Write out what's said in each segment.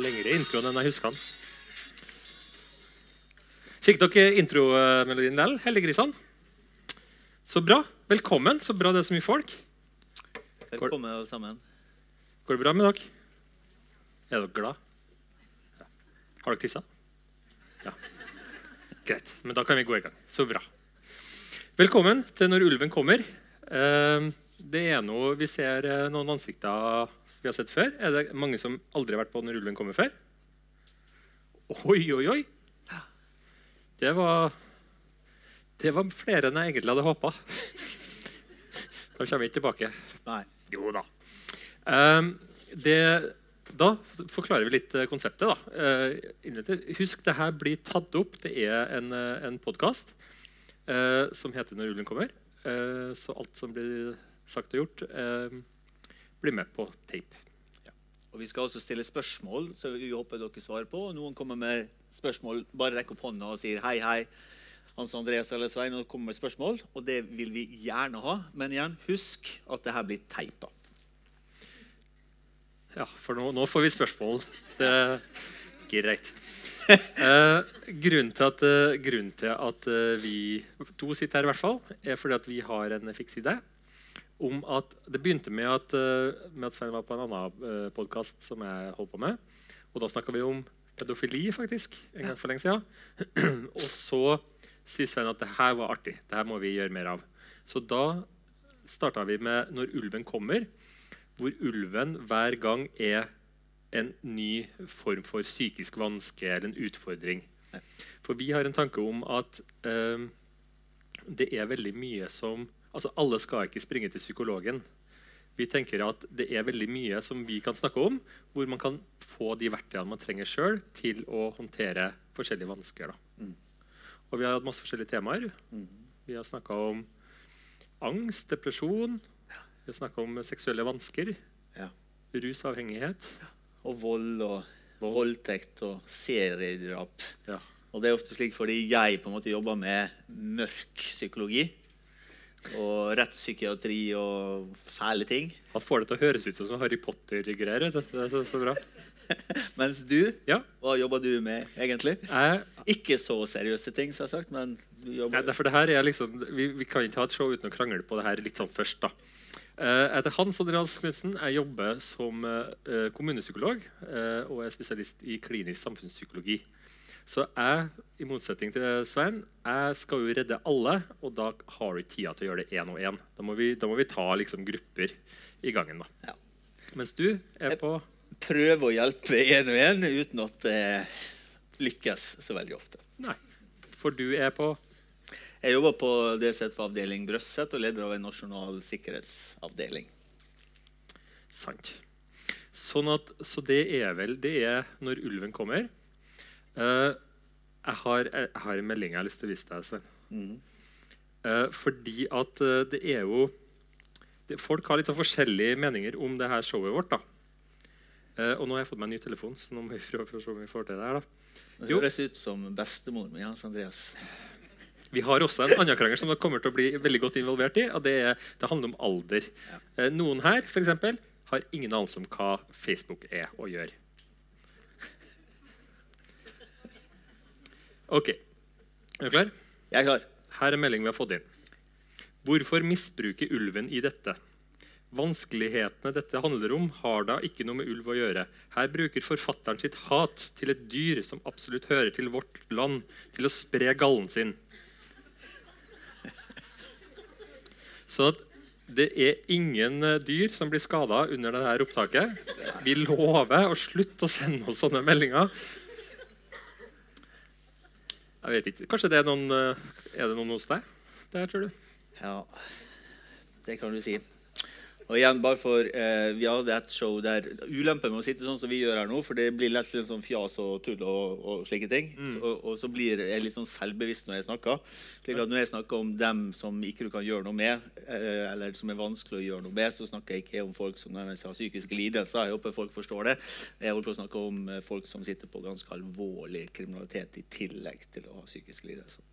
var lengre introen enn jeg husker den. Fikk dere intromelodien likevel, heldiggrisene? Så bra. Velkommen. Så bra det er så mye folk. Velkommen, alle sammen. Går det bra med dere? Er dere glad? Ja. Har dere tissa? Ja. Greit. Men da kan vi gå i gang. Så bra. Velkommen til Når ulven kommer. Eh, Det er noe Vi ser eh, noen ansikter vi har sett før. Er det mange som aldri har vært på Når ulven kommer før? Oi, oi, oi. Det var Det var flere enn jeg egentlig hadde håpa. Da kommer vi ikke tilbake. Nei. Jo da. Um, det, da forklarer vi litt eh, konseptet. da. Eh, husk, det her blir tatt opp. Det er en, eh, en podkast som heter 'Når ulven kommer'. Uh, så alt som blir sagt og gjort, eh, blir med på tape. Og Vi skal også stille spørsmål, så vi håper dere svarer på. Og noen kommer med spørsmål, bare rekk opp hånda og sier hei, hei. Hans Andreas eller Svein og kommer med spørsmål, og det vil vi gjerne ha. Men igjen, husk at det her blir teipa. Ja, for nå, nå får vi spørsmål. Det er greit. Eh, grunnen til at, eh, grunnen til at eh, vi to sitter her, i hvert fall, er fordi at vi har en fiks idé. Om at Det begynte med at, eh, med at Svein var på en annen uh, podkast som jeg holdt på med. Og da snakka vi om pedofili faktisk, en gang for lenge siden. og så sier Svein at det her var artig. Det her må vi gjøre mer av. Så da starta vi med 'Når ulven kommer', hvor ulven hver gang er en ny form for psykisk vanske eller en utfordring. For vi har en tanke om at eh, det er veldig mye som altså Alle skal ikke springe til psykologen. Vi tenker at det er veldig mye som vi kan snakke om, hvor man kan få de verktøyene man trenger sjøl til å håndtere forskjellige vansker. Mm. Og vi har hatt masse forskjellige temaer. Mm. Vi har snakka om angst, depresjon. Vi har snakka om seksuelle vansker. Ja. Rusavhengighet. Og vold og Vold. voldtekt og seriedrap. Ja. Og det er ofte slik fordi jeg på en måte jobber med mørk psykologi. Og rettspsykiatri og fæle ting. Han får det til å høres ut som Harry Potter-greier. vet du. Det er så, så bra. Mens du, Ja, hva jobber du med egentlig? jeg, Ikke så seriøse ting, selvsagt, men du Nei, jobber derfor det her er liksom, vi, vi kan ikke ha et show uten å krangle på det her litt sånn først. da. Eh, Jeg heter Hans Andreas Knutsen. Jeg jobber som eh, kommunepsykolog eh, og er spesialist i klinisk samfunnspsykologi. Så jeg, i motsetning til Svein, jeg skal jo redde alle, og da har du ikke tida til å gjøre det én og én. Da, må vi- da må vi ta liksom grupper i gangen. da. Ja. Mens du er på Prøve å hjelpe én og én uten at det lykkes så veldig ofte. Nei. For du er på Jeg jobber på DZ-avdeling Brøsset og leder av en nasjonal sikkerhetsavdeling. Sant. Sånn at, så det er vel Det er når ulven kommer. Eh, jeg, har, jeg har en melding jeg har lyst til å vise deg, Svein. Mm. Uh, fordi at uh, det er jo det, Folk har litt sånn forskjellige meninger om det her showet vårt. da. Eh, og nå har jeg fått meg en ny telefon, så nå må vi prøve å se om vi får til det her. da. Det høres ut som bestemor min, Hans Andreas. Vi har også en annen krangel som kommer til å bli veldig godt involvert i. og Det, er, det handler om alder. Eh, noen her for eksempel, har ingen anelse om hva Facebook er og gjør. Ok. Er du klar? Jeg er klar. Her er meldingen vi har fått inn. Hvorfor misbruke ulven i dette? Vanskelighetene dette handler om, har da ikke noe med ulv å gjøre. Her bruker forfatteren sitt hat til et dyr som absolutt hører til vårt land, til å spre gallen sin. Så at det er ingen eh, dyr som blir skada under dette opptaket. Vi lover å slutte å sende oss sånne meldinger. Jeg vet ikke. Kanskje det er noen eh, Er det noen hos deg? Der, tror du? Ja, det kan du si. Og igjen, bare for, eh, Vi hadde et show der Ulempen med å sitte sånn som vi gjør her nå, for det blir lett litt sånn fjas og tull og, og slike ting. Så, og så blir jeg litt sånn selvbevisst når jeg snakker. slik at Når jeg snakker om dem som ikke du kan gjøre noe med, eh, eller som er vanskelig å gjøre noe med, så snakker jeg ikke om folk som har psykiske lidelser. Jeg håper folk forstår det. Jeg holder på å snakke om eh, folk som sitter på ganske alvorlig kriminalitet i tillegg til å ha psykiske lidelser.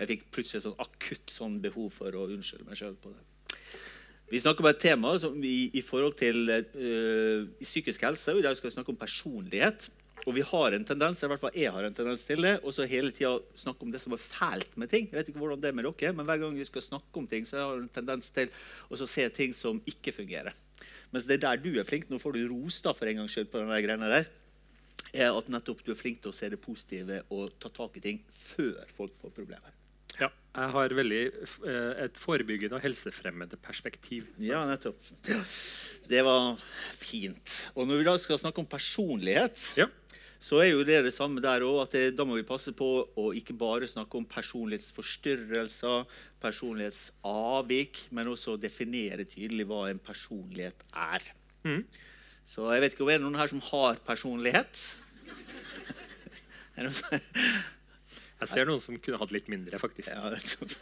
Jeg fikk plutselig sånn akutt sånn behov for å unnskylde meg sjøl på det. Vi snakker om et tema i, i forhold til uh, psykisk helse. og I dag skal vi snakke om personlighet. og vi har en tendens, i hvert fall jeg har en tendens til det, og så hele tida snakke om det som er fælt med ting. Jeg vet ikke hvordan det er med dere, men Hver gang vi skal snakke om ting, så har jeg en tendens til å se ting som ikke fungerer. Mens det er der du er flink. Nå får du ros da, for en gangs skyld på den greiene der. er at nettopp du er flink til å se det positive og ta tak i ting før folk får problemer. Ja, jeg har veldig eh, et forebyggende og helsefremmende perspektiv. Ja, nettopp. Det var fint. Og når vi da skal snakke om personlighet, Ja. så er jo det det samme der òg. Da må vi passe på å ikke bare snakke om personlighetsforstyrrelser, personlighetsavvik, men også definere tydelig hva en personlighet er. Mm. Så jeg vet ikke om det er noen her som har personlighet. Er det noen som- Jeg ser noen som kunne hatt litt mindre, faktisk. ja, nettopp.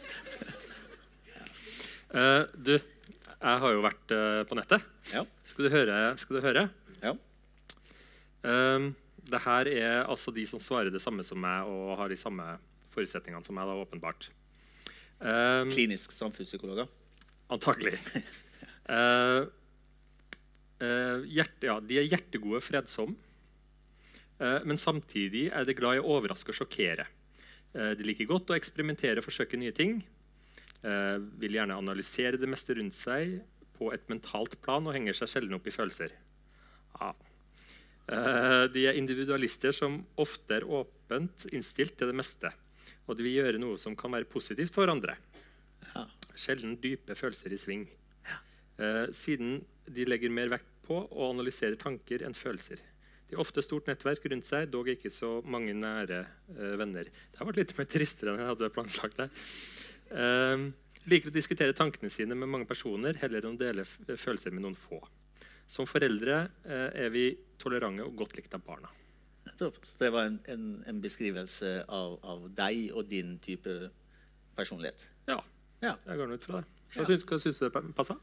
uh, du, jeg har jo vært uh, på nettet. ja. Skal du høre? Skal du høre? ja. Um, det her er altså de som svarer det samme som meg og har de samme forutsetningene som meg. da, åpenbart. Um, Klinisk samfunnspsykologer. Antagelig. uh, hjerte, ja, de er hjertegode, fredsomme. Men samtidig er de glad i å overraske og sjokkere. Eh, de liker godt å eksperimentere og forsøke nye ting. Eh, vil gjerne analysere det meste rundt seg på et mentalt plan og henger seg sjelden opp i følelser. Ja. Eh, de er individualister som ofte er åpent innstilt til det meste. Og de vil gjøre noe som kan være positivt for andre. Sjelden dype følelser i sving. Siden de legger mer vekt på å analysere tanker enn følelser. De har ofte stort nettverk rundt seg, dog ikke så mange nære eh, venner. Det har vært litt mer tristere enn jeg hadde planlagt. det. Eh, liker å diskutere tankene sine med mange personer heller enn å dele følelser med noen få. Som foreldre eh, er vi tolerante og godt likt av barna. Det var en, en, en beskrivelse av, av deg og din type personlighet. Ja, Ja. jeg går nå ut fra det. Hva syns, hva syns du det passa?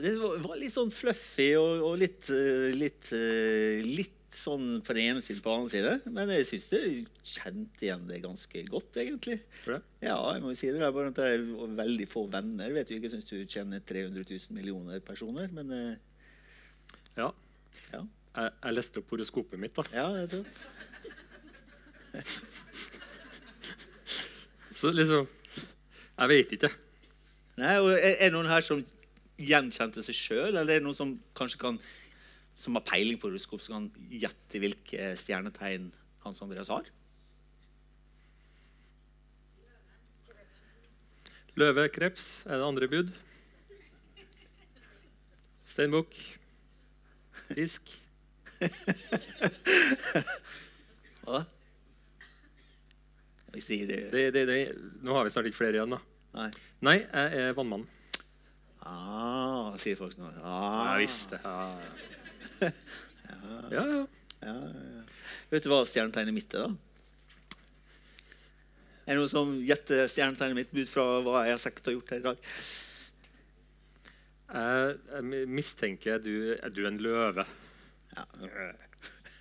Det var, litt sånn fluffy og, og litt, litt, litt, eh, litt sånn på den ene siden på den andre side. Men jeg syns det kjente igjen det ganske godt, egentlig. Ja, jeg må jo si det. det er bare at det er veldig få venner. Vet jo ikke, syns du kjenner 300 000 millioner personer, men eh, Ja. ja. Jeg, jeg leste opp horoskopet mitt. da. ja jeg tror. Så liksom Jeg vet ikke. Nei, og er det noen her som gjenkjente seg sjøl, eller er det noen som kanskje kan som har peiling på horoskop, som kan gjette hvilke stjernetegn Hans Andreas har? Løve, kreps er det andre bud. Steinbukk. Fisk. Hva? Vi sier det Det, det, det, nå har vi snart ikke flere igjen, da. Nei. Nei, jeg er vannmann. Ah, sier folk nå. Ah. Jeg visste ja. Ja, ja. Ja, ja. Vet du hva stjernetegnet mitt er, da? Er det noen som gjetter stjernetegnet mitt ut fra hva jeg har sagt og gjort her i dag? Jeg, jeg mistenker du er du en løve. Ja.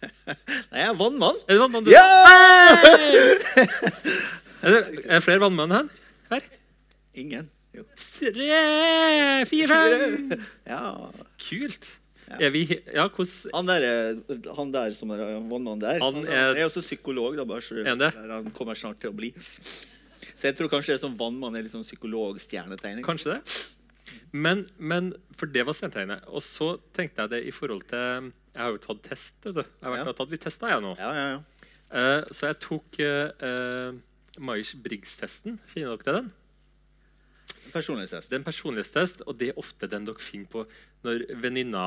Nei, jeg er vannmann. Er det vannmann, du? Ja! Er, det, er det flere vannmenn her? her? Ingen. Jo. Tre, fire, fem. Ja. Kult. Ja. Er vi Ja, hvordan Han der, er- han der som er vannmann der, Han er- er, også psykolog. da, bare så han det? Han kommer snart til å bli. Så jeg tror kanskje det er sånn vannmann er litt sånn psykolog-stjernetegning. Kanskje det. Men, men For det var stjernetegnet. Og så tenkte jeg det i forhold til Jeg har jo tatt test. vet du. Jeg har vært Ja. tatt litt tester, jeg nå. Ja, ja, ja. Uh, så jeg tok uh, Myers-Briggs-testen. Kjenner dere til den? Personlighetstest. Det er en personlighetstest, og det er ofte den dere finner på når venninna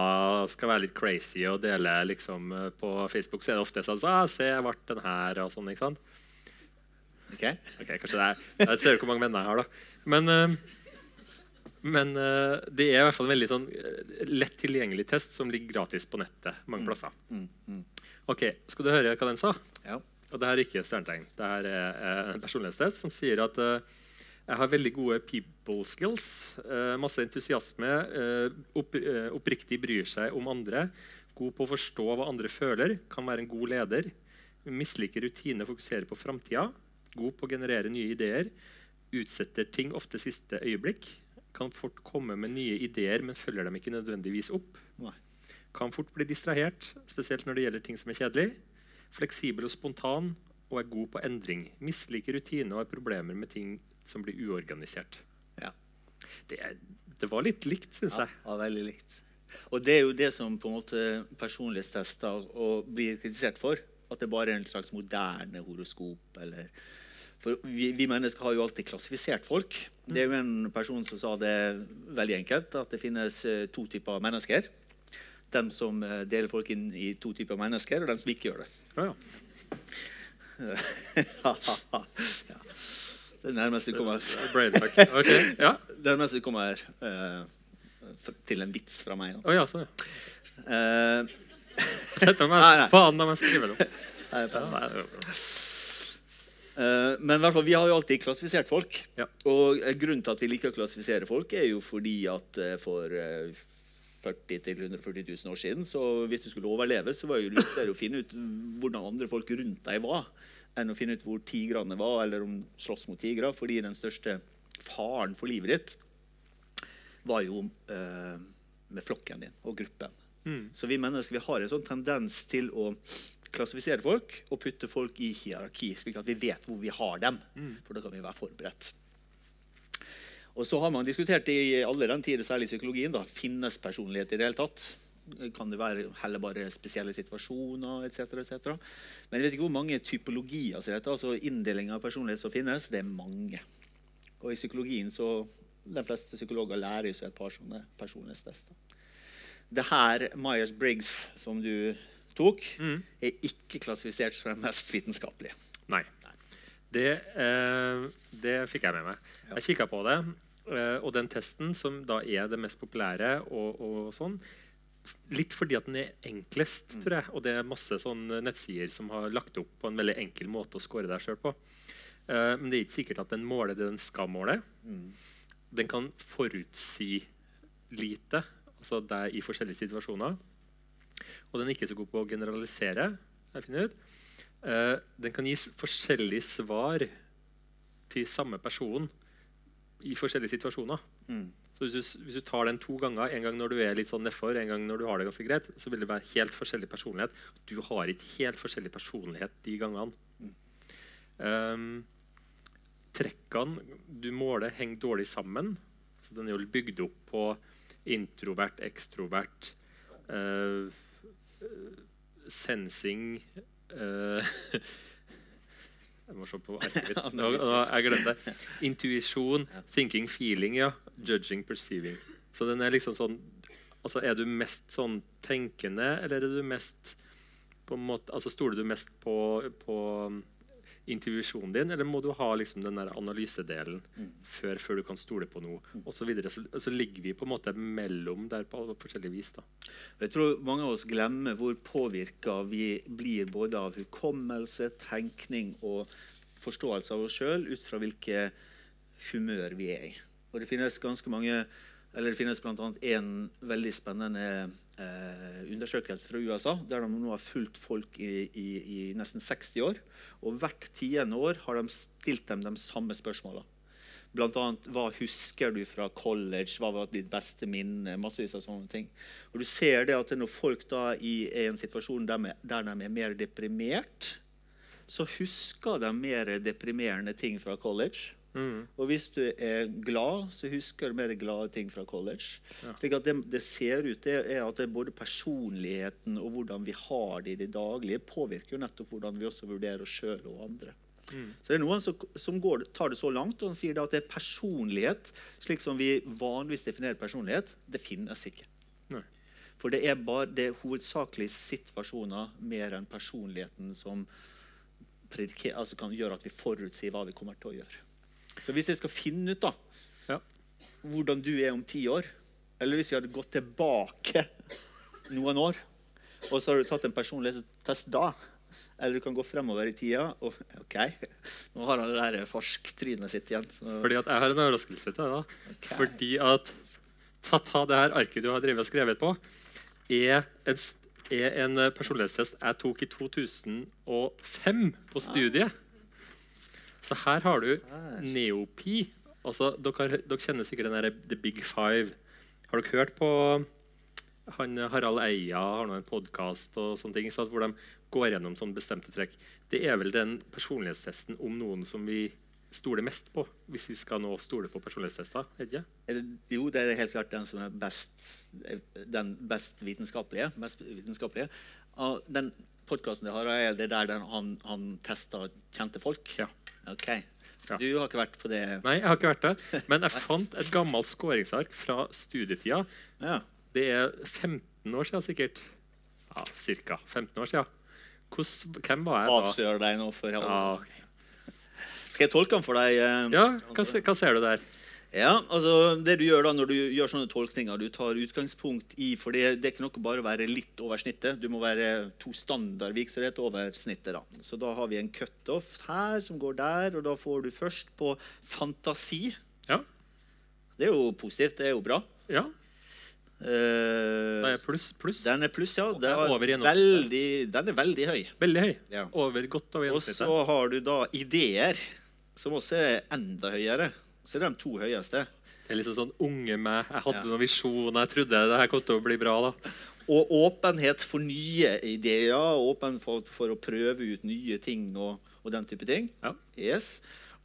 skal være litt crazy og dele liksom, eh, på Facebook. Så er det ofte sånn ah, 'Se, jeg ble den her', og sånn. ikke sant? Ok? Ok, kanskje det er Jeg ser hvor mange venner jeg har, da. Men, eh, men eh, det er i hvert fall en veldig sånn lett tilgjengelig test som ligger gratis på nettet mange plasser. Mm, mm. Ok, Skal du høre hva den sa? Ja. Og det her er ikke stjernetegn. Det her er en personlighetstest som sier at jeg har veldig gode people skills. eh, masse entusiasme. eh, opp, eh, oppriktig bryr seg om andre. God på å forstå hva andre føler. Kan være en god leder. Misliker rutiner, fokuserer på framtida. God på å generere nye ideer. Utsetter ting ofte siste øyeblikk. Kan fort komme med nye ideer, men følger dem ikke nødvendigvis opp. Nei. Kan fort bli distrahert, spesielt når det gjelder ting som er kjedelig. Fleksibel og spontan og er god på endring. Misliker rutiner og har problemer med ting som blir uorganisert. Ja. Det, det var litt likt, syns jeg. ja, veldig likt. Og det er jo det som på en måte personlighetstester og blir kritisert for. At det bare er en slags moderne horoskop. Eller for vi, vi mennesker har jo alltid klassifisert folk. Det er jo en person som sa det veldig enkelt, at det finnes eh, to typer mennesker. De som eh, deler folk inn i to typer mennesker, og de som ikke gjør det. Ja, ja. ja. Det nærmeste vi kommer, Brainfuck. Ok, ja. det nærmeste vi kommer uh, til en vits fra meg. Ja, sånn, ja. Da. Eh, Dette må jeg, faen, meg skrive det. Eh, men hvert fall, vi har jo alltid klassifisert folk. Ja. Og grunnen til at vi liker å klassifisere folk, er jo fordi at for eh, 40 000-140 000 år siden, så hvis du skulle overleve, så var det jo lurt å finne ut hvordan andre folk rundt deg var, enn å finne ut hvor tigrene var, eller om slåss mot tigre. Fordi den største faren for livet ditt var jo eh, med flokken din og gruppen. Mm. Så vi mennesker vi har en sånn tendens til å klassifisere folk og putte folk i hierarki, slik at vi vet hvor vi har dem. For da kan vi være forberedt. Og så har man diskutert i alle den tider, særlig i psykologien, da, finnes personlighet i det hele tatt? Kan det være heller bare spesielle situasjoner etc.? Et Men jeg vet ikke hvor mange typologier som dette, altså inndelinger av personlighet som finnes. Det er mange. Og i psykologien så De fleste psykologer lærer seg et par sånne personlighetstester. Det her Myers-Briggs som du tok, Mm. er ikke klassifisert som den mest vitenskapelige. Nei. Det, eh, det fikk jeg med meg. Jeg kikka på det, eh, og den testen, som da er det mest populære, og, og sånn Litt fordi at den er enklest, tror jeg. Og det er masse sånne nettsider som har lagt opp på en veldig enkel måte å score deg sjøl på. Uh, men det er ikke sikkert at den måler det den skal måle. Den kan forutsi lite, altså deg i forskjellige situasjoner. Og den er ikke så god på å generalisere. Jeg finner ut. Uh, den kan gi forskjellige svar til samme person i forskjellige situasjoner. Mm. Så hvis du, hvis du tar den to ganger, en gang når du er litt sånn nedfor, en gang når du har det ganske greit, så vil det være helt forskjellig personlighet. Du har ikke helt forskjellig personlighet de gangene. Um, trekkene du måler, henger dårlig sammen. Så den er jo bygd opp på introvert, ekstrovert, eh, sensing eh, Jeg må se på arket mitt. Nå, nå, jeg glemte. Intuisjon, thinking, feeling, ja. Judging, perceiving. Så den er liksom sånn altså Er du mest sånn tenkende, eller er du mest på en måte, altså Stoler du mest på, på intuisjonen din, eller må du ha liksom den der analysedelen før, før du kan stole på noe? Og så, videre. så, så ligger vi på en måte mellom der på forskjellig vis. da. Jeg tror mange av oss glemmer hvor påvirka vi blir både av hukommelse, tenkning og forståelse av oss sjøl ut fra hvilke humør vi er i. Og det finnes ganske mange eller det finnes bl.a. en veldig spennende eh, undersøkelse fra USA, der de nå har fulgt folk i, i, i nesten 60 år. Og hvert tiende år har de stilt dem de samme spørsmåla. Blant annet, hva husker du fra college? Hva var ditt beste minne? Massevis av sånne ting. Og du ser det at når folk da er i en situasjon der, de- der de er mer deprimert, så husker de mer deprimerende ting fra college. Og hvis du er glad, så husker du mer glade ting fra college. Slik at det, det ser ut det er at det både personligheten og hvordan vi har det i det daglige, påvirker jo nettopp hvordan vi også vurderer oss sjøl og andre. Så det er noen som, som går, tar det så langt og sier da at det er personlighet, slik som vi vanligvis definerer personlighet, det finnes ikke. Nei. For det er, bare, det er hovedsakelig situasjoner mer enn personligheten som altså kan gjøre at vi forutsier hva vi kommer til å gjøre. Så hvis jeg skal finne ut da, Ja. hvordan du er om ti år, eller hvis vi hadde gått tilbake noen år, og så har du tatt en personlighetstest da, eller du kan gå fremover i tida, og ok, nå har han det der forsktrynet sitt igjen. Så, Fordi at jeg har en overraskelse til deg. da. Ok. Fordi at ta-ta, det her arket du har drevet og skrevet på, er en, er en personlighetstest jeg tok i 2005 på studiet. Så her har du Neopi. Altså, dere, dere kjenner sikkert den der The Big Five. Har dere hørt på han Harald Eia har nå en podkast hvor de går gjennom sånne bestemte trekk. Det er vel den personlighetstesten om noen som vi stoler mest på, hvis vi skal nå stole på personlighetstester? er ikke? Jo, det er helt klart den som er best, den best vitenskapelige. Mest vitenskapelige. Den podkasten du har, er det der den, han, han tester kjente folk? Ja. Ok. Så du har ikke vært på det? Nei, jeg har ikke vært det. Men jeg fant et gammelt skåringsark fra studietida. Ja. Det er 15 år siden sikkert. Ja, cirka 15 år siden. Hvordan, hvem var jeg da? Avslører deg nå for. Ja, okay. Skal jeg tolke den for deg? eh? ja hva, hva ser du der? Ja, altså det du gjør da når du gjør sånne tolkninger, du tar utgangspunkt i For det, det er ikke nok bare å være litt over snittet. Du må være to standardvirksomhet over snittet. da. Så da har vi en cutoff her som går der, og da får du først på fantasi. Ja, Det er jo positivt. Det er jo bra. ja Uh, det er pluss, pluss. den er pluss, ja. Den er er veldig, den er veldig høy. Veldig høy. Ja. Over, godt over Og så har du da ideer, som også er enda høyere. Så er det de to høyeste. Det er liksom sånn unge meg. Jeg hadde Ja. noen visjoner. Jeg trodde det her kom til å bli bra. da. Og åpenhet for nye ideer, åpen for, for å prøve ut nye ting og, og den type ting. Ja. Yes.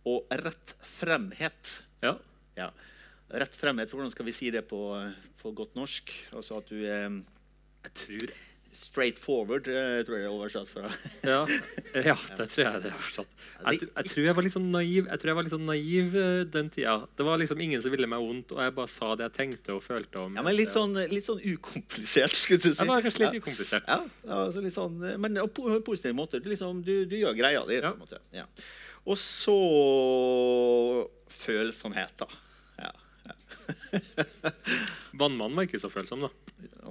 Og rettfremhet. Ja. Ja. Rettfremhet, hvordan skal vi si det på, på godt norsk? Altså at du er Jeg tror straight forward, eh, tror jeg det er oversatt fra. Ja, ja det tror jeg det er oversatt. Jeg, jeg tror jeg var litt sånn naiv Jeg tror jeg var litt sånn naiv eh, den tida. Det var liksom ingen som ville meg vondt, og jeg bare sa det jeg tenkte og følte. om Ja, men litt sånn, litt sånn ukomplisert, skulle du si. Jeg var kanskje litt Ja. ukomplisert. Ja, ja altså litt sånn, eh, men på en positiv måte. Du, liksom, du, du gjør greia di. Ja. på en måte. Ja. Og så følsomhet, da. Ja. Vannmannen var ikke så følsom, da.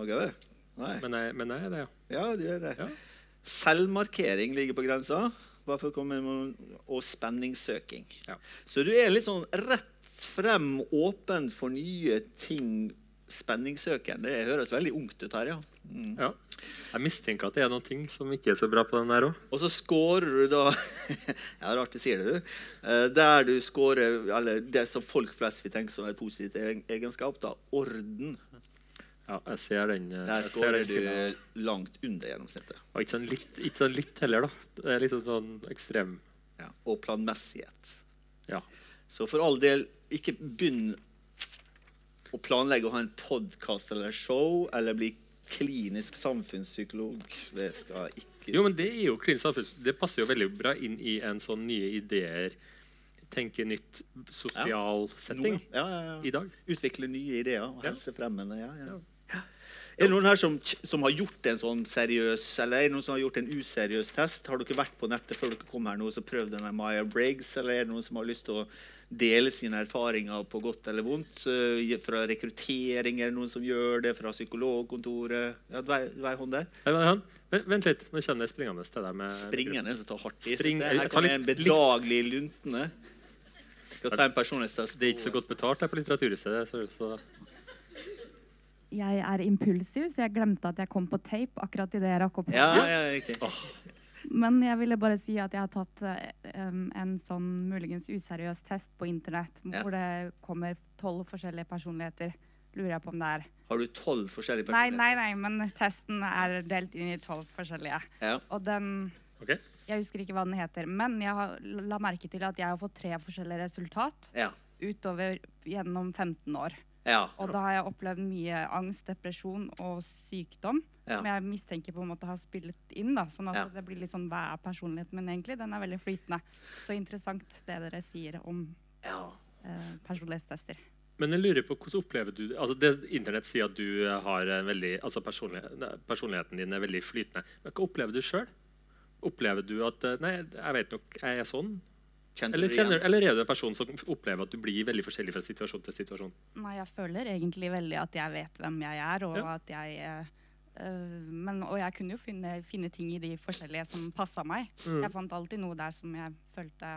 Ikke det? Nei. Men jeg, men jeg er det, ja. Ja, du er det. Ja. Selvmarkering ligger på grensa. Bare for å komme med, og spenningssøking. Ja. Så du er litt sånn rett frem, åpen for nye ting. Spenningssøken. Det høres veldig ungt ut her, ja. Mm. ja. Jeg mistenker at det er noen ting som ikke er så bra på den der òg. Og så scorer du da Ja, rart du sier det, du. Eh, Der du scorer Eller det som folk flest vil tenke som et positivt egenskap, da. Orden. Ja, jeg ser den. eh, Der den du langt under gjennomsnittet. Og ikke sånn litt, ikke sånn litt heller, da. Det er liksom sånn ekstrem Ja. Og planmessighet. Ja. Så for all del, ikke begynn å planlegge å ha en podkast eller show eller bli klinisk samfunnspsykolog. Det skal ikke Jo, men det er jo klinisk samfunns... Det passer jo veldig bra inn i en sånn nye ideer, tenke nytt, sosial setting Noe- Ja, ja, ja. i dag. Utvikle nye ideer og Ja. helsefremmende. Ja, ja. Er det noen her som, som har gjort en sånn seriøs eller er det noen som har gjort en useriøs test? Har dere vært på nettet før dere kom her nå og prøvd denne Maya Briggs? Eller er det noen som har lyst til å dele sine erfaringer på godt eller vondt? eh, Fra rekruttering er det noen som gjør det? Fra psykologkontoret? Ja, vei, vei hånd der. Vent, vent litt, nå kjenner jeg springende til deg. med Springende som tar hardt i. Spring- jeg, her kommer en bedagelig luntende. Skal ta en personlighetstest. Det er ikke så godt betalt her på Litteraturhuset. Jeg er impulsiv, så jeg glemte at jeg kom på tape akkurat idet jeg rakk opp. Ja, hånda. ja, riktig. Men jeg ville bare si at jeg har tatt um, en sånn muligens useriøs test på internett Ja. hvor det kommer tolv forskjellige personligheter. Lurer jeg på om det er. Har du tolv forskjellige personligheter? nei, nei, nei, men testen er delt inn i tolv forskjellige. Ja. Og den Ok. Jeg husker ikke hva den heter, men jeg har, la merke til at jeg har fått tre forskjellige resultat Ja. utover gjennom 15 år. Ja. Og da har jeg opplevd mye angst, depresjon og sykdom. Ja. Som jeg mistenker på en måte har spillet inn. da, Sånn at Ja. det blir litt sånn Hva er personligheten min egentlig? Den er veldig flytende. Så interessant det dere sier om ja. eh, personlighetstester. Men jeg lurer på hvordan opplever du det? altså det Internett sier at du har en veldig, altså personlighet, personligheten din er veldig flytende. Men hva opplever du sjøl? Opplever du at eh, Nei, jeg vet nok, jeg er sånn. Kjente Eller, du kjenner, eller er du en person som opplever at du blir veldig forskjellig fra situasjon til situasjon? Nei, jeg føler egentlig veldig at jeg vet hvem jeg er, og Ja. at jeg eh, eh, men, Og jeg kunne jo finne, finne ting i de forskjellige som passa meg. Mm. Jeg fant alltid noe der som jeg følte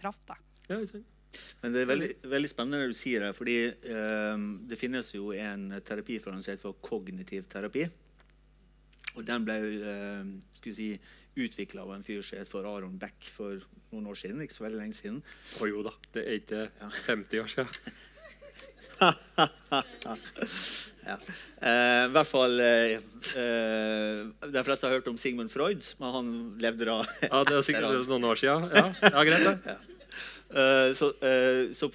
traff, da. Ja, ikke sant? Men det er veldig, veldig spennende det du sier her, fordi ehm, det finnes jo en terapiform som heter for kognitiv terapi. Og den ble uh, si, utvikla av en fyr som het Aron Beck for noen år siden. ikke så veldig lenge siden. Å jo da, det er ikke 50 år siden. ja. Eh, I hvert fall eh, eh, De fleste har hørt om Sigmund Freud, men han levde da Ja, Det er sikkert noen år siden. Ja, ja greit det. Eh, så, eh, så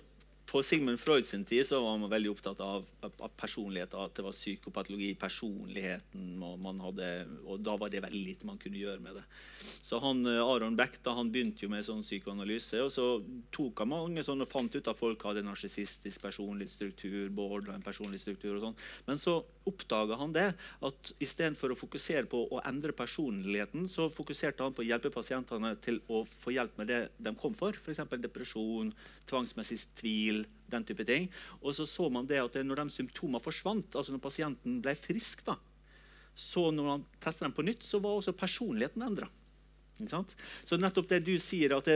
på Sigmund Freud sin tid var man veldig opptatt av, av personlighet. At det var psykopatologi, personligheten hadde, og da var det veldig lite man kunne gjøre med det. Så han, eh, Aron Beck da, han begynte jo med sånn psykoanalyse. og Så tok han mange sånn og fant ut at folk hadde narsissistisk personlighetsstruktur, borderline struktur og sånn. Men så oppdaga han det at istedenfor å fokusere på å endre personligheten, så fokuserte han på å hjelpe pasientene til å få hjelp med det de kom for. F.eks. depresjon, tvangsmessig tvil, den type ting. Og så så man det at når de symptomene forsvant, altså når pasienten ble frisk, da, så når man testet dem på nytt, så var også personligheten endra. Så nettopp det du sier at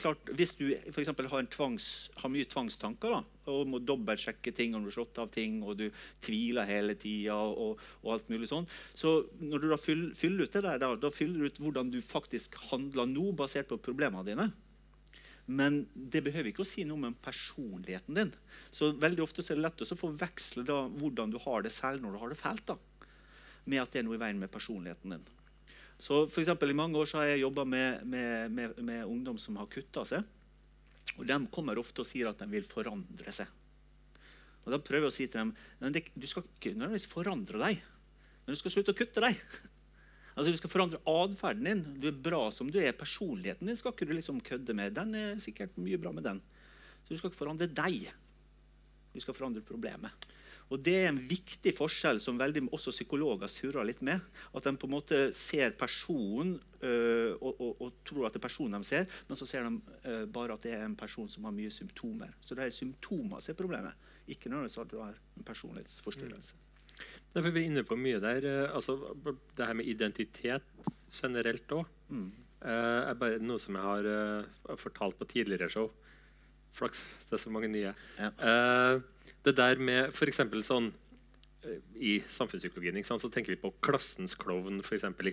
klart, Hvis du for har, tvangs, har mye tvangstanker da, og må dobbeltsjekke ting og du har slått av ting, og du tviler hele tida, og, og, alt mulig sånn, så når du da fyller, fyller ut det der, da, da fyller du ut hvordan du faktisk handler nå, basert på problemene dine. Men det behøver ikke å si noe om personligheten din. Så veldig ofte er det lett å forveksle da, hvordan du har det selv når du har det fælt, da, med at det er noe i veien med personligheten din. Så for eksempel, I mange år har jeg jobba med, med, med, med, ungdom som har kutta seg. Og De kommer ofte og sier at de vil forandre seg. Og Da prøver jeg å si til dem du skal ikke nødvendigvis forandre deg, men du skal slutte å kutte deg. Altså, Du skal forandre atferden din. Du er bra som du er. Personligheten din skal ikke du liksom kødde med. Den er sikkert mye bra med den. Så du skal ikke forandre deg. Du skal forandre problemet. Og Det er en viktig forskjell som veldig også psykologer surrer litt med. At de på en måte ser personen øh, og, og, og, tror at det er personen de ser, men så ser de øh, bare at det er en person som har mye symptomer. Så det er symptomer som er problemet, ikke nødvendigvis at du har en personlighetsforstyrrelse. Mm. Derfor vi er inne på mye der. Eh, altså, det her med identitet generelt òg. Mm. Uh, er noe som jeg har uh, fortalt på tidligere show. Flaks. Det er så mange nye. Ja. Uh, det der med f.eks. sånn i samfunnspsykologien så tenker vi på klassens klovn for eksempel, i,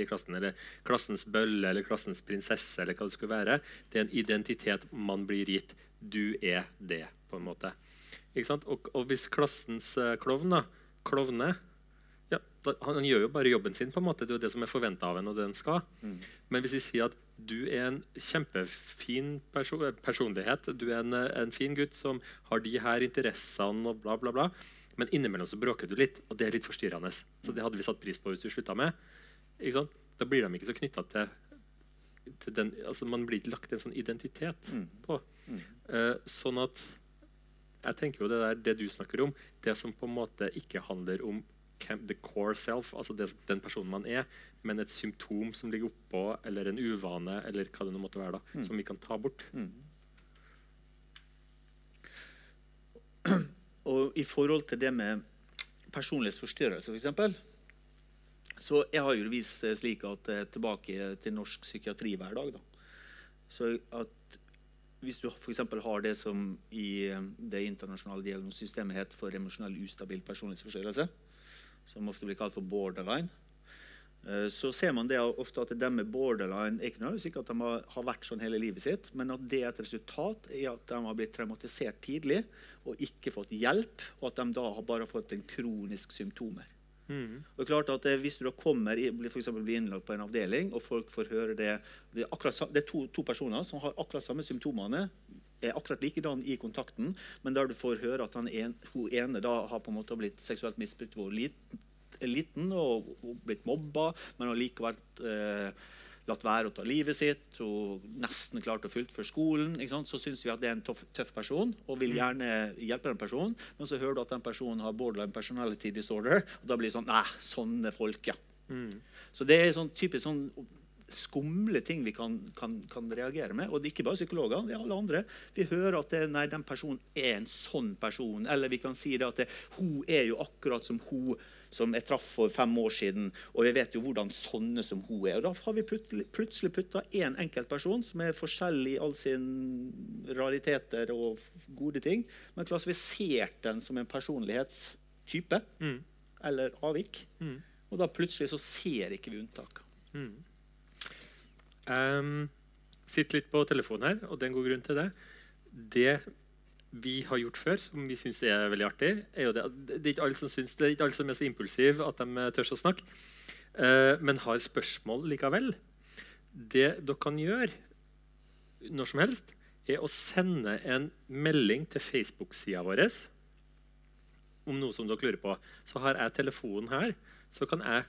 i klassen, eller klassens bølle eller klassens prinsesse. eller hva Det skulle være. Det er en identitet man blir gitt. Du er det, på en måte. Og, og, hvis klassens klovn da, klovne ja, da, han, gjør jo bare jobben sin. på en måte, Det er jo det som er forventa av en, og det den skal. Mm. Men hvis vi sier at du er en kjempefin perso personlighet, du er en, en, fin gutt som har de her interessene og bla, bla, bla, men innimellom så bråker du litt, og det er litt forstyrrende. Så det hadde vi satt pris på hvis du slutta med. Da blir de ikke så knytta til, til, den altså Man blir ikke lagt en sånn identitet mm. på. Mm. Uh, sånn at jeg tenker jo det der, det du snakker om, det som på en måte ikke handler om the core self, altså det, den personen man er, men et symptom som ligger oppå, eller en uvane, eller hva det nå måtte være, da, mm. som vi kan ta bort. Mm. Og i forhold til det med personlighetsforstyrrelse, f.eks., så jeg har jo vist slik at tilbake til norsk psykiatri hver dag. da. Så at hvis du f.eks. har det som i eh, det internasjonale diagnosesystemet heter for emosjonell ustabil personlighetsforstyrrelse, som ofte blir kalt for borderline, eh, så ser man ofte at de med borderline ikke nødvendigvis ikke at de har vært sånn hele livet sitt, men at det er et resultat i at de har blitt traumatisert tidlig og ikke fått hjelp, og at de da har bare fått en kronisk symptomer. Mm. Og det er klart at Hvis du da kommer i, for blir innlagt på en avdeling, og folk får høre det Det er, akkurat, det er to, to, personer som har akkurat samme symptomene, er akkurat likedan i kontakten, men der du får høre at en, hun ene da har på en måte blitt seksuelt misbrukt da liten, liten og, og, blitt mobba, men har likevel eh, latt være å ta livet sitt og nesten klart å fullføre skolen, så syns vi at det er en tøff, tøff, person og vil mm. gjerne hjelpe den personen. Men så hører du at den personen har borderline personality disorder, og da blir det sånn Nei, sånne folk, ja. Mm. Så det er sånn typisk sånn skumle ting vi kan, kan, kan, reagere med. Og det er ikke bare psykologer, det er alle andre. Vi hører at det, nei, den personen er en sånn person. Eller vi kan si at det, hun er jo akkurat som hun som jeg traff for fem år siden. Og vi vet jo hvordan sånne som hun er. Og da har vi plutselig putta én enkeltperson som er forskjellig i all sin rariteter og gode ting, men klassifisert den som en personlighetstype mm. eller avvik. Mm. Og da plutselig så ser ikke vi unntakene. Mm. Um, sitt litt på telefonen her, og det er en god grunn til det. Det vi har gjort før, som vi syns er veldig artig, er jo det at det er ikke alle som, synes, det er, ikke alle som er så impulsive at de tør å snakke, eh, men har spørsmål likevel. Det dere kan gjøre når som helst, er å sende en melding til Facebook-sida vår om noe som dere lurer på. Så har jeg telefonen her, så kan jeg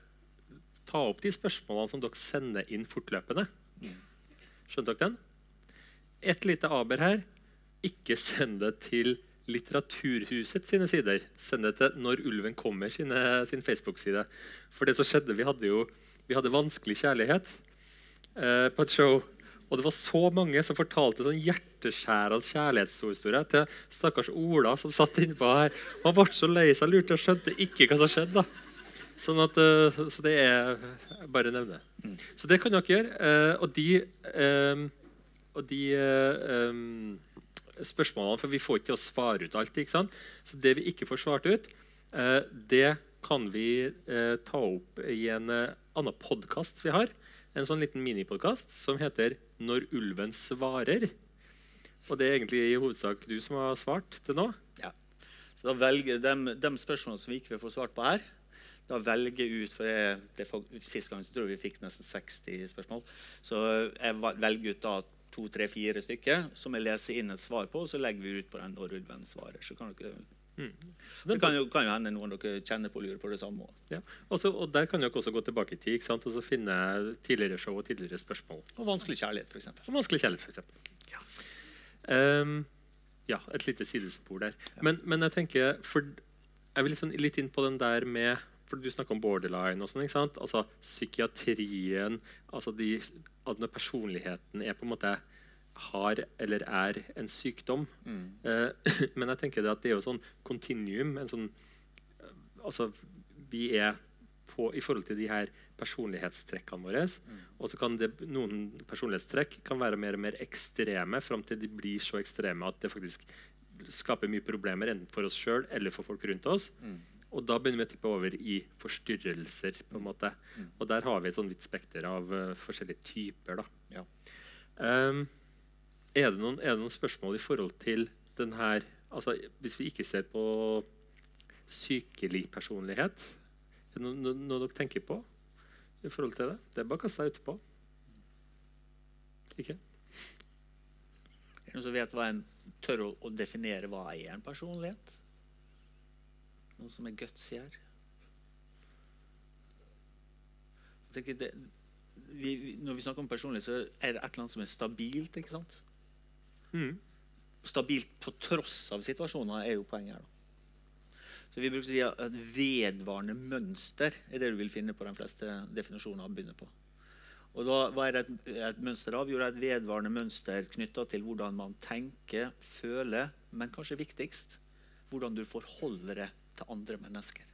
ta opp de spørsmålene som dere sender inn fortløpende. Skjønte dere den? Et lite aber her. Ikke send det til Litteraturhuset sine sider. Send det til Når ulven kommer sine, sin Facebook-side. For det som skjedde, vi hadde jo vi hadde vanskelig kjærlighet eh, på et show. Og det var så mange som fortalte sånn hjerteskjærende kjærlighetshistorie til stakkars Ola som satt innpå her. Han ble så lei seg, lurte og skjønte ikke hva som skjedde. da. Sånn at, uh, så det er bare å nevne. Så det kan dere gjøre. Uh, og de, um, og de spørsmålene For vi får ikke til å svare ut alt. Så det vi ikke får svart ut, det kan vi ta opp i en annen podkast vi har. En sånn liten minipodkast som heter 'Når ulven svarer'. Og det er egentlig i hovedsak du som har svart til nå. Ja. Så da velger de, de spørsmålene som vi ikke får svart på her, da velger ut for jeg, det, Sist gang tror jeg vi fikk nesten 60 spørsmål. Så jeg velger ut da to, tre, fire stykker som jeg leser inn et svar på, og så legger vi ut på den når ulven svarer. Så kan dere Mm. Det kan jo, kan jo, hende noen dere kjenner på og lurer på det samme. Ja. Også, og Der kan dere også gå tilbake i tid og så finne tidligere show og tidligere spørsmål. Og vanskelig kjærlighet, f.eks. Og vanskelig kjærlighet, for eksempel. ja. Um, ja, et lite sidespor der. Ja. Men, men, jeg tenker for, Jeg vil liksom litt inn på den der med for Du snakker om borderline. og sånn, ikke sant? Altså Psykiatrien altså de, at Når personligheten er på en måte har eller er en sykdom. Mm. Eh, men jeg tenker det at det er jo sånn kontinuum. sånn, altså, Vi er på i forhold til de her personlighetstrekkene våre. Mm. Og så kan det, noen personlighetstrekk kan være mer og mer ekstreme fram til de blir så ekstreme at det faktisk skaper mye problemer enten for oss sjøl eller for folk rundt oss. Mm. Og da begynner vi å tippe over i forstyrrelser. på en måte. Mm. Og der har vi et sånn vidt spekter av uh, forskjellige typer. da. Ja. Um, er det, noen, er det noen spørsmål i forhold til den her altså, Hvis vi ikke ser på sykelig personlighet, er det noe, noe, noe dere tenker på i forhold til det? Det er bare å kaste seg utpå. Ikke? Noen som vet hva en tør å, å, definere hva er en personlighet? Noe som er gutsy her? Det, vi, når vi snakker om personlig, så er det et eller annet som er stabilt. ikke sant? Mm. Stabilt på tross av situasjoner er jo poenget her. Så vi bruker å si at vedvarende mønster er det du vil finne på de fleste definisjoner. begynner på. Og da, Hva er det et, et mønster av? Jo, det er et vedvarende mønster knytta til hvordan man tenker, føler, men kanskje viktigst hvordan du forholder deg til andre mennesker.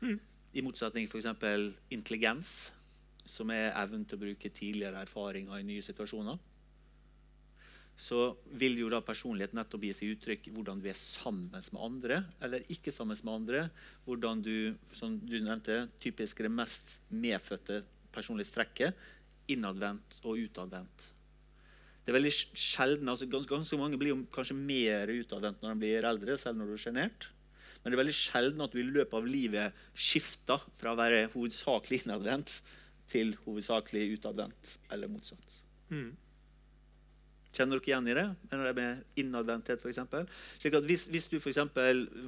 Mm. I motsetning f.eks. intelligens som er evnen til å bruke tidligere erfaringer i nye situasjoner, så vil jo da personlighet nettopp gi seg uttrykk hvordan du er sammen med andre eller ikke sammen med andre. Hvordan du, som du nevnte, typisk det mest medfødte personlighetstrekket, innadvendt og utadvendt. Det er veldig sjelden, altså ganske, ganske mange blir jo kanskje mer utadvendt når de blir eldre, selv når du er sjenert. Men det er veldig sjelden at du i løpet av livet skifter fra å være hovedsakelig innadvendt til hovedsakelig utadvendt, eller motsatt. Mm. Kjenner dere igjen i det? det med innadvendthet, f.eks.? Hvis, hvis du for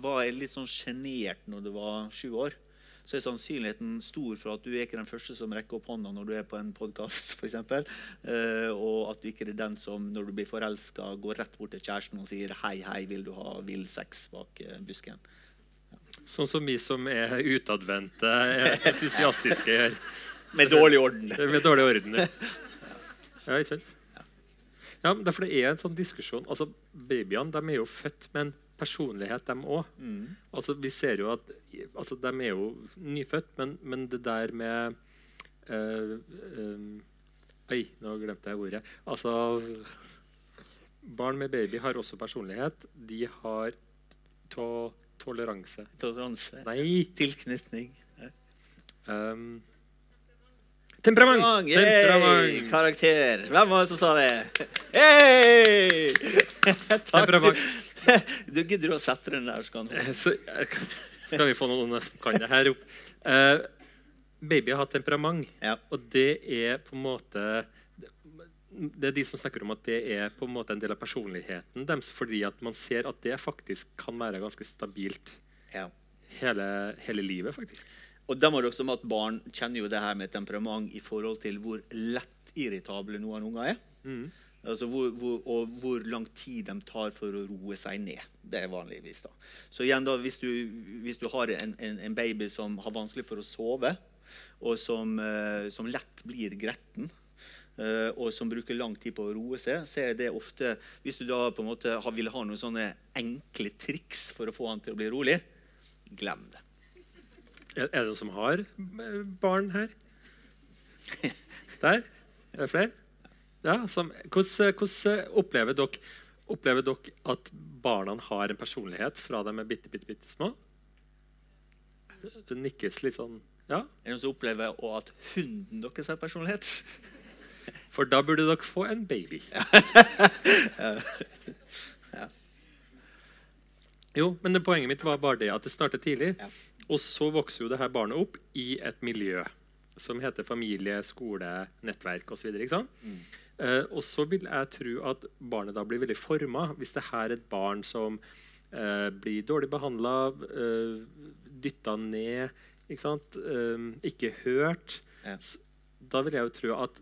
var litt sånn sjenert når du var sju år, så er sannsynligheten stor for at du er ikke den første som rekker opp hånda når du er på en podkast. Uh, og at du ikke er den som når du blir forelska, går rett bort til kjæresten og sier 'hei, hei, vil du ha vill sex bak uh, busken'. Ja. Sånn som vi som er utadvendte, entusiastiske gjør. Med dårlig orden. Med dårlig orden, ja. ja ikke sant? Ja, for det er en sånn diskusjon. Altså, Babyene de er jo født med en personlighet, dem òg. Mm. Altså, vi ser jo at altså, De er jo nyfødt, men, men det der med øh, øh, Oi, nå glemte jeg ordet. Altså Barn med baby har også personlighet. De har to toleranse. Toleranse. Nei. Tilknytning. Um, Temperament! Yay! Temperament! Karakter. Hvem var det som sa det? Hey! Takk. Temperament. Du gidder å sette den der, skal, Eh, Så eh, skal vi få noen som kan det her opp. Uh, baby har temperament, Ja. og det er på en måte det er de som snakker om at det er på en måte en del av personligheten deres, fordi at man ser at det faktisk kan være ganske stabilt ja. hele, hele livet. faktisk. Og da må dere også med at Barn kjenner jo det her med temperament i forhold til hvor lett irritable noen unger er. Mm. Altså hvor, hvor, og hvor lang tid de tar for å roe seg ned. Det er vanligvis. da. Så igjen da, Hvis du, hvis du har en, en, en baby som har vanskelig for å sove, og som, eh, som lett blir gretten, eh, og som bruker lang tid på å roe seg, så er det ofte Hvis du da på en måte vil ha noen sånne enkle triks for å få han til å bli rolig, glem det. Er det noen som har eh, barn her? Der? Er det flere? Ja, som, hvordan, hvordan opplever dere Opplever dere at barna har en personlighet fra de er bitte, bitte, bitte små? Det, nikkes litt sånn Ja, Er det noen som opplever også at hunden deres har personlighet? for da burde dere få en baby. Jo, men poenget mitt var bare det at det starter tidlig. Ja. Og så vokser jo det her barnet opp i et miljø som heter familie, skole, nettverk osv. Eh, og så vil jeg tro at barnet da blir veldig forma. Hvis det her er et barn som eh, blir dårlig behandla, eh, dytta ned, ikke? Eh, ikke hørt, Ja. Så, da vil jeg jo tro at,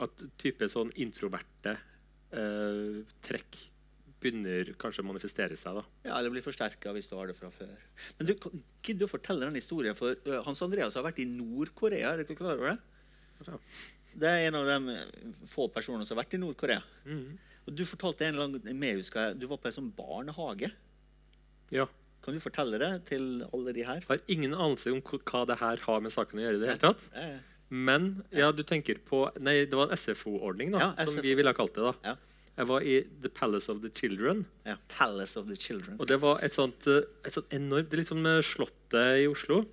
at type sånn introverte eh, trekk begynner kanskje å manifestere seg. da. Ja, Eller blir forsterka hvis du har det fra før. Men du, Gidder du å fortelle den historien? For ø, Hans Andreas har vært i Nord-Korea. Er dere klar over det? Ja. Det er en av de få personene som har vært i Nord-Korea. Mm. Og Du fortalte en annen med, husker jeg, du var på en sånn barnehage. Ja. Kan du fortelle det til alle de her? Jeg har ingen anelse om hva det her har med saken å gjøre. i det hele tatt. Eh, Men ja, du tenker på Nei, det var en SFO-ordning, da, Ja, som vi ville ha kalt det. da. Ja. Jeg var i The Palace of the Children. ja. Palace of the Children. Og det var et sånt, eh, et sånt enormt Det er litt som eh, Slottet i Oslo.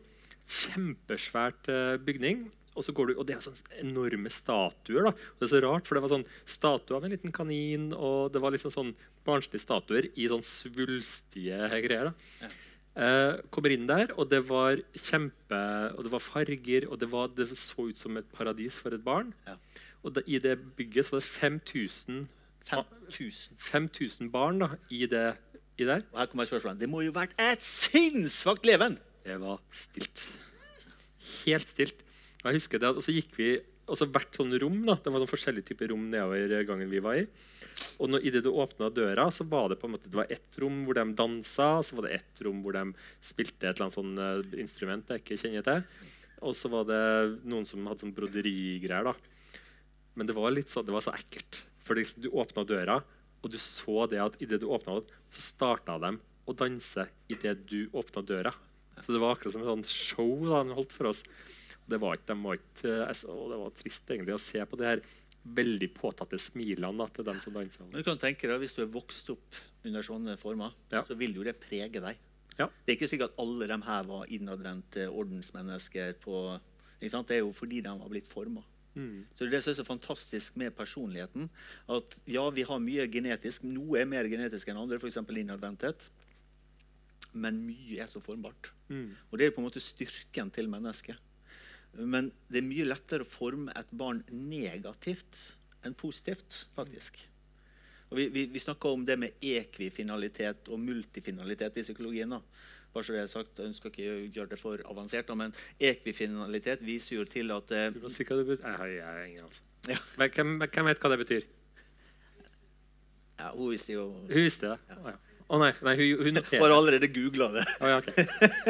Kjempesvært eh, bygning. Og så går du, og det er sånne enorme statuer. da. Og det er så rart, for det var sånn statue av en liten kanin, og det var liksom sånn barnslige statuer i sånn svulstige greier. da. Ja. Eh, kommer inn der, og det var kjempe Og det var farger, og det, var, det så ut som et paradis for et barn. Ja. Og det, i det bygget så var det 5000 5000. 5000 barn da, i det i der. Og her kommer spørsmålet. Det må jo vært et sinnssvakt leven! Det var stilt. Helt stilt. Jeg husker det, og så gikk vi og så hvert sånn rom da, Det var sånn forskjellige typer rom nedover gangen vi var i. Og når, idet du åpna døra, så var det på en måte, det var ett rom hvor de dansa, så var det ett rom hvor de spilte et eller annet sånn uh, instrument jeg ikke kjenner til. Og så var det noen som hadde sånn broderigreier. da. Men det var litt så, det var så ekkelt. For du åpna døra, og du så det at idet du åpna den, så starta de å danse idet du åpna døra. Så det var akkurat som et sånt show da, de holdt for oss. Det var ikke, de var ikke, eh, og det var trist egentlig å se på de her veldig påtatte smilene da, til dem som dansa. Men du kan tenke deg, Hvis du er vokst opp under sånne former, Ja. så vil jo det prege deg. Ja. Det er ikke sikkert at alle de her var innadvendte ordensmennesker. på? Det er jo fordi de har blitt forma. Mm. Så det det som er så fantastisk med personligheten. At ja, vi har mye genetisk. Noe er mer genetisk enn andre, f.eks. innadvendthet. Men mye er så formbart. Mm. Og det er på en måte styrken til mennesket. Men det er mye lettere å forme et barn negativt enn positivt, faktisk. Og vi, vi, vi snakker om det med ekvifinalitet og multifinalitet i psykologien. da. Bare så det er sagt, Jeg ønsker ikke å gjøre det for avansert, da, men ekvifinalitet viser jo til at eh, Du må si hva det betyr. Jeg har ingen anelse. Ja. Men Hvem, hvem vet hva det betyr? ja, Hun visste jo Hun visste det. Ja. Å nei, nei, hun, hun Bare noterte. allerede googla det. Oh, ja, okay.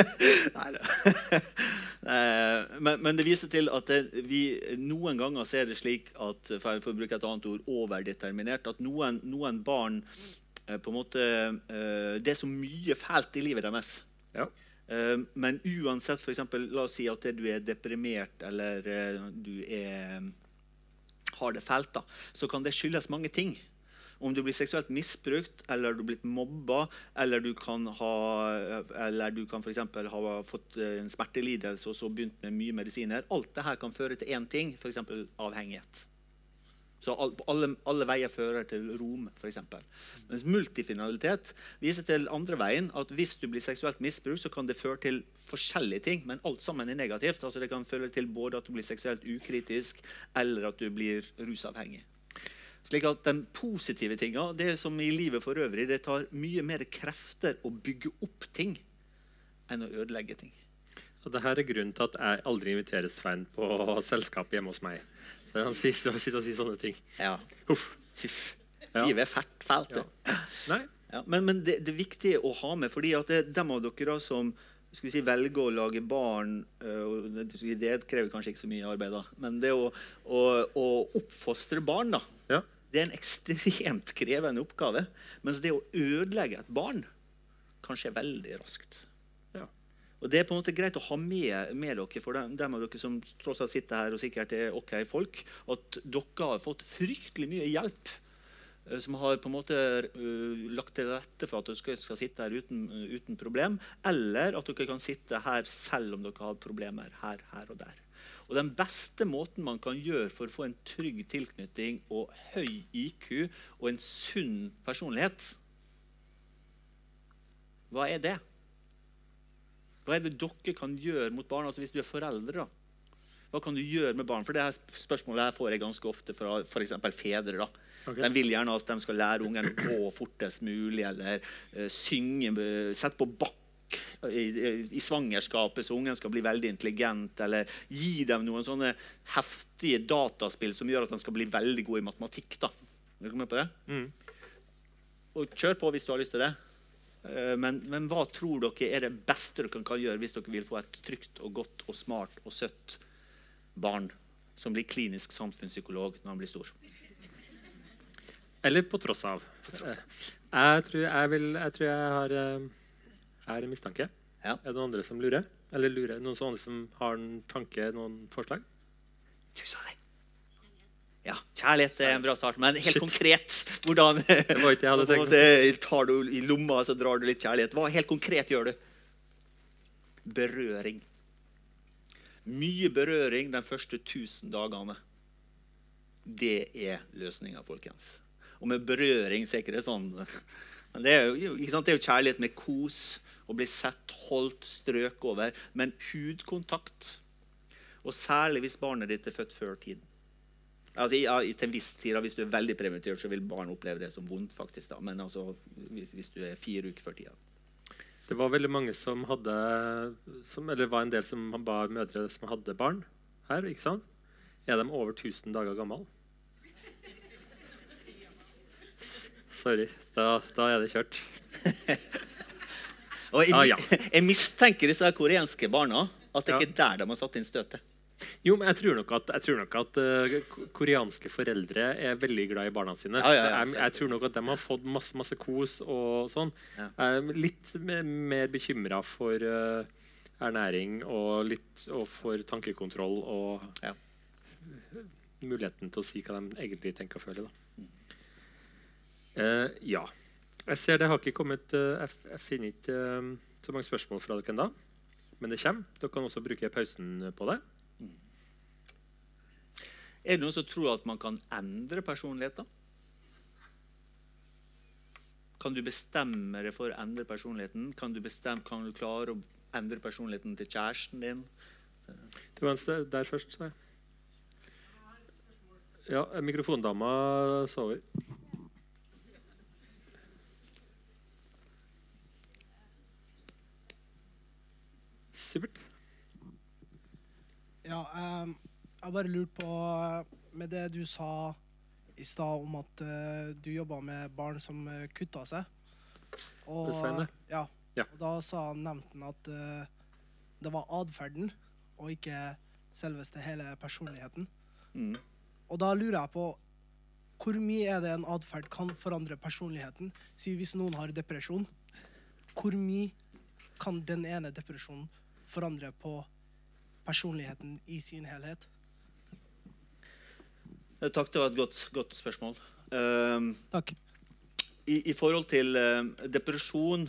nei, Eh, men, men det viser til at det, vi noen ganger ser det slik at for å bruke et annet ord, overdeterminert. At noen, noen barn eh, på en måte eh, Det er så mye fælt i livet deres. Ja. Men uansett, for eksempel, la oss si at du er deprimert eller du er, har det fælt, da, så kan det skyldes mange ting. Om du blir seksuelt misbrukt, eller du blitt mobba, eller du kan ha eller du kan for ha fått eh, en smertelidelse og så begynt med mye medisiner. Alt dette kan føre til én ting, f.eks. avhengighet. Så alle, alle veier fører til rom, f.eks. Mens multifinalitet viser til andre veien at hvis du blir seksuelt misbrukt, så kan det føre til forskjellige ting, men alt sammen er negativt. Altså Det kan føre til både at du blir seksuelt ukritisk, eller at du blir rusavhengig. Slik at Den positive tinga, det som i livet for øvrig, det tar mye mer krefter å bygge opp ting enn å ødelegge ting. Og det her er grunnen til at jeg aldri inviterer Svein på selskap hjemme hos meg. Han sitter og sier sånne ting. Ja. Huff. Huff. Ja. Livet er fælt. fælt det. Nei, Ja, men men det, det er viktig å ha med, fordi at det dem av dere da som skal vi si, velger å lage barn øh, det krever kanskje ikke så mye arbeid, da. Men det å, å, å oppfostre barn da, ja. Det er en ekstremt krevende oppgave. Mens det å ødelegge et barn kan skje veldig raskt. ja. Og Det er på en måte greit å ha med, med dere for dem, dem av dere som tross alt sitter her og sikkert er ok folk, at dere har fått fryktelig mye hjelp. eh, Som har på en måte uh, lagt til rette for at dere skal sitte her uten, uh, uten problem. Eller at dere kan sitte her selv om dere har problemer her, her og der. Og Den beste måten man kan gjøre for å få en trygg tilknytning og høy IQ og en sunn personlighet, hva er det? Hva er det dere kan gjøre mot barn? Altså Hvis du er foreldre, da. Hva kan du gjøre med barn? For det her spørsmålet her får jeg ganske ofte fra f.eks. fedre. da. Okay. De vil gjerne at de skal lære ungen å gå fortest mulig, eller uh, synge, eh, sette på bakk i, i- svangerskapet så ungen skal bli veldig intelligent, eller gi dem noen sånne heftige dataspill som gjør at de skal bli veldig god i matematikk. da. Er du med på det? Mm. Og kjør på hvis du har lyst til det. Eh, Men, men hva tror dere er det beste dere kan gjøre hvis dere vil få et trygt og godt og smart og søtt barn som blir klinisk samfunnspsykolog når han blir stor? Eller på tross av. Eh, Jeg tror jeg, vil, jeg, tror jeg har eh, er en mistanke. Ja. Er det noen andre som lurer? Eller lurer? Noen sånne som har en tanke, noen forslag? Du sa det. Ja, kjærlighet er en bra start, men helt Shit. konkret hvordan Det var ikke jeg hadde tenkt. Tar du i lomma, så drar du litt kjærlighet. Hva helt konkret gjør du? Berøring. Mye berøring de første 1000 dagene. Det er løsninga, folkens. Og med berøring så er ikke det sånn men det, er jo, ikke sant? det er jo kjærlighet med kos, å bli sett, holdt, strøk over. Men hudkontakt, og særlig hvis barnet ditt er født før tiden. Altså, i- til en viss tid, da, Hvis du er veldig så vil barn oppleve det som vondt. faktisk da. Men altså, hvis, hvis du er fire uker før tida. Det var veldig mange som hadde som, Eller var en del som var mødre som hadde barn her. ikke sant? Er de over 1000 dager gamle? Sorry. Da, da er det kjørt. Og jeg, Ah, ja. jeg mistenker disse koreanske barna at det Ja. ikke er der de har satt inn støtet. Jo, men jeg tror nok at, jeg tror nok at uh, koreanske foreldre er veldig glad i barna sine. Ja, ja, ja, jeg, jeg tror nok at de har fått masse, masse kos og sånn. Jeg er litt me- mer bekymra for uh, ernæring og litt og for tankekontroll og Ja. muligheten til å si hva de egentlig tenker og føler. Da. Uh, ja. Jeg ser det har ikke kommet eh, jeg, jeg finner ikke eh, så mange spørsmål fra dere ennå. Men det kommer. Dere kan også bruke pausen på det. Er det noen som tror at man kan endre personligheter? Kan du bestemme deg for å endre personligheten? Kan du, bestemme, kan du klare å endre personligheten til kjæresten din? Det var en der først, sa jeg. Ja, mikrofondama sover. Supert. Ja, eh, jeg bare lurte på Med det du sa i stad om at eh, du jobba med barn som uh, kutta seg og. Ja, Ja. og da sa han, nevnte han at eh, det var atferden og ikke selveste hele personligheten. Mm. Og da lurer jeg på hvor mye er det en atferd kan forandre personligheten? Si hvis noen har depresjon, hvor mye kan den ene depresjonen forandre på personligheten i sin helhet? Eh, Takk, det var et godt, godt spørsmål. Uh, Takk. i, i forhold til uh, depresjon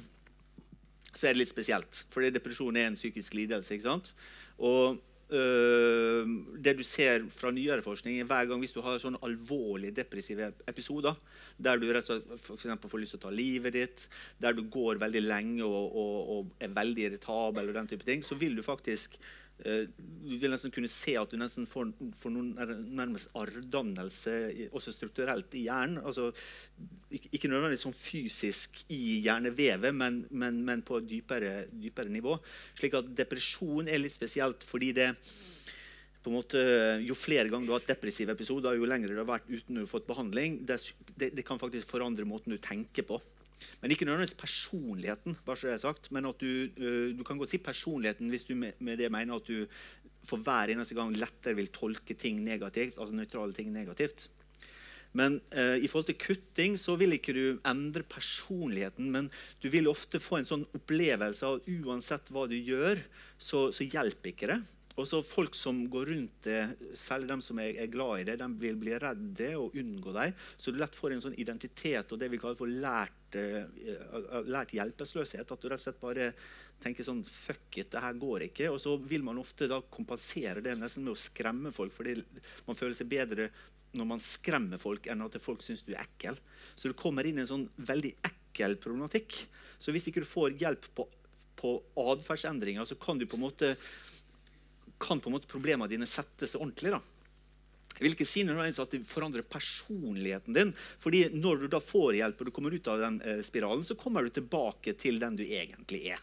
så er det litt spesielt. Fordi depresjon er en psykisk lidelse. ikke sant? Og det du ser fra nyere forskning, er hver gang hvis du har sånne alvorlige depressive episoder, der du rett og slett får lyst til å ta livet ditt, der du går veldig lenge og, og, og er veldig irritabel, og den type ting, så vil du faktisk Eh, du vil nesten kunne se at du nesten får, får noen nærmest arrdannelse også strukturelt i hjernen. Altså, ikke nødvendigvis sånn fysisk i hjernevevet, men, men, men på et dypere, dypere, nivå. Slik at depresjon er litt spesielt fordi det på en måte, Jo flere ganger du har hatt depressive episoder, jo lengre du har vært uten å ha fått behandling, det, det, det kan faktisk forandre måten du tenker på. Men ikke nødvendigvis personligheten. bare så det er sagt, men at du, uh, du kan godt si personligheten hvis du med, det mener at du for hver eneste gang lettere vil tolke ting negativt. altså nøytrale ting negativt. Men uh, i forhold til kutting så vil ikke du endre personligheten, men du vil ofte få en sånn opplevelse av at uansett hva du gjør, så, så hjelper ikke det. Og så Folk som går rundt det, selv de som er, er glad i det, de vil bli redde og unngå deg. Så du lett får en sånn identitet og det vi kaller for lært, uh, lært hjelpeløshet. At du rett og slett bare tenker sånn Fuck it, det her går ikke. Og så vil man ofte da kompensere det nesten med å skremme folk, fordi man føler seg bedre når man skremmer folk, enn at folk syns du er ekkel. Så du kommer inn i en sånn veldig ekkel problematikk. Så hvis ikke du får hjelp på, på atferdsendringer, så kan du på en måte kan på en måte problemene dine sette seg ordentlig. da. Jeg vil ikke si nødvendigvis at det forandrer personligheten din. fordi når du da får hjelp og du kommer ut av den eh, spiralen, så kommer du tilbake til den du egentlig er.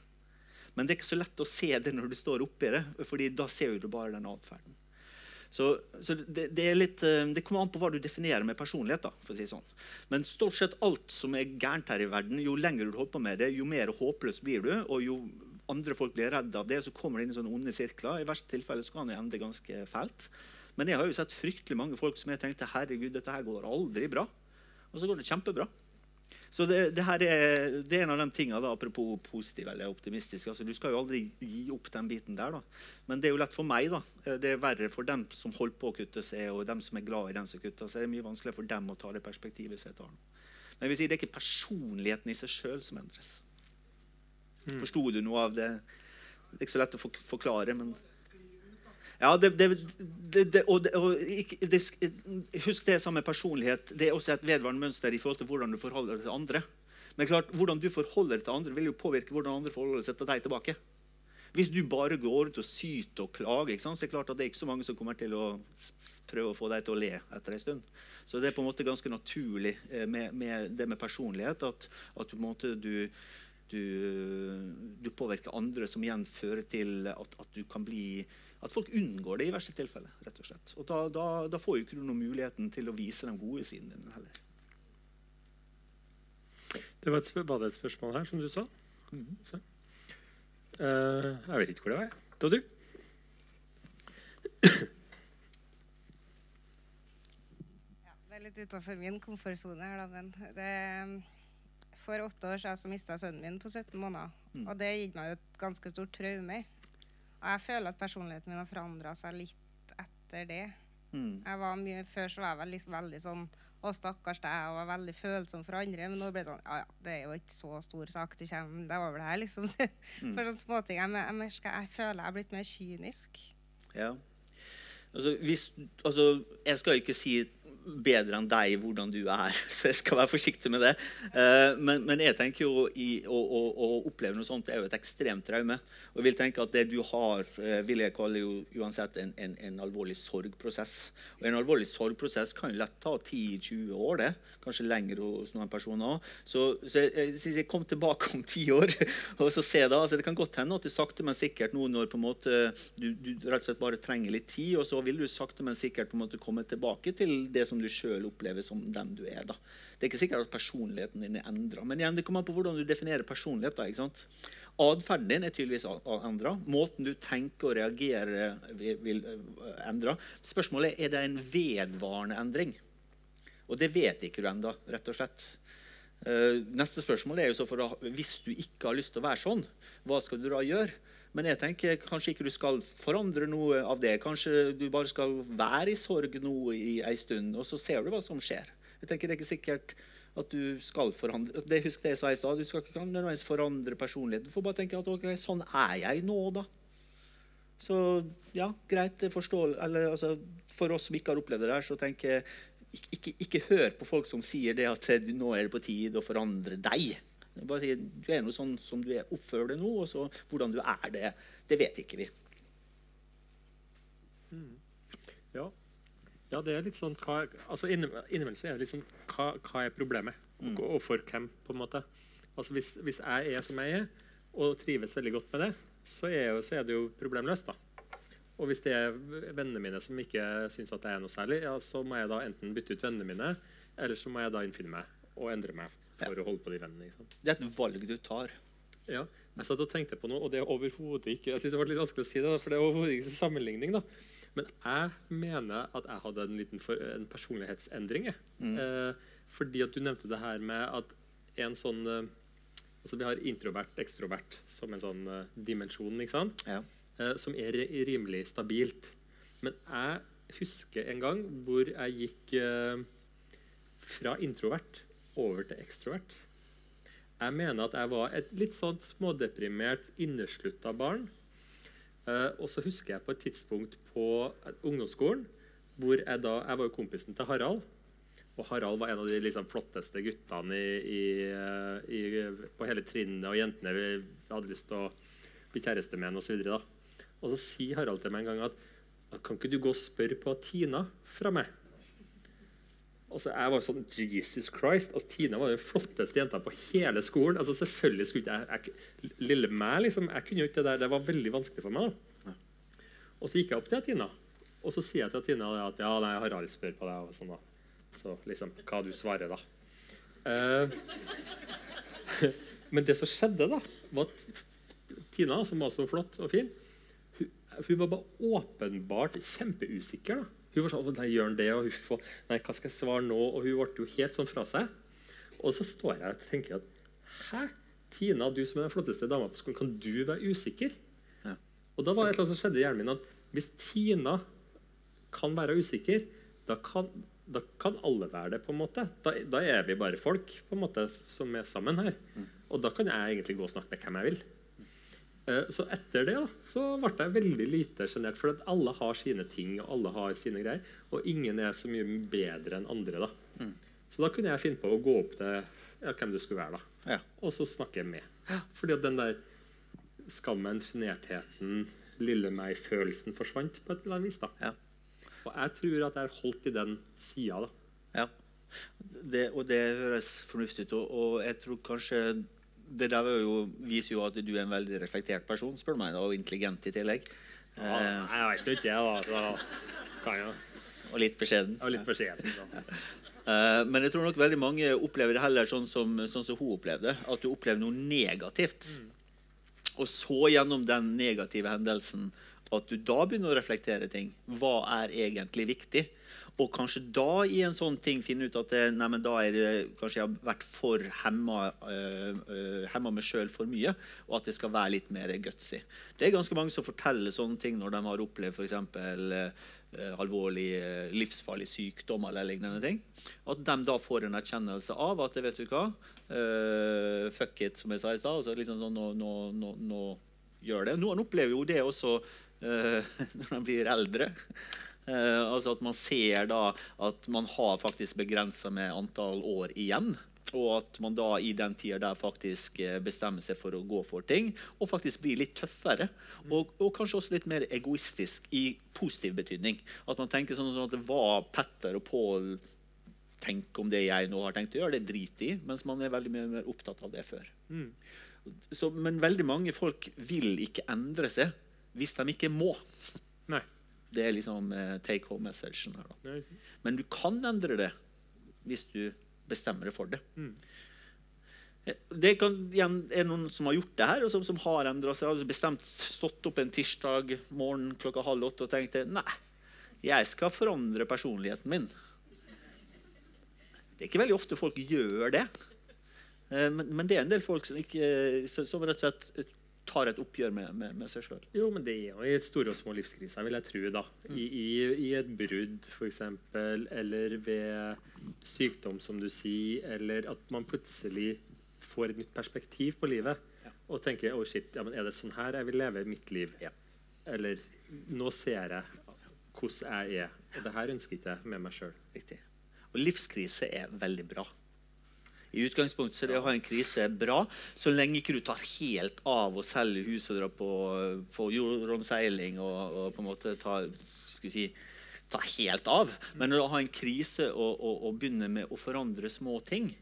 Men det er ikke så lett å se det når du står oppi det, fordi da ser du bare den atferden. Så, så det, det, litt, eh, det, kommer an på hva du definerer med personlighet. da, si sånn. Men stort sett alt som er gærent her i verden, jo lenger du holder på med det, jo mer håpløs blir du, og jo andre folk blir redd av det, så kommer det inn i sånne onde sirkler. I verste tilfelle så kan det ende ganske fælt. Men jeg har jo sett fryktelig mange folk som jeg tenkte herregud, dette her går aldri bra. Og så går det kjempebra. Så det, det her er, det er en av de tingene, da, apropos positiv eller optimistisk. Altså, du skal jo aldri gi opp den biten der. da. Men det er jo lett for meg. da. Det er verre for dem som holder på å kutte seg, og dem som er glad i den som kutter seg. Det er mye vanskeligere for dem å ta det perspektivet som jeg tar nå. Men jeg vil si, det er ikke personligheten i seg sjøl som endres. Mm. Forsto du noe av det? Det er ikke så lett å forklare, men ja, det, det, det, og, og, Husk det samme personlighet. Det er også et vedvarende mønster i forhold til hvordan du forholder deg til andre. Men klart, hvordan du forholder deg til andre, vil jo påvirke hvordan andre forholder seg til deg tilbake. Hvis du bare går ut og syter og klager, så er det klart at det er ikke så mange som kommer til å prøve å få deg til å le etter en stund. Så det er på en måte ganske naturlig eh, med, med det med personlighet at, at du, du du, du, påvirker andre, som igjen fører til at, at, du kan bli at folk unngår det i verste tilfelle. rett Og slett. Og da, da, da får jo ikke du noen muligheten til å vise de gode sidene dine heller. Det var et, var det et spørsmål her, som du sa. Mm -hmm. uh, jeg vet ikke hvor det var. Det var du. Ja, det er litt utafor min komfortsone her, da, men det for åtte år siden så mista sønnen min på 17 måneder. Mm. Og det gitt meg jo et ganske stort traume. Og jeg føler at personligheten min har forandra seg litt etter det. Mm. Jeg var mye, Før så var jeg veldig, veldig sånn Å, stakkars deg, og var veldig følsom for andre. Men nå ble det sånn Ja, ja, det er jo ikke så stor sak du kommer deg over det her, liksom. mm. For sånne småting. Jeg, jeg, jeg, jeg føler jeg er blitt mer kynisk. Ja. Altså, hvis, altså, jeg skal jo ikke si bedre enn deg hvordan du er. Så jeg skal være forsiktig med det. Uh, men, men, jeg tenker jo i, å, å, å, oppleve noe sånt er jo et ekstremt traume. Og jeg vil tenke at det du har, uh, vil jeg kalle jo uansett en, en, en, alvorlig sorgprosess. Og en alvorlig sorgprosess kan jo lett ta 10-20 år, det. Kanskje lenger hos noen personer òg. Så, så jeg, jeg, jeg kom tilbake om ti år og så se da. Altså, det kan godt hende at du sakte, men sikkert nå når på en måte du, du rett og slett bare trenger litt tid, og så vil du sakte, men sikkert på en måte komme tilbake til det som som du sjøl opplever som den du er. da. Det er ikke sikkert at personligheten din er endra. Men igjen, det kommer an på hvordan du definerer personlighet. da, ikke sant? Atferden din er tydeligvis endra. Måten du tenker og reagerer vil, vil eh, endre. Spørsmålet er er det en vedvarende endring. Og det vet ikke du ennå, rett og slett. Uh, neste spørsmål er jo så for Hvis du ikke har lyst til å være sånn, hva skal du da gjøre? Men jeg tenker kanskje ikke du skal forandre noe av det. Kanskje du bare skal være i sorg nå i ei stund, og så ser du hva som skjer. Jeg tenker Det er ikke sikkert At du skal forandre det Husk det jeg sa i stad. Du skal ikke nødvendigvis forandre personligheten. Du får bare tenke at ok, sånn er jeg nå, da. Så ja, greit. jeg eller, altså, for oss som ikke har opplevd det der, så tenker jeg ikke, ikke, ikke hør på folk som sier det at nå er det på tide å forandre deg. Bare si, Du er noe sånn som du er. Oppfører deg nå, og så hvordan du er det, det vet ikke vi. Ja. ja, det er litt sånn hva, altså Innimellom så er det litt sånn hva, hva er problemet, og, og, for hvem? på en måte. Altså hvis, hvis, jeg er som jeg er, og trives veldig godt med det, så er, jo, så er det jo problemløst. da. Og hvis det er vennene mine som ikke syns at jeg er noe særlig, ja, så må jeg da enten bytte ut vennene mine, eller så må jeg da innfinne meg og endre meg for ja. å holde på de vennene. Liksom. Det er et valg du tar. Ja. Jeg satt og tenkte på noe, og det er overhodet ikke Jeg synes det var litt vanskelig å si det, for det er overhodet ikke sammenligning. da. Men jeg mener at jeg hadde en liten for, en personlighetsendring. Mm. Eh, fordi at du nevnte det her med at en sånn eh, altså Vi har introvert, ekstrovert som en sånn eh, dimensjon, ikke sant? Ja. Uh, som er rimelig stabilt. Men jeg husker en gang hvor jeg gikk uh, fra introvert over til ekstrovert. Jeg mener at jeg var et litt sånn smådeprimert, inneslutta barn Uh, og så husker jeg på et tidspunkt på ungdomsskolen hvor jeg da Jeg var jo kompisen til Harald. Og Harald var en av de liksom, flotteste guttene i, i, eh, i, på hele trinnet. Og jentene hadde lyst til å bli kjæreste med osv. Og, og så sier Harald til meg en gang at, at kan ikke du gå og spørre på Tina fra meg? Og så jeg var sånn Jesus Christ. altså Tina var den flotteste jenta på hele skolen. altså selvfølgelig skulle ikke jeg, jeg, Lille meg, liksom, jeg kunne jo ikke det der. Det var veldig vanskelig for meg. da. Og så gikk jeg opp til Tina, og så sier jeg til Tina at ja, nei, Harald spør på deg. og sånn da. Så liksom, hva du svarer, da. Uh, men det som skjedde, da, var at Tina, som var så flott og fin, hun, hun var bare åpenbart kjempeusikker. da. Hun var sånn nei, gjør han det, og huff, og nei, hva skal jeg svare nå? Og hun ble jo helt sånn fra seg. Og så står jeg og tenker at Hæ? Tina, du som er den flotteste dama på skolen, kan du være usikker? Ja. Og da var det annet som skjedde i hjernen min at hvis Tina kan være usikker, da kan, da kan alle være det. på en måte. Da, da, er vi bare folk på en måte som er sammen her. Mm. Og da kan jeg egentlig gå og snakke med hvem jeg vil. Eh, så etter det da, så ble jeg veldig lite sjenert. For alle har sine ting og alle har sine greier. Og ingen er så mye bedre enn andre. da. Mm. Så da kunne jeg finne på å gå opp til ja, hvem du skulle være, da. Ja. og så snakke med. Ja. Fordi at den der skammen, sjenertheten, lille meg-følelsen forsvant på et eller annet vis. da. Ja. Og jeg tror at jeg har holdt i den sida. Ja. Det, og det høres fornuftig ut. Og, og jeg tror kanskje det der jo, viser jo at du er en veldig reflektert person, spør meg, og intelligent i tillegg. Ja, eh, jeg vet jo ikke det, da. kan jo. Og litt beskjeden. Og litt beskjeden ja. uh, men jeg tror nok veldig mange opplever det heller sånn som, sånn som hun opplevde. At du opplever noe negativt. Mm. Og så gjennom den negative hendelsen at du da begynner å reflektere ting. Hva er egentlig viktig? Og kanskje da i en sånn ting finne ut at det, nei, da er det, kanskje jeg har vært for hemma, øh, hemma meg sjøl for mye, og at det skal være litt mer gutsy. Det er ganske mange som forteller sånne ting når de har opplevd f.eks. Uh, alvorlig uh, livsfarlig sykdom eller lignende ting. At de da får en erkjennelse av at vet du hva, uh, fuck it, som jeg sa i stad. Altså, liksom nå, nå, nå, nå, gjør det. Noen opplever jo det også når de blir eldre. Eh, altså at man ser da at man har faktisk begrensa med antall år igjen. Og at man da i den tida der faktisk eh, bestemmer seg for å gå for ting. Og faktisk blir litt tøffere. Og, og kanskje også litt mer egoistisk i positiv betydning. At man tenker sånn at det var Petter og Pål tenker om det jeg nå har tenkt å gjøre, det driter i. Mens man er veldig mer opptatt av det før. Mm. Så, men veldig mange folk vil ikke endre seg hvis de ikke må. Nei. Det er liksom take home messagen her. Da. Men du kan endre det hvis du bestemmer deg for det. Mm. Eh, det kan, igjen, er noen som har gjort det her, og som, som har endra seg. Altså bestemt stått opp en tirsdag morgen klokka halv åtte og tenkte nei, jeg skal forandre personligheten min. Det er ikke veldig ofte folk gjør det. Eh, men, men det er en del folk som, ikke, som rett og slett tar et oppgjør med, med, med seg sjøl. Jo, men det er jo i store og små livskriser, vil jeg tro. da. I, i, i et brudd, f.eks., eller ved sykdom, som du sier, eller at man plutselig får et nytt perspektiv på livet Ja. og tenker oh shit, ja, men er det sånn her jeg vil leve mitt liv? Ja. Eller nå ser jeg hvordan jeg er, og det her ønsker ikke med meg sjøl. Og livskrise er veldig bra. I utgangspunktet så er det å ha en krise er bra, så lenge ikke du tar helt av og selger hus og drar på, på jordomseiling og, og på en måte tar skal vi si, ta helt av. Men når du har en krise og, og, og begynner med å forandre små ting,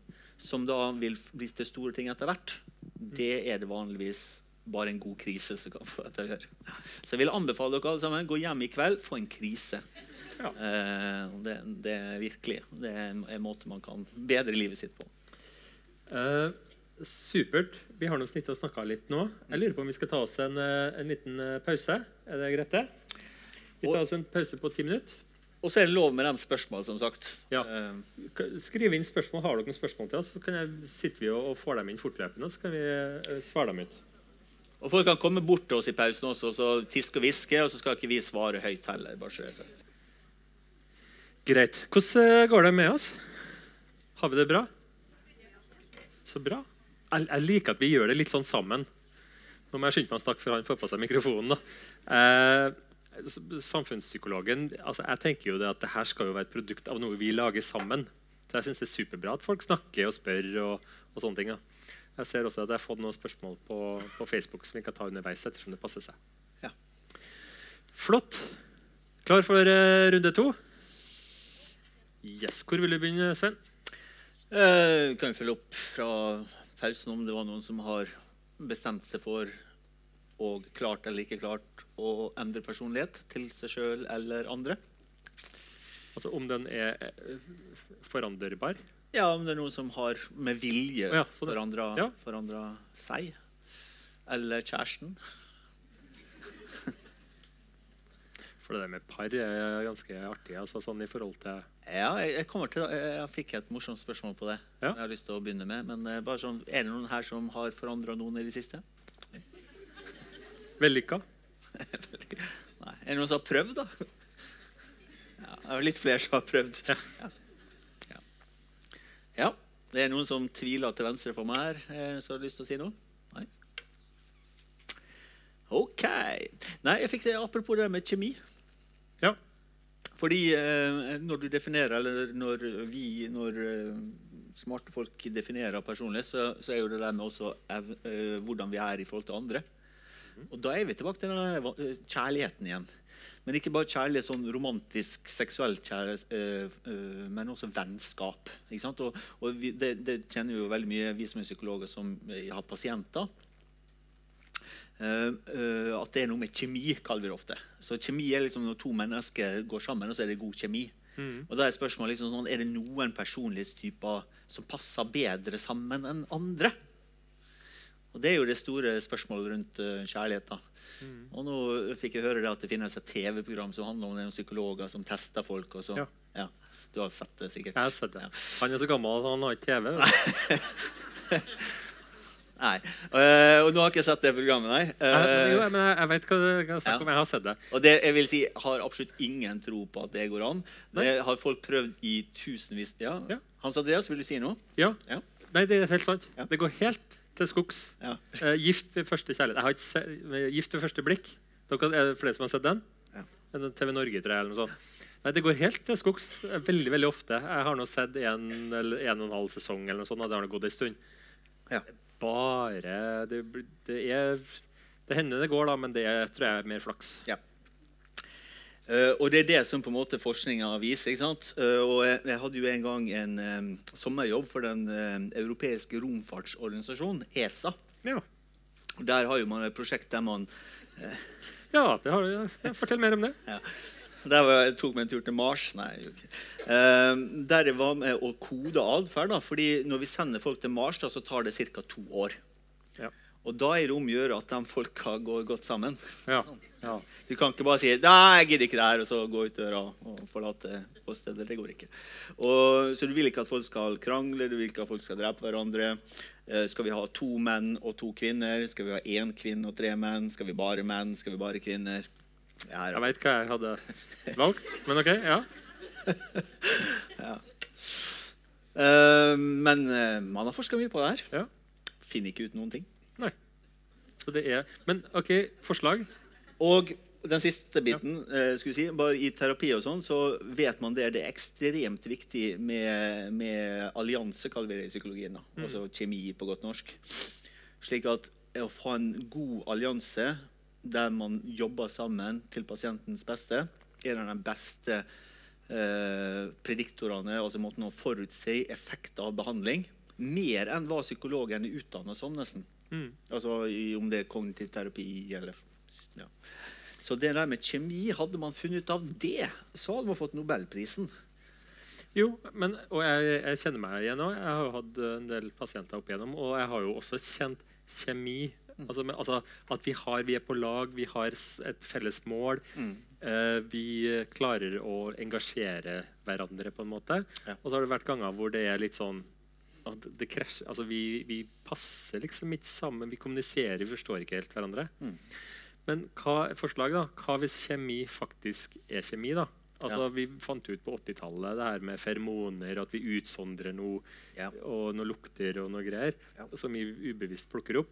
som da vil bli til store ting etter hvert, det er det vanligvis bare en god krise som kan få deg å gjøre. Så jeg vil anbefale dere alle sammen gå hjem i kveld, få en krise. Ja. Eh, det, det er virkelig det er en, en måte man kan bedre livet sitt på. Eh, supert. Vi har nå snitt og snakka litt nå. Jeg lurer på om vi skal ta oss en, eh, en liten eh, pause. Er det greit, det? Vi tar oss en pause på ti minutter. Og så er det lov med de spørsmål, som sagt. Ja. Skriv inn spørsmål. Har dere noen spørsmål til oss, så kan jeg, sitter vi og, og får dem inn fortløpende. Så kan vi svare dem ut. og folk kan komme bort til oss i pausen også, og så tiske og hviske, og så skal ikke vi svare høyt heller. bare så det er sagt. Greit. Hvordan går det med oss? Har vi det bra? Så bra. Jeg, jeg liker at vi gjør det litt sånn sammen. Nå må jeg skynde meg å snakke før han får på seg mikrofonen. Eh, samfunnspsykologen altså Jeg tenker jo det at dette skal jo være et produkt av noe vi lager sammen. Så jeg syns det er superbra at folk snakker og spør. og, og sånne ting. da. Jeg ser også at jeg har fått noen spørsmål på, på Facebook som vi kan ta underveis. ettersom det passer seg. Ja. Flott. Klar for uh, runde to? Yes. Hvor vil du begynne, Sven? Eh, kan vi følge opp fra pausen om det var noen som har bestemt seg for og klart eller ikke klart å endre personlighet til seg sjøl eller andre? Altså Om den er eh, foranderbar? Ja, om det er noen som har med vilje Ja, sånn forandra, Ja. forandra seg. Eller kjæresten. For det der med par er ganske artig. altså sånn i forhold til... Ja, jeg, jeg, kommer til, jeg, fikk et morsomt spørsmål på det. Ja. som jeg har lyst til å begynne med. Men eh, bare sånn, er det noen her som har forandra noen i det siste? Vellykka? Nei. Er det noen som har prøvd, da? Ja, det er litt flere som har prøvd. Ja. Ja. Ja. ja. Det er noen som tviler til venstre for meg her. eh, Som har lyst til å si noe? Nei? OK. Nei, jeg fikk det apropos det med kjemi. Ja. Fordi eh, når du definerer, eller når vi, når eh, smarte folk definerer personlighet, så, så er jo det der med også ev, eh, hvordan vi er i forhold til andre. Og da er vi tilbake til denne eh, kjærligheten igjen. Men ikke bare kjærlighet sånn romantisk, seksuell kjærlighet, eh, eh, men også vennskap. Og, og vi, det, det kjenner jo veldig mye vi som er psykologer som har pasienter. Eh, eh, at det er noe med kjemi, kaller vi det ofte. Så kjemi er liksom når to mennesker går sammen, og så er det god kjemi. Mm. Og da Er spørsmålet liksom sånn, er det noen personlighetstyper som passer bedre sammen enn andre. Og Det er jo det store spørsmålet rundt uh, kjærlighet. da. Og nå fikk jeg høre det at det finnes et TV-program som handler om noen psykologer som tester folk. og så, Ja. ja. Du har sett det sikkert? Jeg har sett det. Ja. Han er så gammel at han har ikke TV. Nei. Uh, og nå har jeg ikke sett det programmet, nei. Jeg, Eh, jo, men jeg, jeg vet hva du hva det er snakk Ja. om. Jeg har sett det. Og det jeg vil si, har absolutt ingen tro på at det går an. Det har folk prøvd i tusenvis ja. Ja. Hans Andreas, vil du si noe? Ja. Ja. Nei, det er helt sant. Ja. Det går helt til skogs. Ja. Eh, gift ved første kjærlighet. Jeg har ikke se, eh, gift ved første blikk. Dere, er det flere som har sett den? Ja. En TV Norge, tror jeg. eller noe sånt. Nei, Det går helt til skogs veldig veldig ofte. Jeg har nå sett en eller en og en halv sesong, eller noe sånt, og det har gått en stund. Ja. Bare Det, det er Det hender det går, da, men det tror jeg er mer flaks. Ja. Uh, og det er det som på en måte forskninga viser. ikke sant? Uh, og jeg, jeg hadde jo en gang en um, sommerjobb for den eh, europeiske romfartsorganisasjonen, ESA. Ja, Og Der har jo man et prosjekt der man ja det har. Ja, Fortell mer om det. Der var, jeg tok meg en tur til Mars. Nei, okay. Eh, der jeg var med å kode atferd. fordi når vi sender folk til Mars, da, så tar det ca. to år. Ja. Og da er det om å gjøre at de folka går godt sammen. Ja. ja. Du kan ikke bare si 'Nei, jeg gidder ikke det her', og så gå ut døra og forlate åstedet. Det går ikke. Og, så du vil ikke at folk skal krangle, du vil ikke at folk skal drepe hverandre. Eh, skal vi ha to menn og to kvinner? Skal vi ha én kvinne og tre menn? Skal vi bare menn? Skal vi bare kvinner? Ja, Jeg veit hva jeg hadde valgt, men OK. ja. Eh, men uh, man har forska mye på det her. Ja. Finner ikke ut noen ting. Nei. Så det er Men OK, forslag? Og den siste biten, eh, skulle vi si, bare i terapi og sånn, så vet man det, det er ekstremt viktig med, med allianse, kaller vi det i psykologien. da. Altså kjemi på godt norsk. Slik at å få en god allianse der man jobber sammen til pasientens beste, er en av de beste eh, prediktorene, altså måten å forutse effekt av behandling. Mer enn hva psykologen er utdannet som, nesten. Mm. Altså i, om det er kognitiv terapi eller ja. Så det der med kjemi, hadde man funnet ut av det, så hadde man fått nobelprisen. Jo, men, og jeg, jeg kjenner meg igjen òg. Jeg har jo hatt en del pasienter opp igjennom, og jeg har jo også kjent kjemi. Altså, men, altså At vi, har, vi er på lag, vi har et felles mål. Eh, vi klarer å engasjere hverandre, på en måte. Ja. Og så har det vært ganger hvor det er litt sånn at det krasjer Altså, vi, vi passer liksom ikke sammen. Vi kommuniserer, vi forstår ikke helt hverandre. Men hva forslag da? Hva hvis kjemi faktisk er kjemi? da? Altså, Vi fant ut på 80-tallet det her med feromoner, at vi utsondrer noe, Ja. og noe lukter og noe greier, Ja. som vi ubevisst plukker opp.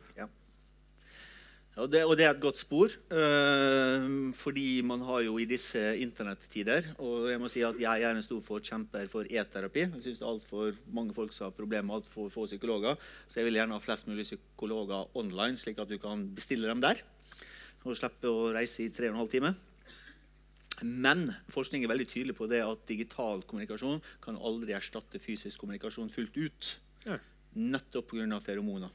Og det, og det er et godt spor, øh, fordi man har jo i disse internettider Og jeg må si at jeg er en stor forkjemper for e-terapi. Jeg synes det er altfor mange folk som har problemer med altfor få psykologer. Så jeg vil gjerne ha flest mulig psykologer online, slik at du kan bestille dem der. Og slippe å reise i tre og en halv time. Men forskning er veldig tydelig på det at digital kommunikasjon kan aldri erstatte fysisk kommunikasjon fullt ut. Ja. Nettopp pga. feromoner.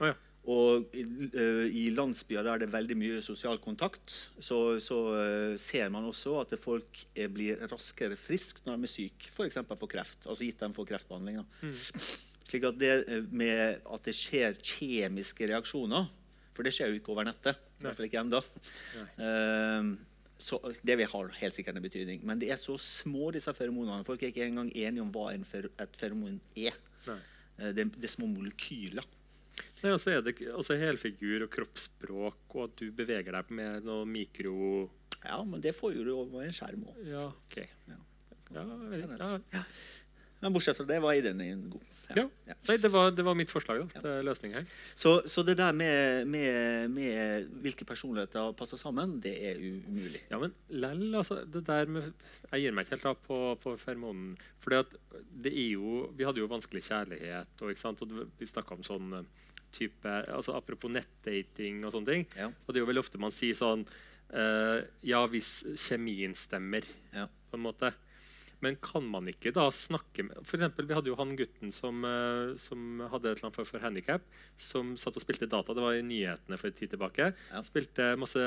Oh, ja. Og i, øh, landsbyer der det er veldig mye sosial kontakt, så, så øh, ser man også at folk er, blir raskere friske når de er syke, f.eks. for, kreft. Altså gitt dem for kreftbehandling. Da. Slik at det med at det skjer kjemiske reaksjoner For det skjer jo ikke over nettet. I hvert fall ikke ennå. så det vi har helt sikkert en betydning. Men det er så små, disse feromonene. Folk er ikke engang enige om hva et feromon er. Eh, Det, det er små molekyler. Nei, og så er det altså helfigur og kroppsspråk, og at du beveger deg med noe mikro... Ja, men det får du over en skjerm òg. Ja, OK. Ja. Ja, ja. Men bortsett fra det var ideen god. ja. Ja. Nei, det var, det var mitt forslag da, til løsning her. Så, så det der med, med, med hvilke personligheter passer sammen, det er umulig. Ja, men lell, altså, det der med Jeg gir meg ikke helt da på, på Fermonen. For det er jo Vi hadde jo vanskelig kjærlighet, og, og vi snakka om sånn eh, type altså Apropos nettdating og sånne ting. Ja. Og det er jo veldig ofte man sier sånn uh, Ja, hvis kjemien stemmer, Ja. på en måte. Men kan man ikke da snakke med For eksempel, Vi hadde jo han gutten som, eh, som hadde et eller annet for, for handikap, som satt og spilte data. Det var i nyhetene for en tid tilbake. Ja. Spilte masse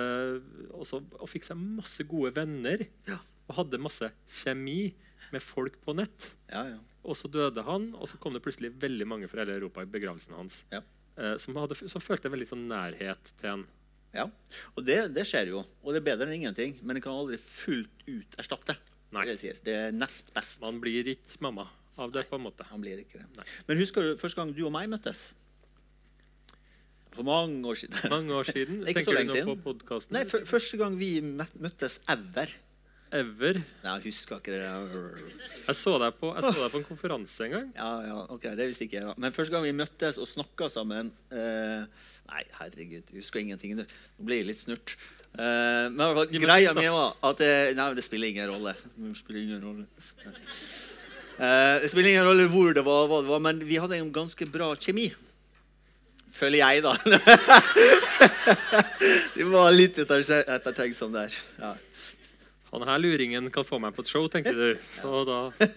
også, og fikk seg masse gode venner. Ja. Og hadde masse kjemi med folk på nett. Ja, ja. Og så døde han, og så kom det plutselig veldig mange fra hele Europa i begravelsen hans. Eh, som, hadde, som følte veldig sånn nærhet til en. ja. Og det, det skjer jo. Og det er bedre enn ingenting. Men det kan aldri fullt ut erstatte. Nei. Det, sier. det er nest best. Man blir ikke mamma av det, på en måte. Man blir ikke det. Nei. Men husker du første gang du og meg møttes? For mange år siden. Mange år siden. Tenker du nå på podkasten? Nei, første gang vi møttes ever. Ever. Nei, jeg husker ikke det. Jeg så deg på, jeg så deg på en konferanse en gang. Ja, ja, ok, det visste ikke jeg. da. Men første gang vi møttes og snakka sammen eh, Nei, herregud, jeg husker ingenting. Nå blir jeg litt snurt. Eh, men fall, greia mi var at det, Nei, det spiller ingen rolle. Det spiller ingen rolle. Eh, det spiller ingen rolle hvor det var, hva det var, men vi hadde en ganske bra kjemi. Føler jeg, da. det var litt etter- ettertenksom der. Ja. Han her luringen kan få meg på et show, tenkte du. Og da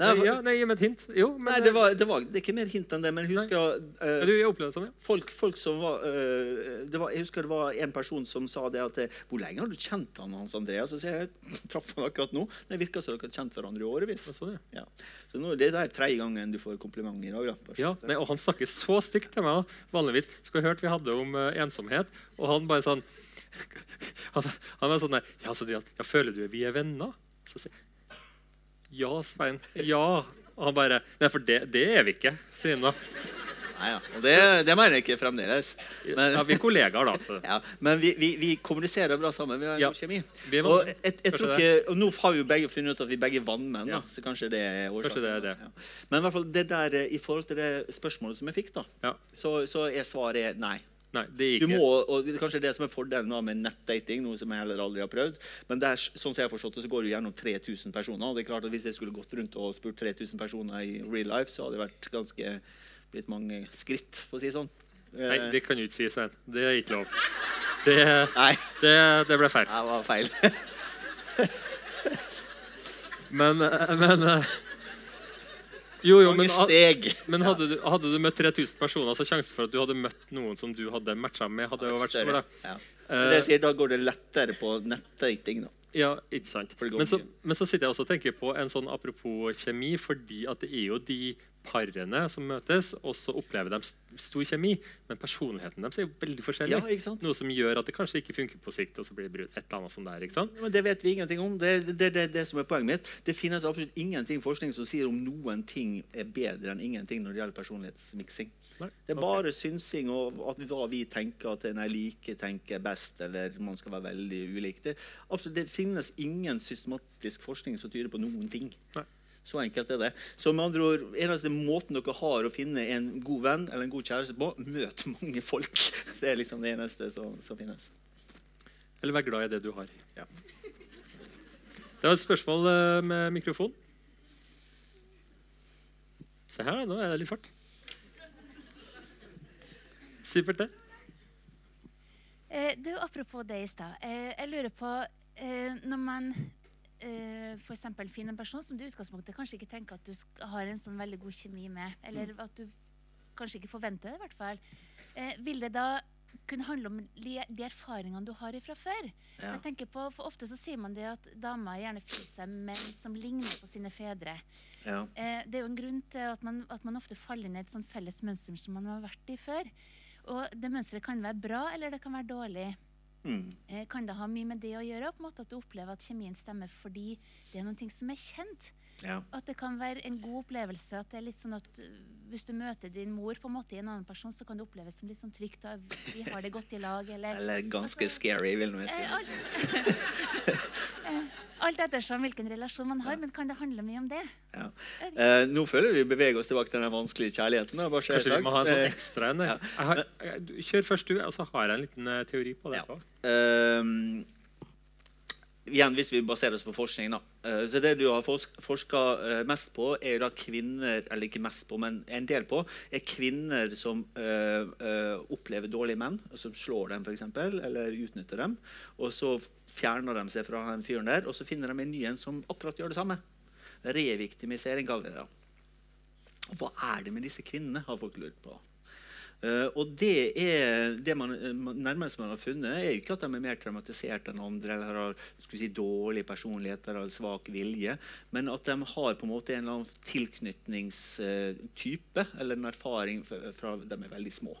Nei, ja, nei, gi meg et hint. Jo, men Nei, det, var, det, var, det ikke mer hint enn det, men husker uh, Ja, du, jeg opplevde sånn, ja. folk, folk som var, uh, det var Jeg husker det var en person som sa det at eh, 'Hvor lenge har du kjent han, Hans Andreas?' Så sier jeg jeg traff han akkurat nå. Det virker som dere har kjent hverandre i årevis. Sånn, ja. Ja. Så nå, det er tredje gangen du får kompliment i dag. da. Ja, nei, og han snakker så stygt til meg. Vanligvis skulle hørt vi hadde om uh, ensomhet, og han bare sånn Han, han var sånn der Ja, så Adrian, jeg føler du vi er venner? Så sier Ja, Svein. Ja. Og han bare Nei, for det, det er vi ikke, sier han da. Nei, ja. Og det, det mener jeg ikke fremdeles. Men, Ja, vi er kollegaer, da. Så. ja, men vi, vi, vi kommuniserer bra sammen. Vi har Ja. god kjemi. Er Og, et, tror ikke, og nå har vi jo begge funnet ut at vi begge er vannmenn, Ja. så kanskje det er årsaken. Det er det. Men i hvert fall det der, eh, i forhold til det spørsmålet som jeg fikk, da, så, så er svaret nei. Nei, det Du må, og kanskje det som er fordelen med nettdating, noe som jeg heller aldri har prøvd. Men er, sånn som jeg har forstått det, så går jo gjennom 3000 personer. og det er klart at Hvis jeg skulle gått rundt og spurt 3000 personer i real life, så hadde det vært ganske blitt mange skritt, for å si det sånn. Nei, Eh, det kan du ikke si, Svein. Det er ikke lov. Det, det, det ble feil. det var feil. Men, eh, men eh, Jo, jo, men, Mange men, steg. men hadde, du, hadde du møtt 3000 personer, så sjansen for at du hadde møtt noen som du hadde matcha med, hadde jo vært stor. Da. Eh, jeg sier, da går det lettere på nettdating. da. Ja, ikke sant. Men så, men så sitter jeg også og tenker på en sånn apropos kjemi, fordi at det er jo de parene som møtes, og så opplever de stor kjemi, men personligheten deres er jo veldig forskjellig. Ja? Noe som gjør at det kanskje ikke funker på sikt, og så blir det brutt. Et eller annet sånt der, ikke sant? Men det vet vi ingenting om. Det er det, det, det som er poenget mitt. Det finnes absolutt ingenting forskning som sier om noen ting er bedre enn ingenting når det gjelder personlighetsmiksing. Nei, Det er bare bare synsing og at hva vi tenker at en er like tenker best, eller man skal være veldig ulik. Det, absolutt, det finnes ingen systematisk forskning som tyder på noen ting. Nei. Så enkelt er det. Så med andre ord, eneste måten dere har å finne en god venn eller en god kjæreste på, møt mange folk. Det er liksom det eneste som, som finnes. Eller vær glad i det du har. Ja. Det var et spørsmål eh, med mikrofon. Se her, da. Nå er det litt fart. Supert, det. Eh, du, Apropos det i stad. Eh, jeg lurer på eh, Når man eh, f.eks. finner en person som du i utgangspunktet kanskje ikke tenker at du har en sånn veldig god kjemi med, eller at du kanskje ikke forventer det, i hvert fall, eh, vil det da kunne handle om de, erfaringene du har fra før? Ja. Jeg tenker på, for Ofte så sier man det at damer gjerne finner seg menn som ligner på sine fedre. Ja. Eh, det er jo en grunn til at man, at man ofte faller inn i et sånt felles mønster som man har vært i før. Og det mønsteret kan være bra, eller det kan være dårlig. Mm. Eh, kan det ha mye med det å gjøre? på en måte At du opplever at kjemien stemmer fordi det er noe som er kjent? Ja. At det kan være en god opplevelse? At det er litt sånn at uh, Hvis du møter din mor på en måte i en annen person, så kan det oppleves som litt sånn trygt. Og vi har det godt i lag. Eller Eller ganske scary, vil jeg si. eh, alt, eh, alt ettersom hvilken relasjon man har. Men kan det handle mye om det? Ja. Eh, nå føler vi beveger oss tilbake til den vanskelige kjærligheten. da, bare Kanskje vi har må ha en sånn Eh, ekstra en. kjør først, du, og så har jeg en liten eh, teori på det. Ja. Igjen, hvis vi baserer oss på forskning, da. Eh, så det du har forska mest på, er da kvinner Eller ikke mest på, men en del på, er kvinner som eh, eh, opplever dårlige menn, som slår dem f.eks., eller utnytter dem. Og så fjerner de seg fra den fyren der, og så finner de en ny en som akkurat gjør det samme. Reviktimisering kaller vi det. Hva er det med disse kvinnene, har folk lurt på. Eh, og det er det man, eh, man- nærmest man har funnet, er ikke at de er mer traumatisert enn andre eller har si, dårlig personlighet eller svak vilje, men at de har på en måte en eller annen tilknytningstype eller en erfaring fra, de er veldig små.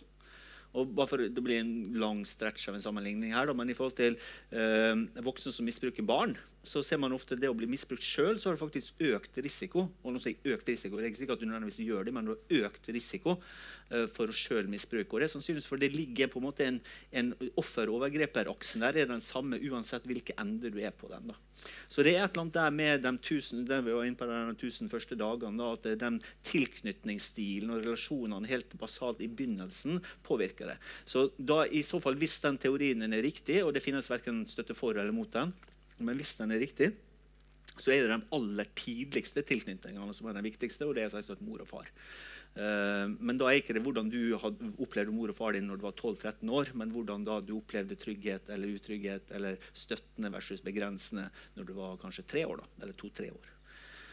Og for Det blir en lang stretch av en sammenligning her, da, men i forhold til eh, voksne som misbruker barn, så ser man ofte det å bli misbrukt sjøl, så har du faktisk økt risiko. Og nå sier jeg økt risiko, det er ikke sikkert at du nødvendigvis gjør det, men du har økt risiko uh, for å sjøl misbruke. Og det er sannsynligvis for det ligger på en måte en, en offer-overgreper-aksen der er den samme uansett hvilke ender du er på den. da. Så det er et eller annet der med de tusen, det vi var inne på de tusen første dagene, da, at den tilknytningsstilen og relasjonene helt basalt i begynnelsen påvirker det. Så da i så fall, hvis den teorien er riktig, og det finnes verken støtte for eller mot den, men hvis den er riktig, så er det de aller tidligste tilknytningene som er den viktigste, og det er selvsagt mor og far. Eh, men da er ikke det hvordan du opplevde mor og far din når du var 12-13 år, men hvordan da du opplevde trygghet eller utrygghet eller støttende versus begrensende når du var kanskje tre år. da, eller to-tre år.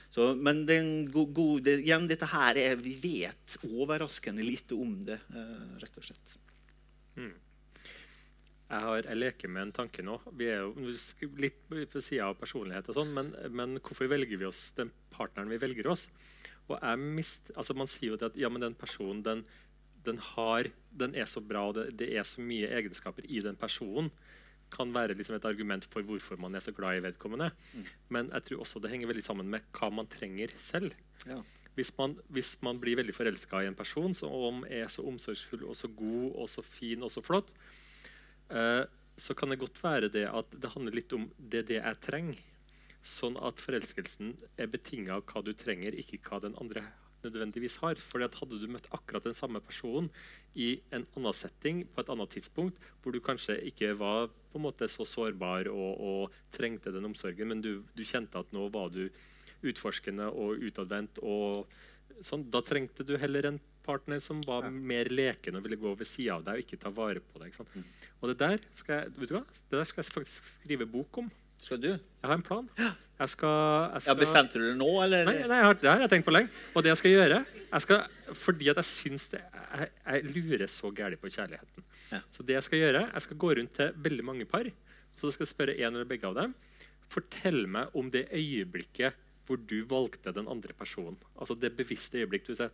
Så, men god, go det, igjen, dette her er, vi vet overraskende lite om det, eh, rett og slett. Jeg, har, jeg leker med en tanke nå. Vi er jo litt på sida av personlighet, og sånn, men, men hvorfor velger vi oss den partneren vi velger oss? Mist, altså Man sier jo at ja, men den personen den, den, har, den er så bra, og det, det er så mye egenskaper i den personen. Kan være liksom et argument for hvorfor man er så glad i vedkommende. Men jeg tror også det henger veldig sammen med hva man trenger selv. Ja. hvis man, hvis man blir veldig forelska i en person som er så omsorgsfull og så god og så fin og så flott, så kan det godt være det at det handler litt om det, det jeg trenger. Sånn at forelskelsen er betinga av hva du trenger, ikke hva den andre nødvendigvis har. Fordi at Hadde du møtt akkurat den samme personen i en annen setting på et annet tidspunkt, hvor du kanskje ikke var på en måte så sårbar og, og trengte den omsorgen, men du, du, kjente at nå var du utforskende og utadvendt, og sånn, da trengte du heller en partner som var ja. mer leken og ville gå ved sida av deg og ikke ta vare på deg. Mm. Og det der, skal jeg, vet du hva? det der skal jeg faktisk skrive bok om. Skal du? Jeg har en plan. Jeg skal, jeg skal... Ja, bestemte du det nå, eller? Nei, nei har, det har jeg tenkt på lenge. Og det jeg skal gjøre jeg skal, Fordi at jeg syns det Jeg, jeg lurer så gæli på kjærligheten. Ja. Så det jeg skal gjøre, jeg skal gå rundt til veldig mange par. Så skal jeg spørre en eller begge av dem. Fortell meg om det øyeblikket hvor du valgte den andre personen. Altså det bevisste øyeblikk. Du sier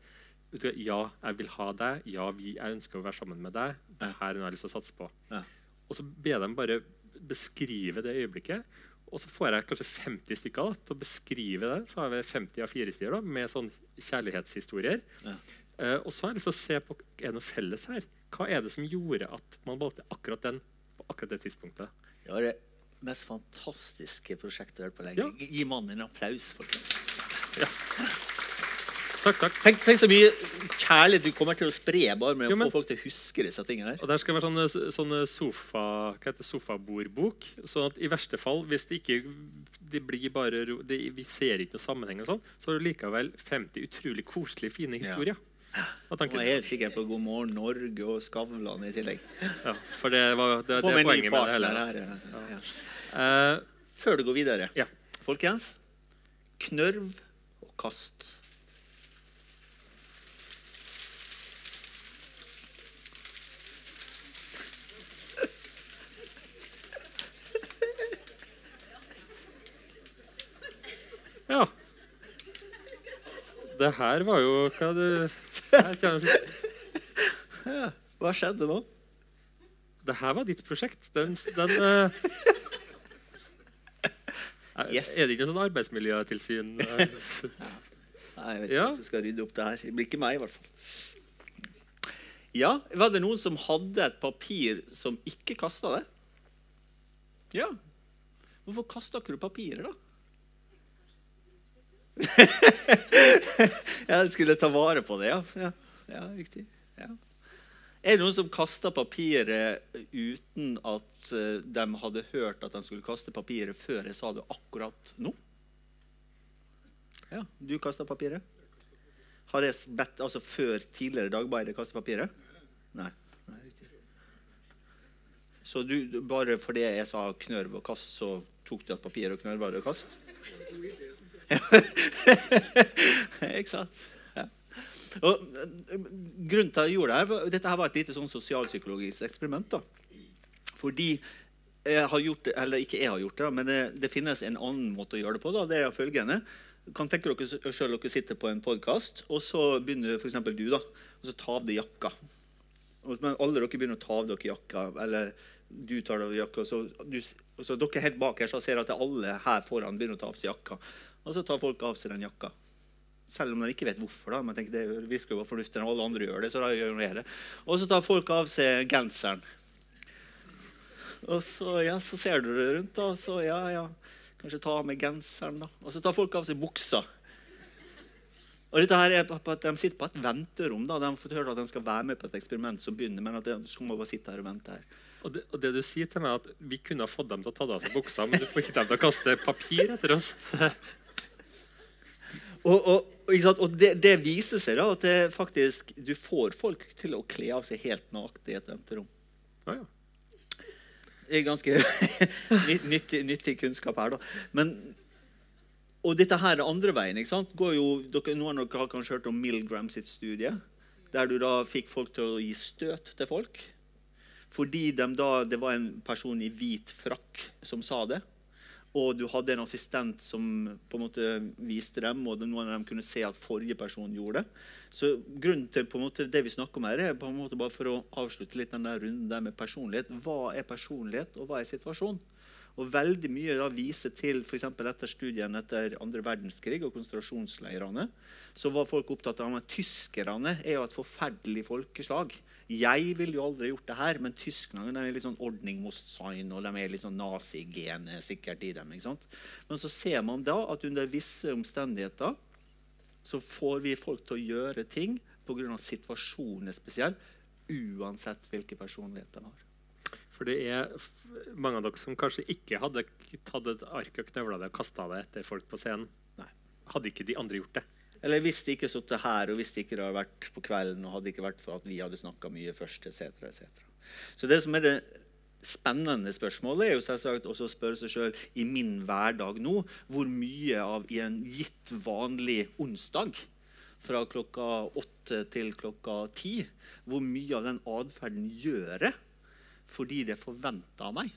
ja, jeg vil ha deg. Ja, vi, jeg ønsker å være sammen med deg. Det her er noe jeg har lyst til å satse på. Ja. Og så ber jeg dem bare beskrive det øyeblikket. Og så får jeg kanskje 50 stykker da, til å beskrive det. Så har vi 50 av fire stier med sånn kjærlighetshistorier. Ja. Uh, og så har jeg lyst til å se på er det noe felles her. Hva er det som gjorde at man valgte akkurat den på akkurat det tidspunktet? Det var det mest fantastiske prosjektet jeg har hørt på lenge. Ja. Gi mannen en applaus, folkens. Ja. Takk, takk. Tenk, tenk, så mye kjærlighet du kommer til å spre bare med jo, men, å få folk til å huske disse tingene. her. Og Der skal være sånne, sånne sofa, hva heter sofabordbok. sånn at i verste fall, hvis det ikke det blir bare, det, vi ser ikke noen sammenheng, og sånn, så har du likevel 50 utrolig koselige, fine historier. Ja. Hva? Jeg er helt sikker på God morgen Norge og Skavlan i tillegg. Ja, for det, var, det, det er poenget med det hele. Her, ja. Ja. Uh, Før du går videre, folkens Knørv og kast. Ja. Det her var jo Hva du ja, Hva skjedde nå? Det her var ditt prosjekt. Den, den uh, yes. Er det ikke sånn arbeidsmiljøtilsyn? Uh? Nei, jeg vet ikke ja. hvem som skal rydde opp det her. Det blir ikke meg, i hvert fall. Ja, Var det noen som hadde et papir som ikke kasta det? Ja. Hvorfor kasta ikke du papiret, da? jeg skulle ta vare på det, ja. Ja, ja riktig. Ja. Er det noen som kasta papiret uten at uh, de hadde hørt at de skulle kaste papiret før jeg sa det akkurat nå? Ja, du kasta papiret? Har jeg bedt altså før tidligere dagbeider kaste papiret? Nei. Nei riktig. Så du, bare fordi jeg sa knørv og kast, så tok du at papiret og knørv det og kast? Ikke sant? Ja. Og, grunnen til at jeg gjorde det, her, Dette her var et lite sånn sosialpsykologisk eksperiment. da. Fordi jeg har gjort det, eller ikke jeg har gjort det, men det, det finnes en annen måte å gjøre det på. da, det er følgende. Kan tenke dere selv dere sitter på en podkast, og så begynner f.eks. du da, og så ta av deg jakka. Men alle dere begynner å ta av dere jakka. eller du tar av jakka, så, du, så dere helt bak her så ser at alle her foran begynner å ta av seg jakka. Og så tar folk av seg den jakka. Selv om de ikke vet hvorfor. da, men tenker det virker jo fornuftig når alle andre gjør det. så da gjør jeg det. Og så tar folk av seg genseren. Og så, ja, så ser du det rundt, da. Og så ja, ja, kanskje ta av meg genseren, da. Og så tar folk av seg buksa. Og dette her er på at De sitter på et venterom. da, De har fått høre at de skal være med på et eksperiment som begynner. men at de skal bare sitte her og vente her. Og det, og det, du sier til meg, er at vi kunne ha fått dem til å ta av seg buksa, men du får ikke dem til å kaste papir etter oss. Og, og, og det, det, viser seg da at det faktisk, du får folk til å kle av seg helt nakne i et venterom. rom. ja. Det er ganske nyttig, nyttig, kunnskap her, da. Men, og dette her er andre veien. ikke sant? Går jo, dere, noen av dere har kanskje hørt om Milgram sitt studie, der du da fikk folk til å gi støt til folk. Fordi de da, det var en person i hvit frakk som sa det og du hadde en assistent som på en måte viste dem, og noen av dem kunne se at forrige person gjorde det. Så grunnen til på en måte det vi snakker om her, er på en måte bare for å avslutte litt den der runden der med personlighet. Hva er personlighet, og hva er situasjon? Og veldig mye da viser til f.eks. etter studien etter andre verdenskrig og konsentrasjonsleirene. Så var folk opptatt av at tyskerne er jo et forferdelig folkeslag. Jeg ville jo aldri gjort det her, men tyskerne er litt sånn ordning mot sign, og de er litt sånn nazigenet sikkert i dem. ikke sant? Men så ser man da at under visse omstendigheter så får vi folk til å gjøre ting pga. situasjonen er spesiell, uansett hvilke personligheter de har. For det er mange av dere som kanskje ikke hadde tatt et ark og knøvla det og kasta det etter folk på scenen. Nei. Hadde ikke de andre gjort det? Eller hvis de ikke sittet her, og hvis de ikke hadde vært på kvelden, og hadde ikke vært for at vi hadde snakka mye først, etc., etc. Så det som er det spennende spørsmålet, er jo selvsagt også å spørre seg sjøl i min hverdag nå hvor mye av i en gitt vanlig onsdag fra klokka åtte til klokka ti, hvor mye av den atferden gjør jeg fordi det er forventa av meg,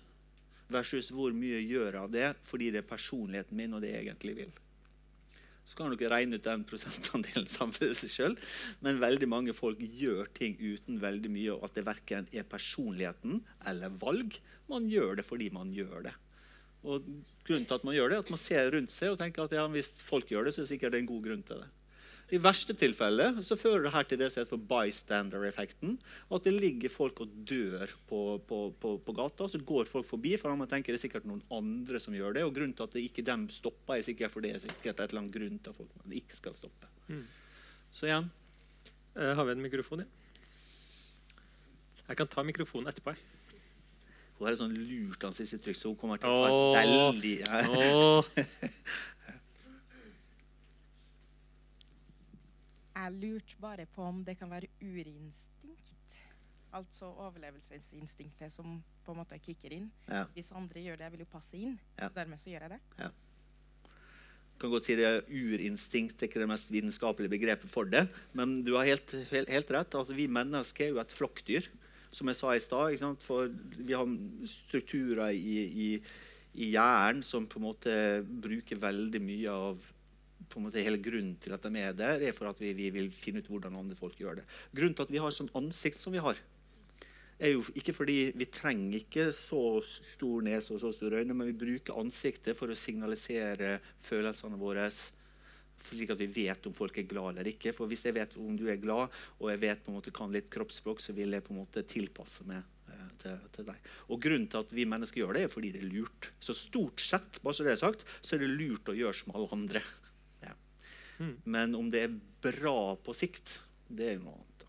versus hvor mye jeg gjør av det fordi det er personligheten min og det jeg egentlig vil. Så kan dere regne ut den prosentandelen sammen med seg sjøl. Men veldig mange folk gjør ting uten veldig mye, og at det verken er personligheten eller valg. Man gjør det fordi man gjør det. Og grunnen til at man gjør det, er at man ser rundt seg og tenker at ja, hvis folk gjør det, så er det sikkert en god grunn til det. I verste tilfelle så fører det her til det som heter for bystander-effekten. At det ligger folk og dør på, på, på, på gata, så går folk forbi. For man tenker det er sikkert noen andre som gjør det. Og grunnen til at ikke dem stopper, er sikkert fordi det er sikkert et eller annet grunn til at folk ikke skal stoppe. Så igjen uh, har vi en mikrofon igjen? Jeg kan ta mikrofonen etterpå. Hun har et sånn lurt ansiktsuttrykk, så hun kommer til å ta veldig Jeg lurte bare på om det kan være urinstinkt. Altså overlevelsesinstinktet som på en måte kicker inn. Ja. Hvis andre gjør det, jeg vil jo passe inn. Ja. Dermed så gjør jeg det. kan godt si det er Urinstinkt er ikke det mest vitenskapelige begrepet for det. Men du har helt, helt, helt rett. Altså, vi mennesker er jo et flokkdyr, som jeg sa i stad. For vi har strukturer i, i, i hjernen som på en måte bruker veldig mye av på en måte Hele grunnen til at de er der, er for at vi, vi vil finne ut hvordan andre folk gjør det. Grunnen til at vi har sånn ansikt som vi har, er jo ikke fordi vi trenger ikke så stor nese og så store øyne, men vi bruker ansiktet for å signalisere følelsene våre. Slik at vi vet om folk er glad eller ikke. For hvis jeg vet om du er glad, og jeg vet på en måte kan litt kroppsspråk, så vil jeg på en måte tilpasse meg eh, til, til deg. Og grunnen til at vi mennesker gjør det, er fordi det er lurt. Så stort sett bare så det er sagt, så er det lurt å gjøre som alle andre. Ja. Men om det er bra på sikt, det er jo noe annet.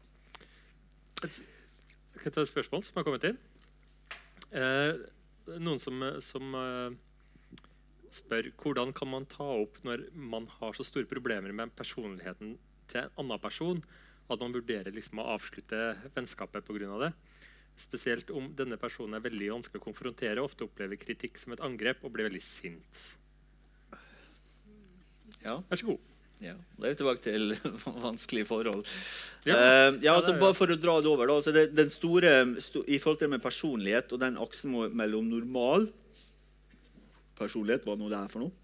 Jeg kan ta et spørsmål som har kommet inn. Eh, noen som, som eh, spør hvordan kan man ta opp når man har så store problemer med personligheten til en annen person at man vurderer liksom å avslutte vennskapet pga. det. Spesielt om denne personen er veldig vanskelig å konfrontere, ofte opplever kritikk som et angrep og blir veldig sint. Ja. Vær så god. Ja, Da er vi tilbake til vanskelige forhold. Ja. uh, ja, altså bare For å dra det over, da, det, den store, sto, I forhold til det med personlighet og den aksen mellom normal personlighet, hva nå det er for noe,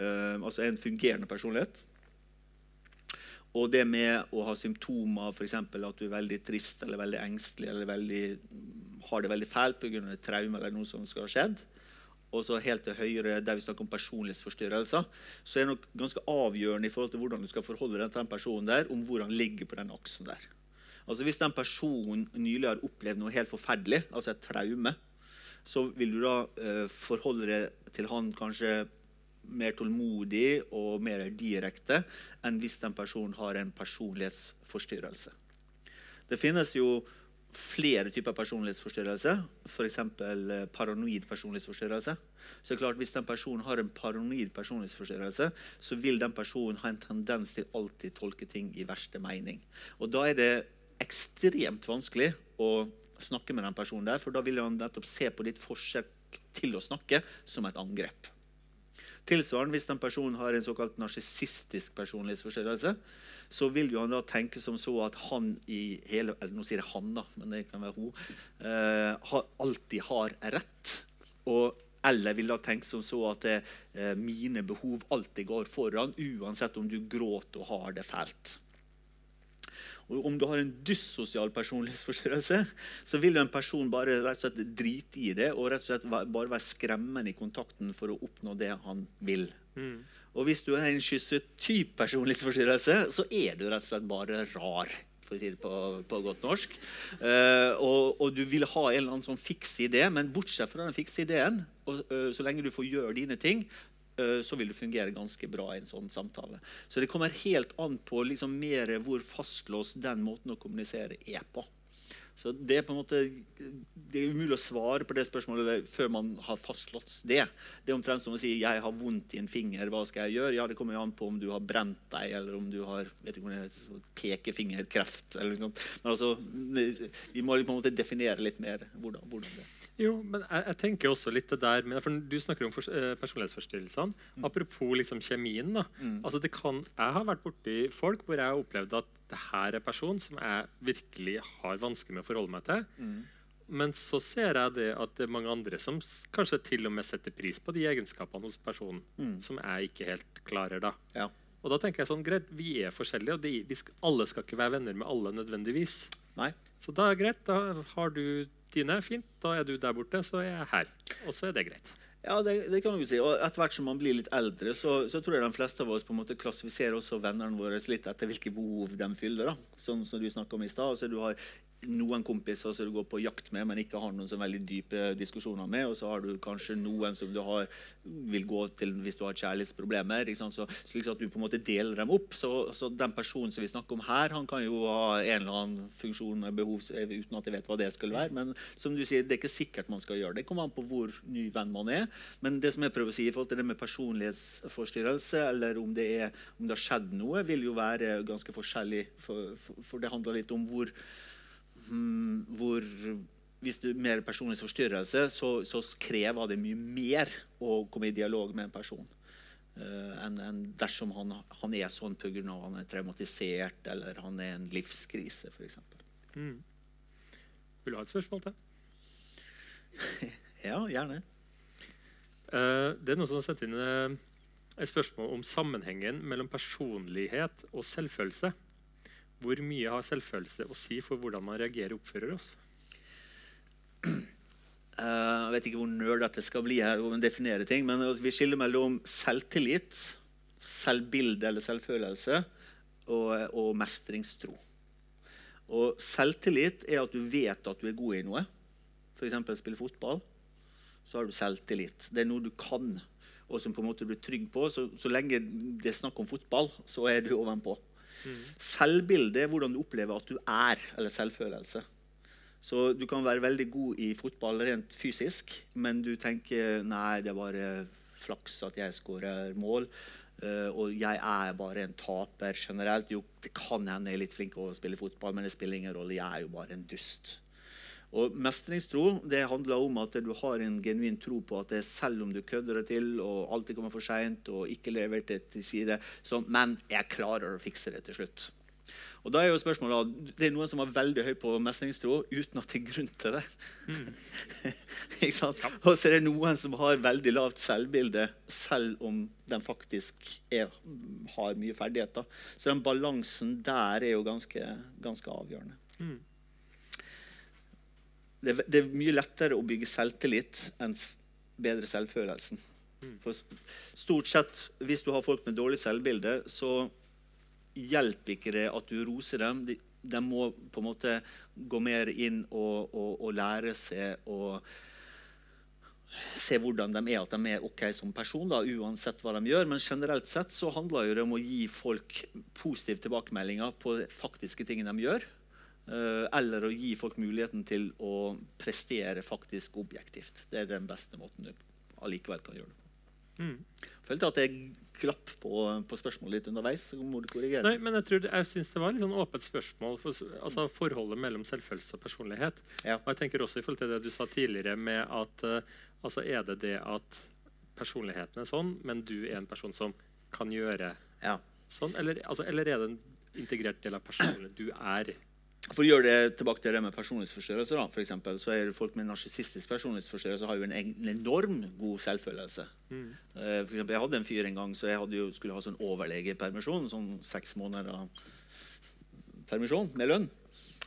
uh, altså en fungerende personlighet, og det med å ha symptomer, f.eks. at du er veldig trist eller veldig engstelig eller veldig, har det veldig fælt pga. traume eller noe som skal ha skjedd, og så helt til høyre, der vi snakker om personlighetsforstyrrelser, så er det nok ganske avgjørende i forhold til hvordan du skal forholde deg til den personen der, om hvor han ligger på den aksen der. Altså Hvis den personen nylig har opplevd noe helt forferdelig, altså et traume, så vil du da eh, forholde deg til han kanskje mer tålmodig og mer direkte enn hvis den personen har en personlighetsforstyrrelse. Det finnes jo flere typer personlighetsforstyrrelse, f.eks. Eh, paranoid personlighetsforstyrrelse. Så klart, Hvis den personen har en paranoid personlighetsforstyrrelse, så vil den personen ha en tendens til alltid tolke ting i verste mening. Og Da er det ekstremt vanskelig å snakke med den personen der, for da vil han nettopp se på ditt forsøk til å snakke som et angrep. Tilsvarende hvis den personen har en såkalt narsissistisk personlighetsforstyrrelse, så vil jo han da tenke som så at han i hele eller Nå sier jeg han, da, men det kan være hun. Eh, har, alltid har rett. Og, eller vil da tenke som så at eh, mine behov alltid går foran, uansett om du gråter og har det fælt. Og om du har en dyssosial personlighetsforstyrrelse, så vil en person bare rett og slett drite i det og rett og slett bare være skremmende i kontakten for å oppnå det han vil. Og hvis du er en kyssetyp personlighetsforstyrrelse, så er du rett og slett bare rar. For å si det på, på godt norsk. Uh, og, og du vil ha en eller annen sånn fiks idé, men bortsett fra den fikse ideen, og, uh, så lenge du får gjøre dine ting, så vil det fungere ganske bra i en sånn samtale. Så det kommer helt an på liksom mer hvor fastlåst den måten å kommunisere er på. Så det er på en måte det er umulig å svare på det spørsmålet før man har fastslått det. Det er omtrent som å si 'jeg har vondt i en finger, hva skal jeg gjøre?' Ja, Det kommer jo an på om du har brent deg, eller om du har vet ikke det heter, pekefingerkreft. eller noe sånt. Men altså, vi må på en måte definere litt mer hvordan, hvordan det er. Jo, men jeg, jeg tenker også litt det der med, for Du snakker om for, eh, personlighetsforstyrrelsene. Apropos liksom kjemien. da. Altså det kan, Jeg har vært borti folk hvor jeg har opplevd at det her er person som jeg virkelig har vanskelig med å forholde meg til. Men så ser jeg det at det er mange andre som kanskje til og med setter pris på de egenskapene hos personen som jeg ikke helt klarer. da. Ja. Og da tenker jeg sånn, greit, Vi er forskjellige, og de, vi skal, alle skal ikke være venner med alle nødvendigvis. Nei? Så da er greit. Da har du dine. Fint. Da er du der borte, så er jeg her. Og så er det greit. Ja, det, det kan man jo si. Og etter hvert som man blir litt eldre, så, så tror jeg de fleste av oss på en måte klassifiserer også vennene våre litt etter hvilke behov de fyller. da. Sånn som du snakket om i stad. Altså, du har noen kompiser som du går på jakt med, men ikke har noen så veldig dype diskusjoner med. Og så har du kanskje noen som du har, vil gå til hvis du har kjærlighetsproblemer. Så, slik at du på en måte deler dem opp. Så, så den personen som vi snakker om her, han kan jo ha en eller annen funksjon med behov uten at jeg vet hva det skulle være. Men som du sier, det er ikke sikkert man skal gjøre det. Det kommer an på hvor ny venn man er. Men det som jeg prøver å si i forhold til det med personlighetsforstyrrelse, eller om det, er, om det har skjedd noe, vil jo være ganske forskjellig. For, for, for det handler litt om hvor, hvor Hvis du mer mer personlighetsforstyrrelse, så, så krever det mye mer å komme i dialog med en person. uh, enn en dersom han, han er sånn pga. han er traumatisert eller han er en livskrise, f.eks. Mm. Vil du ha et spørsmål til? Ja, gjerne. Uh, det er noen som har sendt inn uh, et spørsmål om sammenhengen mellom personlighet og selvfølelse. Hvor mye har selvfølelse å si for hvordan man reagerer og oppfører oss? Eh, jeg vet ikke hvor nerdete det skal bli her, hvor man definerer ting, men altså, vi skiller mellom selvtillit, selvbilde eller selvfølelse og, og mestringstro. Og selvtillit er at du vet at du er god i noe. F.eks. spille fotball. Så har du selvtillit. Det er noe du kan, og som på en måte du er trygg på. Så, så lenge det er snakk om fotball, så er du ovenpå. Selvbilde er hvordan du opplever at du er, eller selvfølelse. Så du kan være veldig god i fotball rent fysisk, men du tenker nei, det er bare flaks at jeg skårer mål. eh, og jeg er bare en taper generelt. Jo, det kan hende jeg er litt flink til å spille fotball, men det spiller ingen rolle. Jeg er jo bare en dust. Og Mestringstro det handler om at du har en genuin tro på at det er selv om du kødder det til og alltid kommer for seint og ikke leverer det til side, så, men jeg klarer å fikse det til slutt. Og da er jo spørsmålet, Det er noen som har veldig høy på mestringstro uten at det er grunn til det. Ikke sant? Og så er det noen som har veldig lavt selvbilde, selv om de faktisk er, har mye ferdigheter. Så den balansen der er jo ganske, ganske avgjørende. Det, det er mye lettere å bygge selvtillit enn bedre selvfølelsen. For stort sett, hvis du har folk med dårlig selvbilde, så hjelper ikke det at du roser dem. De, de må på en måte gå mer inn og, og, og lære seg å se hvordan de er, at de er ok som person, da, uansett hva de gjør. Men generelt sett så handler det om å gi folk positive tilbakemeldinger på faktiske tingene de gjør. Eh, eller å gi folk muligheten til å prestere faktisk objektivt. Det er den beste måten du allikevel kan gjøre det på. Mm. Følte at jeg glapp på, på spørsmålet litt underveis. så må du korrigere. Nei, men Jeg, tror, jeg syns det var et litt sånn åpent spørsmål. For, altså Forholdet mellom selvfølelse og personlighet. Ja. Og jeg tenker også i forhold til det du sa tidligere, med at uh, altså er det det at personligheten er sånn, men du er en person som kan gjøre Ja. sånn? Eller, altså, eller er det en integrert del av personen du er? For å gjøre det tilbake til det med personlighetsforstyrrelser, da, for eksempel, så er det folk med narsissistisk personlighetsforstyrrelse har jo en, en enorm god selvfølelse. Mm. for eksempel, jeg hadde en fyr en gang så jeg jo, skulle ha sånn overlegepermisjon, sånn seks måneder permisjon med lønn.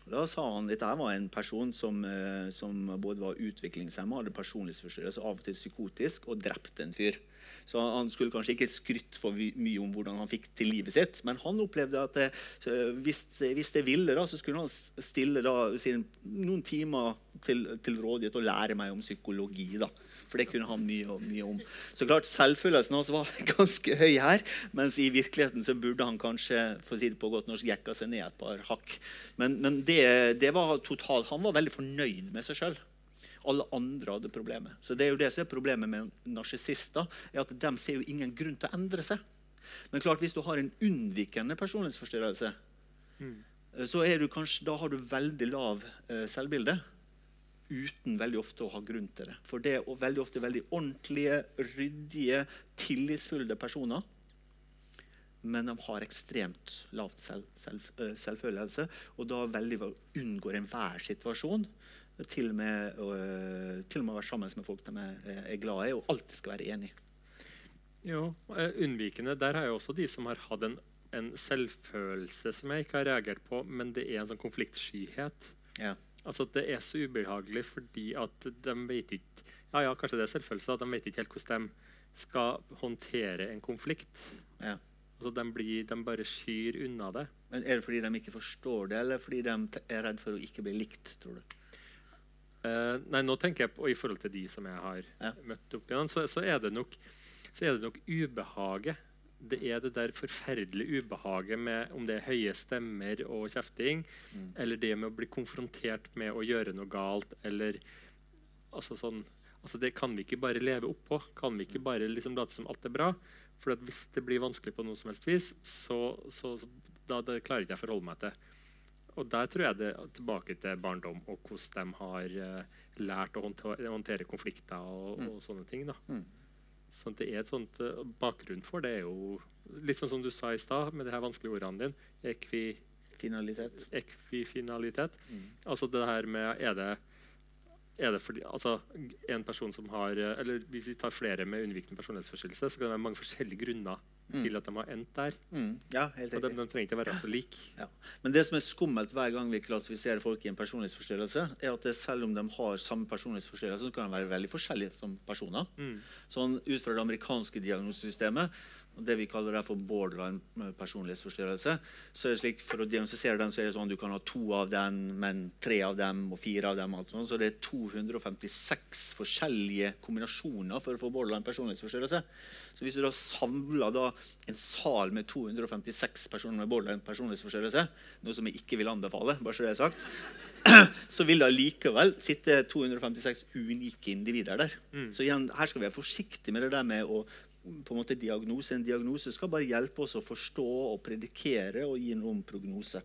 Da sa han dette her var en person som, eh, som både var utviklingshemma, hadde personlighetsforstyrrelse, av og til psykotisk, og drepte en fyr. Så Han skulle kanskje ikke skrytt for mye om hvordan han fikk til livet sitt, men han opplevde at det, hvis, hvis det ville, da, så skulle han stille da, sin, noen timer til, til rådighet og lære meg om psykologi. da. For det kunne han mye, mye om. Så klart, Selvfølelsen hans var ganske høy her, mens i virkeligheten så burde han kanskje for å si det på godt norsk, jekka seg ned et par hakk. Men, men det, det var totalt, han var veldig fornøyd med seg sjøl. Alle andre hadde problemer. Så det er jo det som er problemet med narsissister. er at De ser jo ingen grunn til å endre seg. Men klart, hvis du har en unnvikende personlighetsforstyrrelse, mm. så du kanskje, da har du veldig lav eh, selvbilde. Uten veldig ofte å ha grunn til det. For det er veldig ofte veldig ordentlige, ryddige, tillitsfulle personer. Men de har ekstremt lavt selv, selv, eh, selvfølelse, og da veldig unngår enhver situasjon. Til og, med, og, til og med være sammen med folk de er, er glad i, og alltid skal være enig. Jo, eh, unnvikende. Der har jeg også de som har hatt en, en selvfølelse som jeg ikke har reagert på, men det er en sånn konfliktskyhet. Ja. Altså Det er så ubehagelig fordi at de vet ikke Ja, ja, kanskje det er selvfølelse. at De vet ikke helt hvordan de skal håndtere en konflikt. Ja. Altså de, blir, de bare skyr unna det. Men Er det fordi de ikke forstår det, eller fordi de er redd for å ikke bli likt? tror du? Eh, nei, nå tenker jeg på i forhold til de som jeg har Ja. møtt opp igjen, så, så, er det nok, så er det nok ubehaget. Det er det der forferdelige ubehaget med om det er høye stemmer og kjefting, Mm. eller det med å bli konfrontert med å gjøre noe galt, eller altså sånn altså Det kan vi ikke bare leve oppå. Kan vi ikke bare liksom late som alt er bra? For at hvis det blir vanskelig på noe som helst vis, så, så, så da, det klarer ikke jeg å forholde meg til. Og der tror jeg det er tilbake til barndom og hvordan de har uh, lært å håndtere, håndtere konflikter og, og sånne ting. da. Mm. Så det er et sånt uh, Bakgrunn for det er jo litt sånn som du sa i stad, med de her vanskelige ordene dine. Ekvifinalitet. Ekvifinalitet. Mm. Altså det her med Er det er det fordi, altså en person som har, eh, eller Hvis vi tar flere med unnvikende personlighetsforstyrrelse, så kan det være mange forskjellige grunner Mm. til at de har endt der. Mm. Ja, helt Og de, de trenger ikke være så like. Ja. Men det som er skummelt hver gang vi klassifiserer folk i en personlighetsforstyrrelse, er at det, selv om de har samme personlighetsforstyrrelse, så kan de være veldig forskjellige som personer. Mm. Sånn Ut fra det amerikanske diagnosesystemet det vi kaller det for borderline personlighetsforstyrrelse, så er det slik for å diagnostisere den, så er det sånn du kan ha to av den, men tre av dem og fire av dem. Alt sånt. Så det er 256 forskjellige kombinasjoner for å få borderline personlighetsforstyrrelse. Så hvis du da samler da en sal med 256 personer med borderline personlighetsforstyrrelse, noe som jeg ikke vil anbefale, bare så det er sagt, så vil det likevel sitte 256 unike individer der. Så igjen, her skal vi være forsiktige med det der med å på en måte diagnose. En diagnose skal bare hjelpe oss å forstå og predikere og gi noen prognose.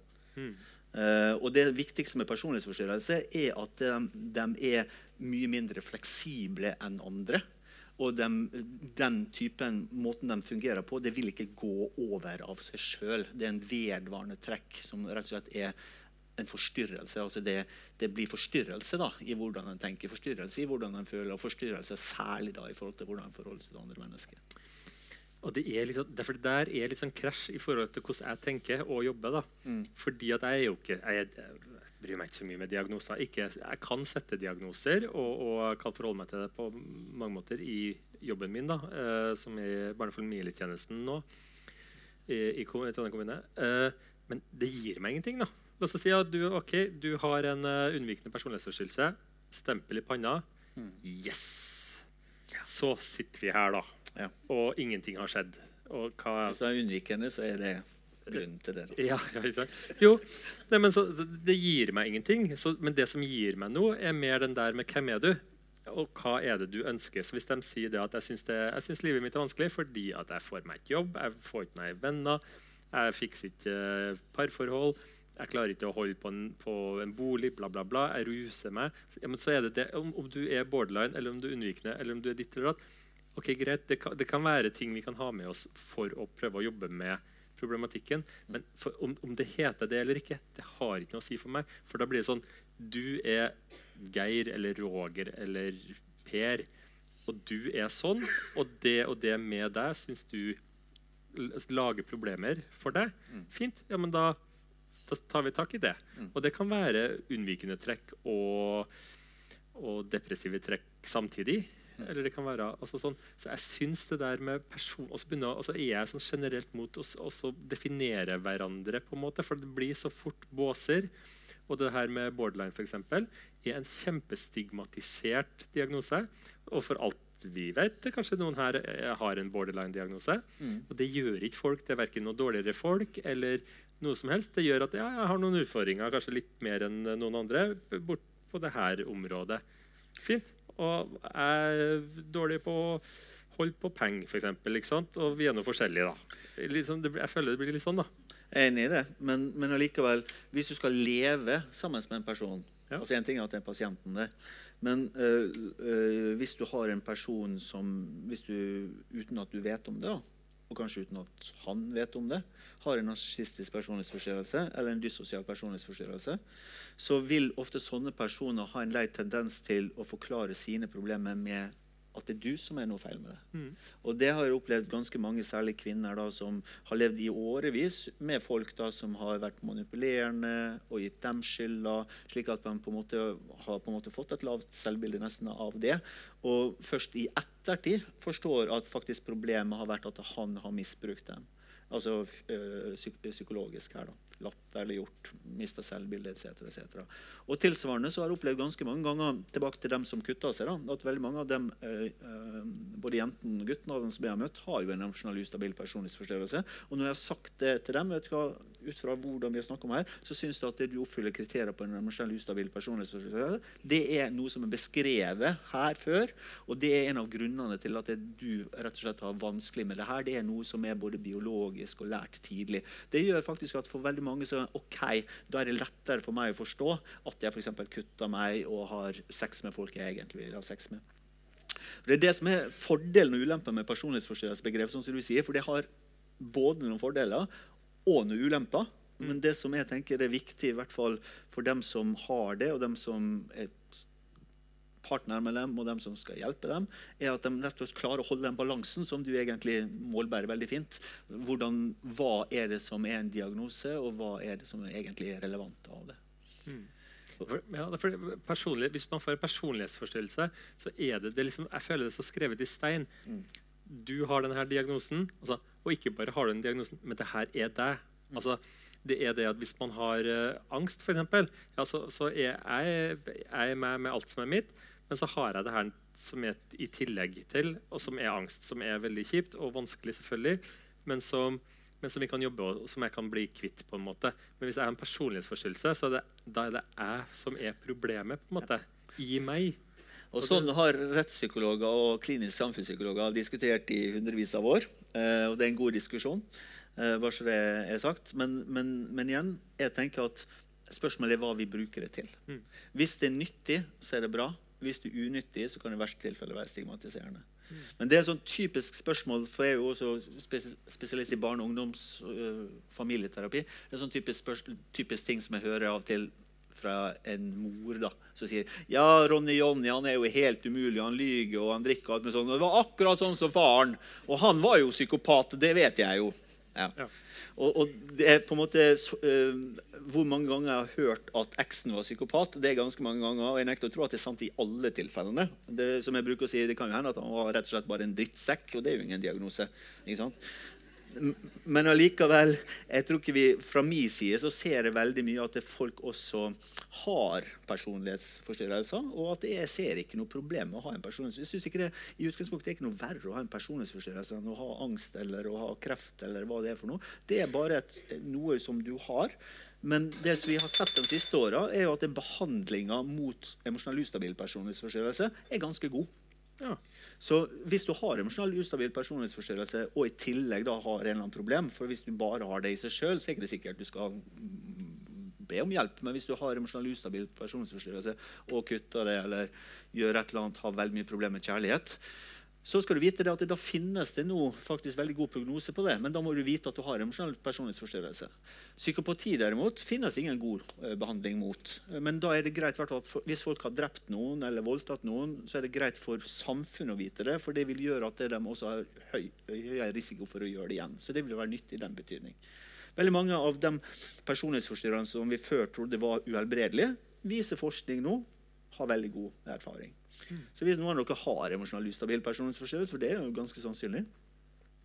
Eh, og det viktigste med personlighetsforstyrrelse er at de, de er mye mindre fleksible enn andre. Og de, den typen måten de fungerer på, det vil ikke gå over av seg sjøl. Det er en vedvarende trekk som rett og slett er en forstyrrelse. altså Det, det blir forstyrrelse da, i hvordan en tenker, forstyrrelse i hvordan en føler, og forstyrrelse særlig da i forhold til hvordan en forholder seg til andre mennesker. Og det er liksom, derfor det der er litt sånn krasj i forhold til hvordan jeg tenker og jobber. da. Mm. Fordi at jeg er jo ikke jeg, jeg bryr meg ikke så mye med diagnoser. Ikke, jeg kan sette diagnoser og, og kan forholde meg til det på mange måter i jobben min, da, eh, som er i barne- og familietjenesten nå i, i Trondheim kommune. Eh, men det gir meg ingenting. da. La oss si at du, okay, du har en uh, unnvikende personlighetsforstyrrelse. Stempel i panna. Yes! Så sitter vi her, da. Ja. Og ingenting har skjedd. Og hva Hvis det er unnvikende, så er det grunnen til det. da. ja, ja, ikke sant? Jo, nei, men så, det gir meg ingenting. Så, men det som gir meg noe, er mer den der med hvem er du? Og hva er det du ønsker? Så Hvis de sier det at jeg syns, det, jeg syns livet mitt er vanskelig fordi at jeg får meg ikke jobb, jeg får ikke meg venner, jeg fikser ikke eh, parforhold, jeg klarer ikke å holde på en, på en bolig, bla, bla, bla, jeg ruser meg så, ja, men så er det det, om, om du er borderline, eller om du er unnvikende, eller om du er ditt eller datt Ok, greit, det kan, det kan være ting vi kan ha med oss for å prøve å jobbe med problematikken. Men for, om, om det heter det eller ikke, det har ikke noe å si for meg. For da blir det sånn Du er Geir eller Roger eller Per, og du er sånn, og det og det med deg syns du lager problemer for deg. Fint. Ja, men da, da tar vi tak i det. Og det kan være unnvikende trekk og, og depressive trekk samtidig. Eller det kan være altså sånn, Så jeg syns det der med person Og så begynner, er jeg sånn generelt mot å definere hverandre, på en måte, for det blir så fort båser. Og det her med borderline for eksempel, er en kjempestigmatisert diagnose. Og for alt vi vet, kanskje noen her eh, har en borderline-diagnose. Og det gjør ikke folk. Det er verken noe dårligere folk eller noe som helst. Det gjør at ja, jeg har noen utfordringer, kanskje litt mer enn noen andre, bort på det her området. Fint. Og jeg er dårlig på å holde på penger, f.eks. Og vi er nå forskjellige, da. Liksom, det, jeg føler det blir litt sånn, da. Jeg er enig i det, men, men allikevel, hvis du skal leve sammen med en person Ja. altså En ting er at det er pasienten der, men øh, øh, hvis du har en person som hvis du, Uten at du vet om det, da, og kanskje uten at han vet om det, har en narsissistisk personlighetsforstyrrelse eller en dyssosial personlighetsforstyrrelse, så vil ofte sånne personer ha en lei tendens til å forklare sine problemer med at det er du som er noe feil med det. Og det har jeg opplevd ganske mange, særlig kvinner, da, som har levd i årevis med folk da, som har vært manipulerende og gitt dem skylda, slik at man på en måte har på en måte fått et lavt selvbilde nesten av det. Og først i ettertid forstår at faktisk problemet har vært at han har misbrukt dem. Altså øh, psykologisk her, da. Latterliggjort, mista selvbildet etc. etc. Og tilsvarende så har jeg opplevd ganske mange ganger tilbake til dem som kutta seg, da, at veldig mange av dem, øh, øh, både jentene og guttene av dem som jeg har møtt, har jo en emosjonell ustabil personlighetsforstyrrelse. Og når jeg har sagt det til dem, vet du hva, ut fra hvordan vi har snakket om her, så syns du at det du oppfyller kriterier på en emosjonell ustabil personlighetsforstyrrelse, det er noe som er beskrevet her før, og det er en av grunnene til at det du rett og slett har vanskelig med det her. Det er noe som er både biologisk og lært tidlig. Det gjør faktisk at for veldig mange så ok, da er det lettere for meg å forstå at jeg f.eks. kutter meg og har sex med folk jeg egentlig vil ha sex med. Det er det som er fordelen og ulempen med personlighetsforstyrrelsesbegrep. sånn for det har både noen fordeler og noen ulemper. Men det som jeg tenker er viktig, i hvert fall for dem som har det, og dem som er partner med dem, og dem som skal hjelpe dem, er at de rett og slett klarer å holde den balansen som du egentlig målbærer veldig fint. Hvordan, hva er det som er en diagnose, og hva er det som egentlig er relevant av det. Mm. ja, er hvis man får en personlighetsforstyrrelse, så er det, det er liksom, jeg føler det er så skrevet i stein. Du har denne diagnosen, altså, og ikke bare har du den diagnosen, men det her er deg. Altså, det er det at Hvis man har uh, angst, f.eks., ja, så, så er jeg, jeg er med med alt som er mitt, men så har jeg det her som er i tillegg til, og som er angst, som er veldig kjipt og vanskelig, selvfølgelig, men som, men som vi kan jobbe og som jeg kan bli kvitt. på en måte. Men hvis jeg har en personlighetsforstyrrelse, så er det, da er det jeg som er problemet på en måte, i meg. Og sånn har rettspsykologer og kliniske samfunnspsykologer diskutert i hundrevis av år. Eh, og det er en god diskusjon, eh, bare så det er sagt. Men, men, men igjen, jeg tenker at spørsmålet er hva vi bruker det til. Mm. Hvis det er nyttig, så er det bra. Hvis det er unyttig, så kan det i verste tilfelle være stigmatiserende. Mm. Men det er et sånn typisk spørsmål, for jeg er jo også spesialist i barne- og ungdoms- og familieterapi. Det er sånn typisk, typisk ting som jeg hører av og til fra en mor da, som sier ja, Ronny Jonny han er jo helt umulig, han lyver og han drikker alt med sånn. Og det var akkurat sånn som faren. Og han var jo psykopat, det vet jeg jo. Ja. Ja. Og, og det er på en måte øh, Hvor mange ganger jeg har hørt at eksen var psykopat, det er ganske mange ganger. Og jeg nekter å tro at det er sant i alle tilfellene. Det, som jeg bruker å si, det kan jo hende at han var rett og slett bare en drittsekk, og det er jo ingen diagnose. ikke sant? Men allikevel, jeg tror ikke vi, fra min side så ser jeg veldig mye at folk også har personlighetsforstyrrelser, og at jeg ser ikke noe problem med å ha en personlighetsforstyrrelse. Jeg synes ikke det i utgangspunktet er ikke noe verre å ha en personlighetsforstyrrelse enn å ha angst eller å ha kreft eller hva det er for noe. Det er bare et, noe som du har. Men det vi har sett de siste åra, er at behandlinga mot emosjonell ustabil personlighetsforstyrrelse er ganske god. Ja. Så hvis du har emosjonell ustabil personlighetsforstyrrelse og i tillegg da har en eller annen problem, for hvis du bare har det i seg sjøl, er ikke det sikkert du skal be om hjelp. Men hvis du har emosjonell ustabil personlighetsforstyrrelse og kutter det eller gjør et eller annet, har veldig mye problemer med kjærlighet, så skal du vite at da finnes det nå faktisk veldig god prognose på det. Men da må du vite at du har emosjonell personlighetsforstyrrelse. Psykopati derimot finnes ingen god eh, behandling mot. Men da er det greit, at hvis folk har drept noen eller voldtatt noen, så er det greit for samfunnet å vite det, for det vil gjøre at de også har høy, høy risiko for å gjøre det igjen. Så det vil være nyttig i den betydning. Veldig mange av de personlighetsforstyrrelsene som vi før trodde var uhelbredelige, viser forskning nå har veldig god erfaring. Så hvis noen av dere har emosjonell ustabil personlighetsforstyrrelse, for det er jo ganske sannsynlig,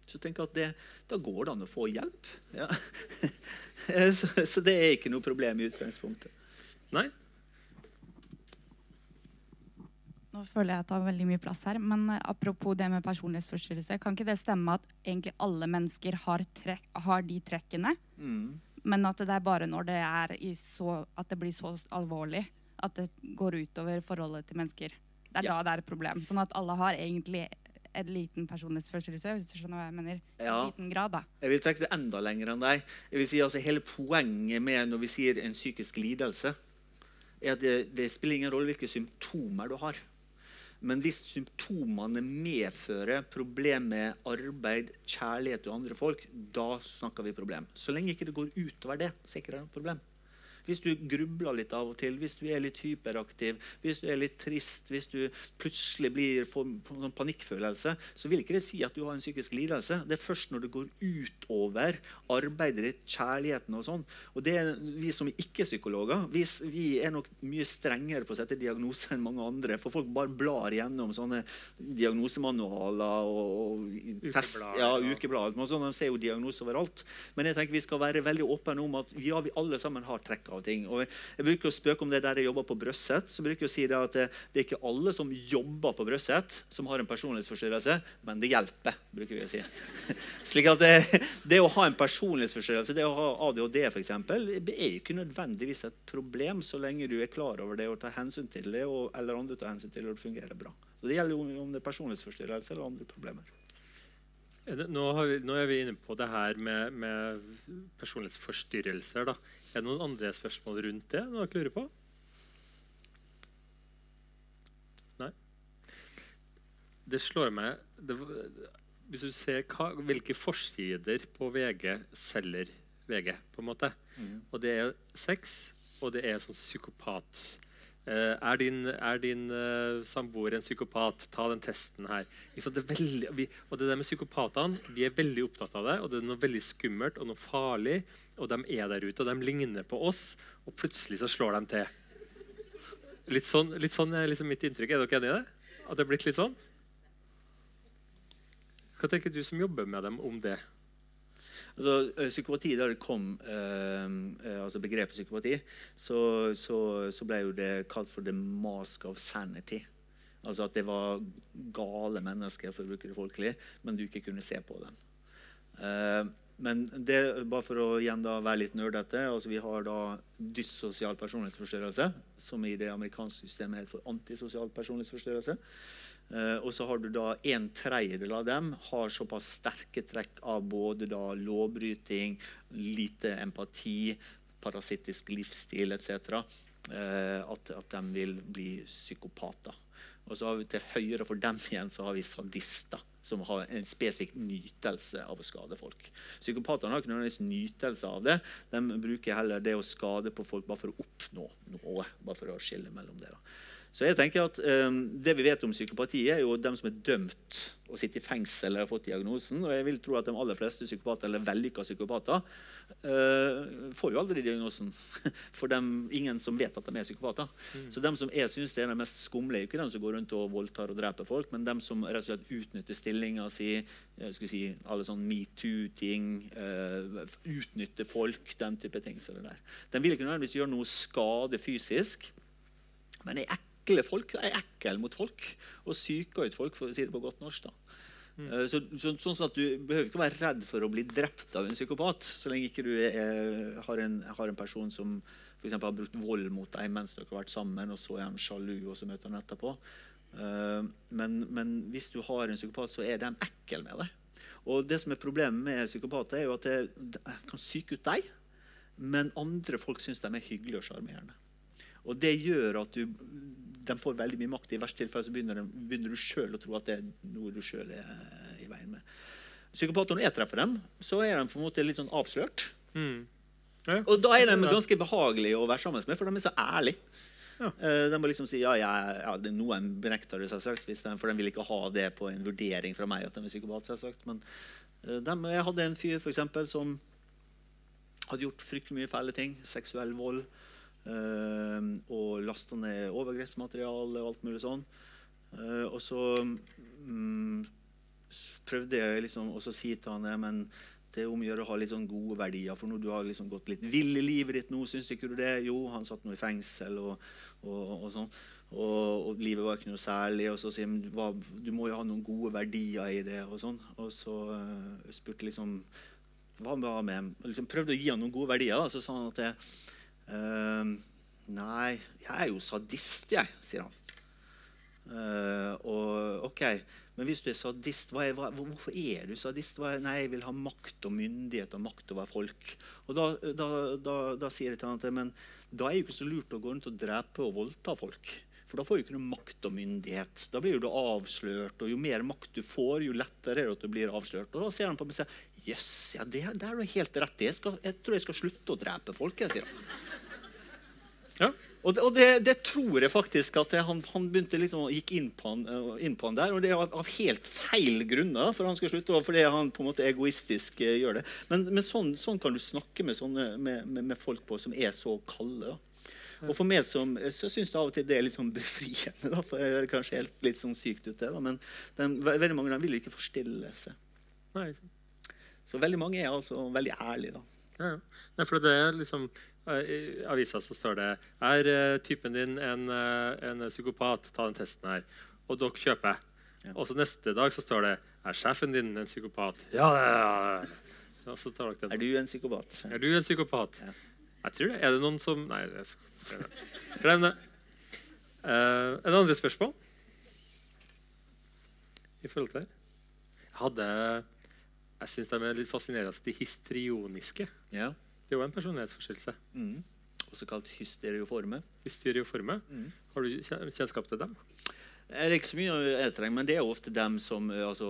så tenk at det, da går det an å få hjelp. Ja. så, så det er ikke noe problem i utgangspunktet. Nei? Nå føler jeg at jeg tar veldig mye plass her, men eh, apropos det med personlighetsforstyrrelse, kan ikke det stemme at egentlig alle mennesker har, trekk, har de trekkene, Mm. men at det er bare når det, er i så, at det blir så alvorlig at det går utover forholdet til mennesker. Det er Ja. da det er et problem. Sånn at alle har egentlig en liten personlighetsforstyrrelse, hvis du skjønner hva jeg mener. I Ja. liten grad, da. Jeg vil trekke det enda lenger enn deg. Jeg vil si altså Hele poenget med når vi sier en psykisk lidelse, er at det, det spiller ingen rolle hvilke symptomer du har. Men hvis symptomene medfører problem med arbeid, kjærlighet og andre folk, da snakker vi problem. Så lenge ikke det går utover det, så er det ikke noe problem. Hvis du grubler litt av og til, hvis du er litt hyperaktiv, hvis du er litt trist, hvis du plutselig blir får sånn panikkfølelse, så vil ikke det si at du har en psykisk lidelse. Det er først når det går utover arbeidet ditt, kjærligheten og sånn. Og det er vi som ikke-psykologer, vi, vi er nok mye strengere på å sette diagnoser enn mange andre. For folk bare blar gjennom sånne diagnosemanualer og, og test, ja, ukeblad. og Sånn, de ser jo diagnose overalt. Men jeg tenker vi skal være veldig åpne om at ja, vi alle sammen har trekk av ting. Og jeg, bruker å spøke om det der jeg jobber på Brøsset. så bruker jeg å si Det at det, det er ikke alle som jobber på Brøsset, som har en personlighetsforstyrrelse, men det hjelper. bruker vi å si. Slik at det, det å ha en personlighetsforstyrrelse, det å ha ADHD f.eks., er ikke nødvendigvis et problem så lenge du er klar over det og tar hensyn til det, og, eller andre tar hensyn til det, og det fungerer bra. Så Det gjelder jo om det er personlighetsforstyrrelse eller andre problemer. Nå, vi, nå er vi inne på det her med, med personlighetsforstyrrelser. Da. Er det noen andre spørsmål rundt det? Noe dere lurer på? Nei? Det slår meg det, Hvis du ser hva, hvilke forsider på VG selger VG, på en måte Og det er sex, og det er sånn psykopat. Eh, er din, er din eh, samboer en psykopat? Ta den testen her. Det er veldig, vi, og det der med psykopatene, Vi er veldig opptatt av det, og det er noe veldig skummelt og noe farlig. Og de er der ute, og de ligner på oss, og plutselig så slår de til. Litt sånn, litt sånn er liksom mitt inntrykk. Er dere enig i det? At det er blitt litt sånn? Hva tenker du som jobber med dem, om det? Altså, psykopati, Da det kom eh, eh, altså begrepet psykopati, så, så, så ble jo det kalt for the mask of sanity. Altså at det var gale mennesker, for å bruke det folkelig, men du ikke kunne se på dem. Eh, men det, bare for å igjen da være litt nerdete altså Vi har da dyssosial personlighetsforstyrrelse, som i det amerikanske systemet heter for antisosial personlighetsforstyrrelse. Eh, og så har du da en tredjedel av dem har såpass sterke trekk av både da lovbryting, lite empati, parasittisk livsstil etc. Eh, at, at de vil bli psykopater. Og så har vi til høyre for dem igjen så har vi sadister, som har en spesifikk nytelse av å skade folk. Psykopatene har ikke nødvendigvis nytelse av det. De bruker heller det å skade på folk bare for å oppnå noe. bare for å skille mellom det da. Så jeg tenker at um, Det vi vet om psykopati, er jo dem som er dømt og sitter i fengsel eller har fått diagnosen. Og jeg vil tro at de aller fleste psykopater, eller vellykka psykopater uh, får jo aldri diagnosen. For dem, ingen som vet at de er psykopater. Så dem som jeg synes er de mest skumle, er ikke dem som går rundt og voldtar og dreper folk, men dem som rett og slett utnytter stillinga si, eh, si, alle sånn metoo-ting, uh, utnytter folk, den type ting. De vil ikke nødvendigvis gjøre noe skade fysisk. Men er ekle folk er ekkel mot folk og psyker ut folk, for å si det på godt norsk. da. Mm. Så, så, sånn at Du behøver ikke være redd for å bli drept av en psykopat så lenge ikke du er, har, en, har en person som for har brukt vold mot deg mens dere har vært sammen, og så er han sjalu, og så møter han etterpå. Uh, men, men hvis du har en psykopat, så er de ekle med deg. Og det som er Problemet med psykopater er jo at det kan psyke ut deg, men andre folk syns de er hyggelige og sjarmerende. Og det gjør at du, de får veldig mye makt. I verste tilfelle så begynner, de, begynner du sjøl å tro at det er noe du sjøl er i veien med. Psykopater, når jeg treffer dem, så er de på en måte litt sånn avslørt. Mm. Ja, Og da er de ganske behagelige å være sammen med, for de er så ærlige. Ja. Eh, De må liksom si ja, ja, ja det er noen benekter det, selvsagt, de, for de vil ikke ha det på en vurdering fra meg at de er psykopat. selvsagt. Men de, jeg hadde en fyr for eksempel, som hadde gjort fryktelig mye fæle ting. Seksuell vold. Eh, og lasta ned overgrepsmateriale og alt mulig sånn. Eh, og så mm, prøvde jeg liksom å si til han ja, men det er om å gjøre å ha litt sånn gode verdier. For når du har liksom gått litt vill i livet ditt nå, syns ikke du det? Jo, han satt nå i fengsel og, og, og sånn. Og, og livet var ikke noe særlig. Og så sier han hva, du må jo ha noen gode verdier i det. Og sånn. Og så uh, spurte liksom hva med liksom Prøvde å gi han noen gode verdier. Da. Så sa han at jeg, ehm, Nei, jeg er jo sadist, jeg, sier han. Uh, og ok, Men hvis du er sadist, er, hva, hvorfor er du sadist? Er, nei, jeg vil ha makt og myndighet og makt over folk. Og da, da, da, da sier jeg til han at men da er det ikke så lurt å gå rundt og drepe og voldta folk. For da får du ikke noe makt og myndighet. Da blir du avslørt. Og jo mer makt du får, jo lettere er det at du blir avslørt. Og da ser han på meg og sier Jøss, ja, det, det er du helt rett i. Jeg, jeg tror jeg skal slutte å drepe folk. Jeg, sier. Ja. Og, det, og det, det tror jeg faktisk at han, han begynte liksom, gikk inn på han, eh, inn på han der. Og det er av, av helt feil grunner for han skal slutte. Og fordi han på en måte egoistisk eh, gjør det. Men, men sånn, sånn kan du snakke med, sånne, med, med, med folk på som er så kalde. da. Og for meg som, så syns jeg av og til det er litt sånn befriende. Da, for jeg hører kanskje helt litt sånn sykt ut, det, da, men den, veldig mange av dem vil jo ikke forstille seg. Nei, Så veldig mange er altså veldig ærlige. da. Ja, ja. For det er liksom eh, I avisa så står det Er eh, typen din en, eh, en psykopat? Ta den testen her. Og dere kjøper. Ja. Og så neste dag så står det Er sjefen din en psykopat? Ja, ja, ja. Og så tar dere den. Er du en psykopat? Er du en psykopat? Ja. Jeg tror det. Er det noen som Nei, det er glem det. Uh, det andre spørsmål? I forhold til det? Jeg hadde Jeg syns de er litt fascinerende, de histrioniske. Ja. Det er jo en personlighetsforstyrrelse. Mm. Også kalt hysterioforme. Hysterioforme. Mm. Har du kjennskap til dem? Det er ikke så mye jeg trenger, men det er ofte dem som eh, altså,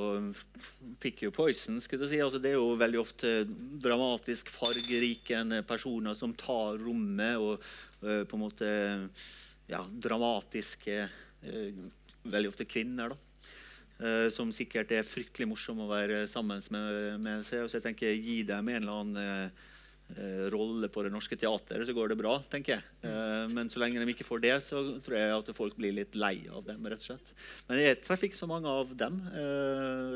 pick your poison. skulle jeg si. Altså, det er jo veldig ofte dramatisk fargerike personer som tar rommet, og eh, på en måte ja, dramatiske eh, Veldig ofte kvinner, da. Eh, som sikkert er fryktelig morsom å være sammen med, med seg. Så jeg tenker gi dem en eller annen eh, eh, rolle på Det Norske Teatret, så går det bra. tenker jeg. Eh, men så lenge de ikke får det, så tror jeg at folk blir litt lei av dem. rett og slett. Men jeg treffer ikke så mange av dem,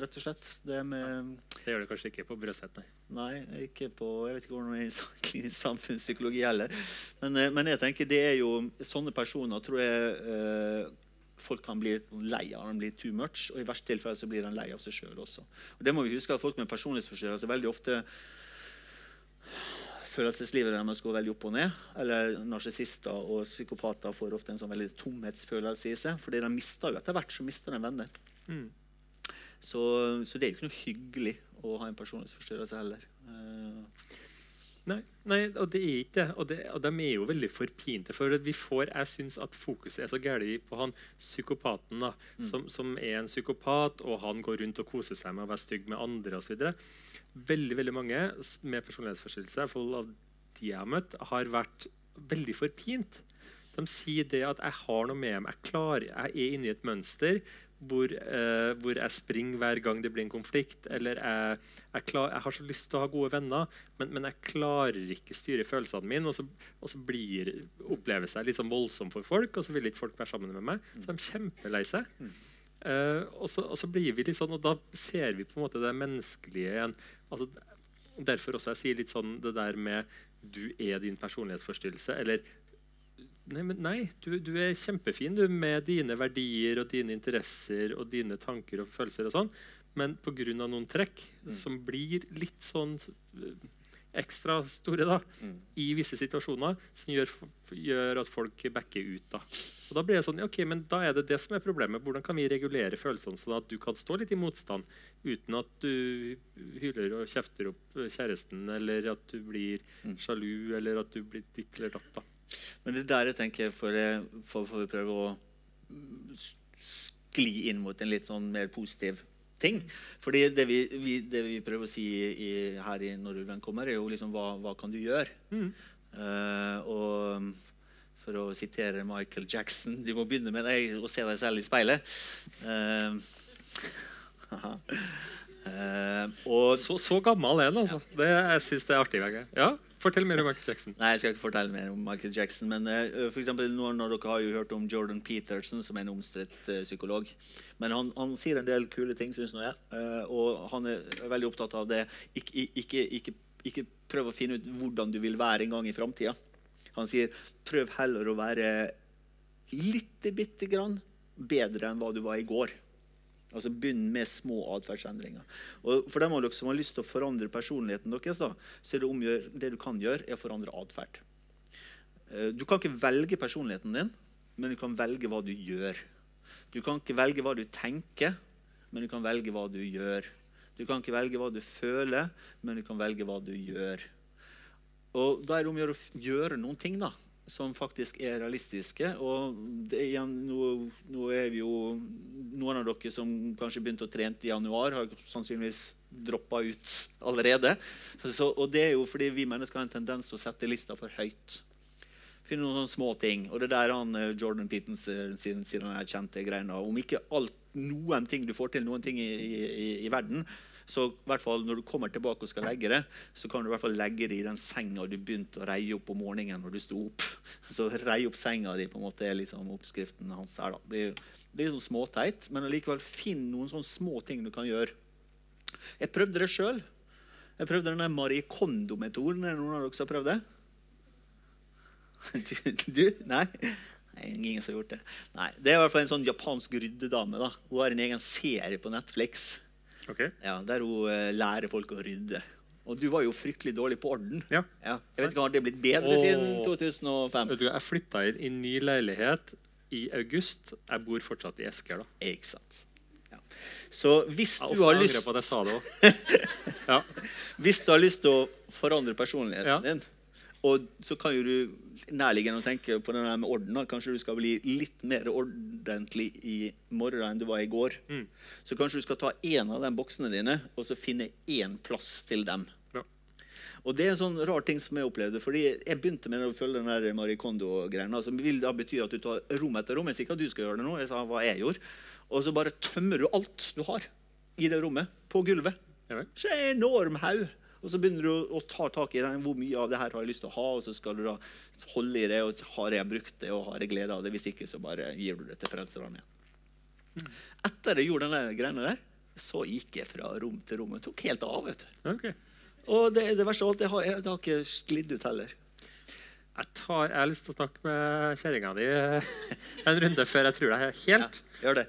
rett og slett. Det med Det gjør du kanskje ikke på Brøset, nei. Nei, ikke på, jeg vet ikke hvordan det er i klinisk samfunnspsykologi heller. Men, men jeg tenker det er jo sånne personer tror jeg folk kan bli lei av. den blir too much, og i verste tilfelle så blir de lei av seg sjøl også. Og det må vi huske at Folk med personlighetsforstyrrelser veldig ofte Følelseslivet deres går veldig opp og ned. Eller narsissister og psykopater får ofte en sånn veldig tomhetsfølelse i seg. fordi de mister jo etter hvert så mister de venner. Mm. Så, så det er jo ikke noe hyggelig å ha en personlighetsforstyrrelse heller. Eh, Nei, nei, og det er ikke det. Og, det, og de er jo veldig forpinte. For vi får, jeg syns at fokuset er så galt på han psykopaten, da, som, som er en psykopat, og han går rundt og koser seg med å være stygg med andre osv. Veldig veldig mange med personlighetsforstyrrelse, av de jeg har møtt, har vært veldig forpint. De sier det at 'jeg har noe med meg', jeg, klarer, jeg er inne i et mønster hvor, eh, hvor jeg springer hver gang det blir en konflikt. Eller jeg, jeg, klar, jeg har så lyst til å ha gode venner, men, men jeg klarer ikke styre følelsene mine. Og så, og så blir, oppleves jeg litt sånn voldsom for folk, og så vil ikke folk være sammen med meg. Så de er kjempelei seg. Eh, og, så, og så blir vi litt sånn, og da ser vi på en måte det menneskelige igjen. Altså, derfor også jeg sier litt sånn det der med 'du er din personlighetsforstyrrelse'. eller Nei, men nei du, du er kjempefin du, med dine verdier og dine interesser og dine tanker og følelser. og sånn, Men pga. noen trekk som blir litt sånn eh, ekstra store da, Mm. i visse situasjoner, som gjør, gjør at folk backer ut. da. Og da blir det sånn, ok, men da er det det som er problemet. Hvordan kan vi regulere følelsene sånn at du kan stå litt i motstand uten at du hyler og kjefter opp kjæresten, eller at du blir Mm. sjalu, eller at du blir ditt eller datt. da. Men det der jeg tenker for, for, for å prøve å skli inn mot en litt sånn mer positiv ting. Fordi det vi, vi, det vi prøver å si i, her i Når ulven kommer, er jo liksom hva, hva kan du gjøre? Mm. Uh, og for å sitere Michael Jackson Du må begynne med deg å se deg selv i speilet. Uh. Eh, og Så, så gammel er han, altså. Det, jeg syns det er artig. Ja, Fortell mer om Michael Jackson. Nei, jeg skal ikke fortelle mer om Michael Jackson. Men uh, for eksempel, noen av dere har jo hørt om Jordan Peterson, som er en omstridt uh, psykolog. Men han, han, sier en del kule ting, syns nå jeg. Uh, og han er veldig opptatt av det. Ikke, ikke, ikke, ikke prøv å finne ut hvordan du vil være en gang i framtida. Han sier prøv heller å være litt bitte grann bedre enn hva du var i går. Altså Begynn med små atferdsendringer. Og for dem av dere som har lyst til å forandre personligheten deres, da, så er det, omgjør, det du kan gjøre, er å forandre atferd. Eh, du kan ikke velge personligheten din, men du kan velge hva du gjør. Du kan ikke velge hva du tenker, men du kan velge hva du gjør. Du kan ikke velge hva du føler, men du kan velge hva du gjør. Og Da er det om å gjøre å gjøre noen ting. da som faktisk er realistiske. Og igjen, nå, nå, er vi jo Noen av dere som kanskje begynte å trene i januar, har sannsynligvis droppa ut allerede. Så, og det er jo fordi vi mennesker har en tendens til å sette lista for høyt. Finne noen sånne små ting. Og det er der han, eh, Jordan Peetons siden han er kjente Om ikke alt, noen ting du får til noen ting i, i, i verden, så hvert fall når du kommer tilbake og skal legge det, så kan du i hvert fall legge det i den senga du begynte å reie opp om morgenen når du sto opp. Så reie opp senga di på en måte er liksom oppskriften hans her. da. Det blir, det sånn småteit, men allikevel finn noen sånne små ting du kan gjøre. Jeg prøvde det sjøl. Jeg prøvde den Marie Kondo-metoden. Er det noen av dere som har prøvd det? Du? du? Nei? Nei, ingen som har gjort det. Nei, Det er i hvert fall en sånn japansk ryddedame. da. Hun har en egen serie på Netflix Okay. Ja, Der hun uh, lærer folk å rydde. Og du var jo fryktelig dårlig på orden. Ja. Ja. Jeg vet ikke, Har det blitt bedre Åh. siden 2005? Vet du, jeg flytta inn i ny leilighet i august. Jeg bor fortsatt i Esker. da. Ikke sant. Ja. Så hvis Jeg du, har lyst, på at jeg sa det. Ja. hvis du har lyst til å forandre personligheten Ja. din, og så kan jo du nærliggende tenke på det med orden. da. Kanskje du skal bli litt mer ordentlig i morgen enn du var i går. Mm. Så kanskje du skal ta én av de boksene dine og så finne én plass til dem. Ja. Og det er en sånn rar ting som jeg opplevde. fordi Jeg begynte med å følge den der Marie Kondo-greia. Som vil da bety at du tar rom etter rom. Jeg sier ikke at du skal gjøre det nå. Jeg sa hva jeg gjorde. Og så bare tømmer du alt du har i det rommet, på gulvet. Ja. Så enorm haug. Og så begynner du å, ta tak i det. Hvor mye av det her har jeg lyst til å ha? Og så skal du da holde i det. og Har jeg brukt det, og har jeg glede av det? Hvis ikke, så bare gir du det til Frelseren igjen. Etter jeg gjorde denne greiene der, så gikk jeg fra rom til rom. Det tok helt av. vet du. Okay. Og det, det verste av alt, det har, jeg, det har ikke sklidd ut heller. Jeg, tar, jeg har lyst til å snakke med kjerringa di en runde før jeg tror deg helt. Ja, Gjør det.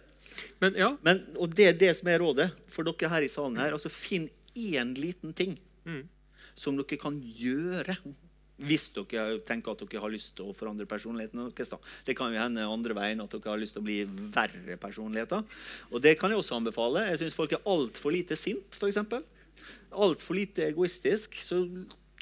Men ja, Men, og det er det som er rådet for dere her i salen. her, altså Finn én liten ting Mm. som dere kan gjøre. Hvis dere tenker at dere har lyst til å forandre personligheten deres. Det kan jo hende andre veien at dere har lyst til å bli verre personligheter. Og det kan jeg også anbefale. Jeg syns folk er altfor lite sint, f.eks. Altfor lite egoistisk. Så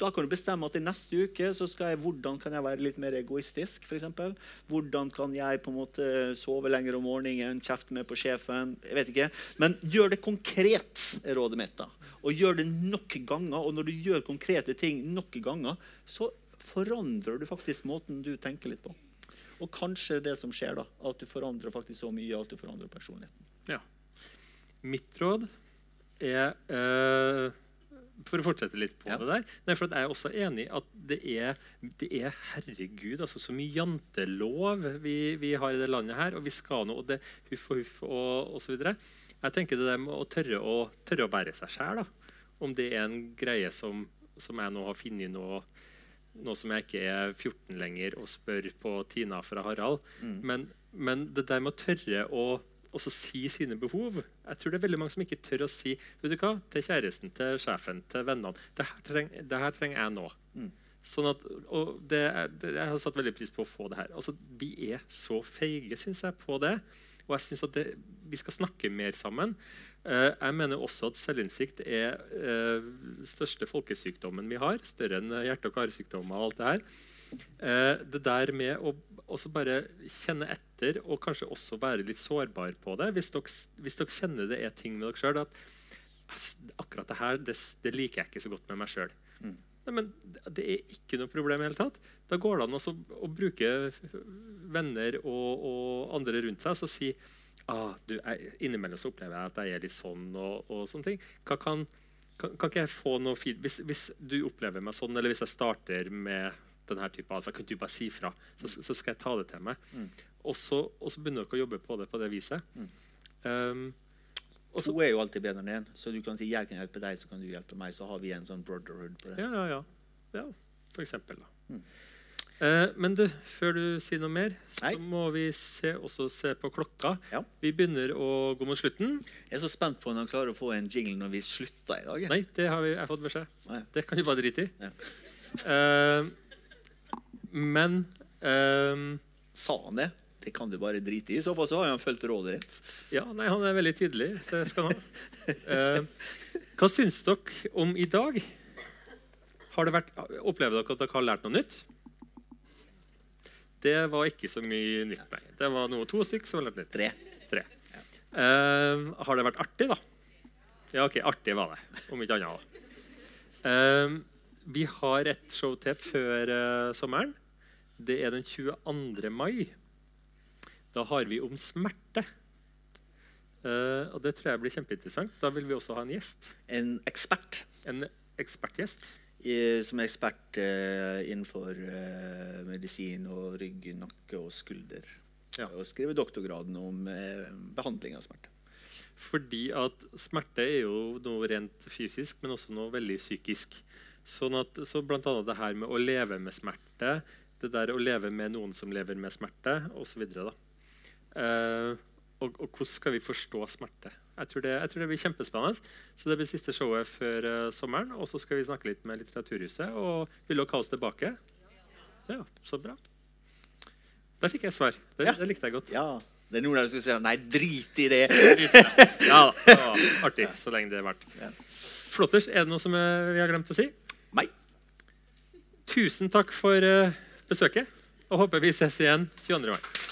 da kan du bestemme at i neste uke så skal jeg, hvordan kan jeg være litt mer egoistisk. For eksempel. hvordan kan jeg på en måte sove lenger om morgenen, kjefte mer på sjefen. jeg vet ikke. Men gjør det konkret, rådet mitt. da. Og gjør det nok ganger. Og når du gjør konkrete ting nok ganger, så forandrer du faktisk måten du tenker litt på. Og kanskje det som skjer, da, at du forandrer faktisk så mye at du forandrer personligheten. ja. Mitt råd er eh, For å fortsette litt på Ja. det der Nei, for at Jeg er også enig i at det er, det er herregud, altså så mye jantelov vi, vi har i det landet her, og vi skal nå, og det huff og huff og osv. Jeg tenker det der med å tørre å, tørre å bære seg sjæl, om det er en greie som, som jeg nå har funnet nå nå som jeg ikke er 14 lenger og spør på Tina fra Harald. Men, men det der med å tørre å også si sine behov Jeg tror det er veldig mange som ikke tør å si vet du hva, til kjæresten, til sjefen, til vennene det her, treng, det her trenger jeg nå. Sånn at, og det, det, Jeg har satt veldig pris på å få det her. Altså, Vi er så feige, syns jeg, på det. Og jeg synes at det, vi skal snakke mer sammen. Uh, jeg mener også at selvinnsikt er uh, største folkesykdommen vi har. Større enn hjerte- og karsykdommer og alt det her. Uh, det der med å også bare kjenne etter og kanskje også være litt sårbar på det. Hvis dere, hvis dere kjenner det er ting med dere sjøl at akkurat det her det, det liker jeg ikke så godt med meg sjøl. Mm. men det er ikke noe problem i hele tatt. Da går det an også å bruke venner og, og andre rundt seg og si ah, du, jeg, innimellom så opplever jeg at jeg er litt sånn og, og sånne ting. Hva kan, kan, kan ikke jeg få noe feed hvis, hvis du opplever meg sånn, eller hvis jeg starter med denne typen atferd, kan du bare si fra? Så, så skal jeg ta det til meg. Mm. Og, så, og så begynner dere å jobbe på det på det viset. Um, og så, To er jo alltid bedre enn én. Så du kan si 'jeg kan hjelpe deg', så kan du hjelpe meg. Så har vi en sånn brotherhood på det. ja, ja, ja. ja, for eksempel. Da. Mm. Eh, men du, før du sier noe mer, så Nei. må vi se, også se på klokka. Ja. Vi begynner å gå mot slutten. Jeg er så spent på om han klarer å få en jingle når vi slutter i dag. Nei, det har vi, jeg har fått beskjed. Nei. Det kan du bare drite i. Ja. Eh, men eh, Sa han det? Det kan du bare drite i. I så fall så har han fulgt rådet ditt. Ja, nei, han er veldig tydelig. Det skal han ha. Eh, hva syns dere om i dag? Har det vært, opplever dere at dere har lært noe nytt? Det var ikke så mye nytt, nei. Det var noe, to stykker som har lært nytt. Tre. Tre. Eh, har det vært artig, da? Ja, OK, artig var det. Om ikke annet. Eh, vi har et show til før uh, sommeren. Det er den 22. mai. Da har vi om smerte. Uh, og det tror jeg blir kjempeinteressant. Da vil vi også ha en gjest. En ekspert En ekspertgjest. i, som er ekspert uh, innenfor uh, medisin og rygg, nakke og skulder. Ja. Og skriver doktorgraden om eh, behandling av smerte. Fordi at smerte er jo noe rent fysisk, men også noe veldig psykisk. Sånn at, så blant annet det her med å leve med smerte, det der å leve med noen som lever med smerte, osv. Uh, og, og hvordan skal vi forstå smerte? Jeg tror, det, jeg tror det blir kjempespennende. Så det blir siste showet før uh, sommeren. Og så skal vi snakke litt med Litteraturhuset. Og vil dere ha oss tilbake? Ja, så bra. Der fikk jeg svar. Det, Ja. det likte jeg godt. Ja, Det er noen av dere som sier 'nei, drit i det'. Ja da, det var artig så lenge det er verdt. Ja. Flotters, er det noe som eh, vi har glemt å si? Nei. Tusen takk for eh, besøket, og håper vi ses igjen 22. mai.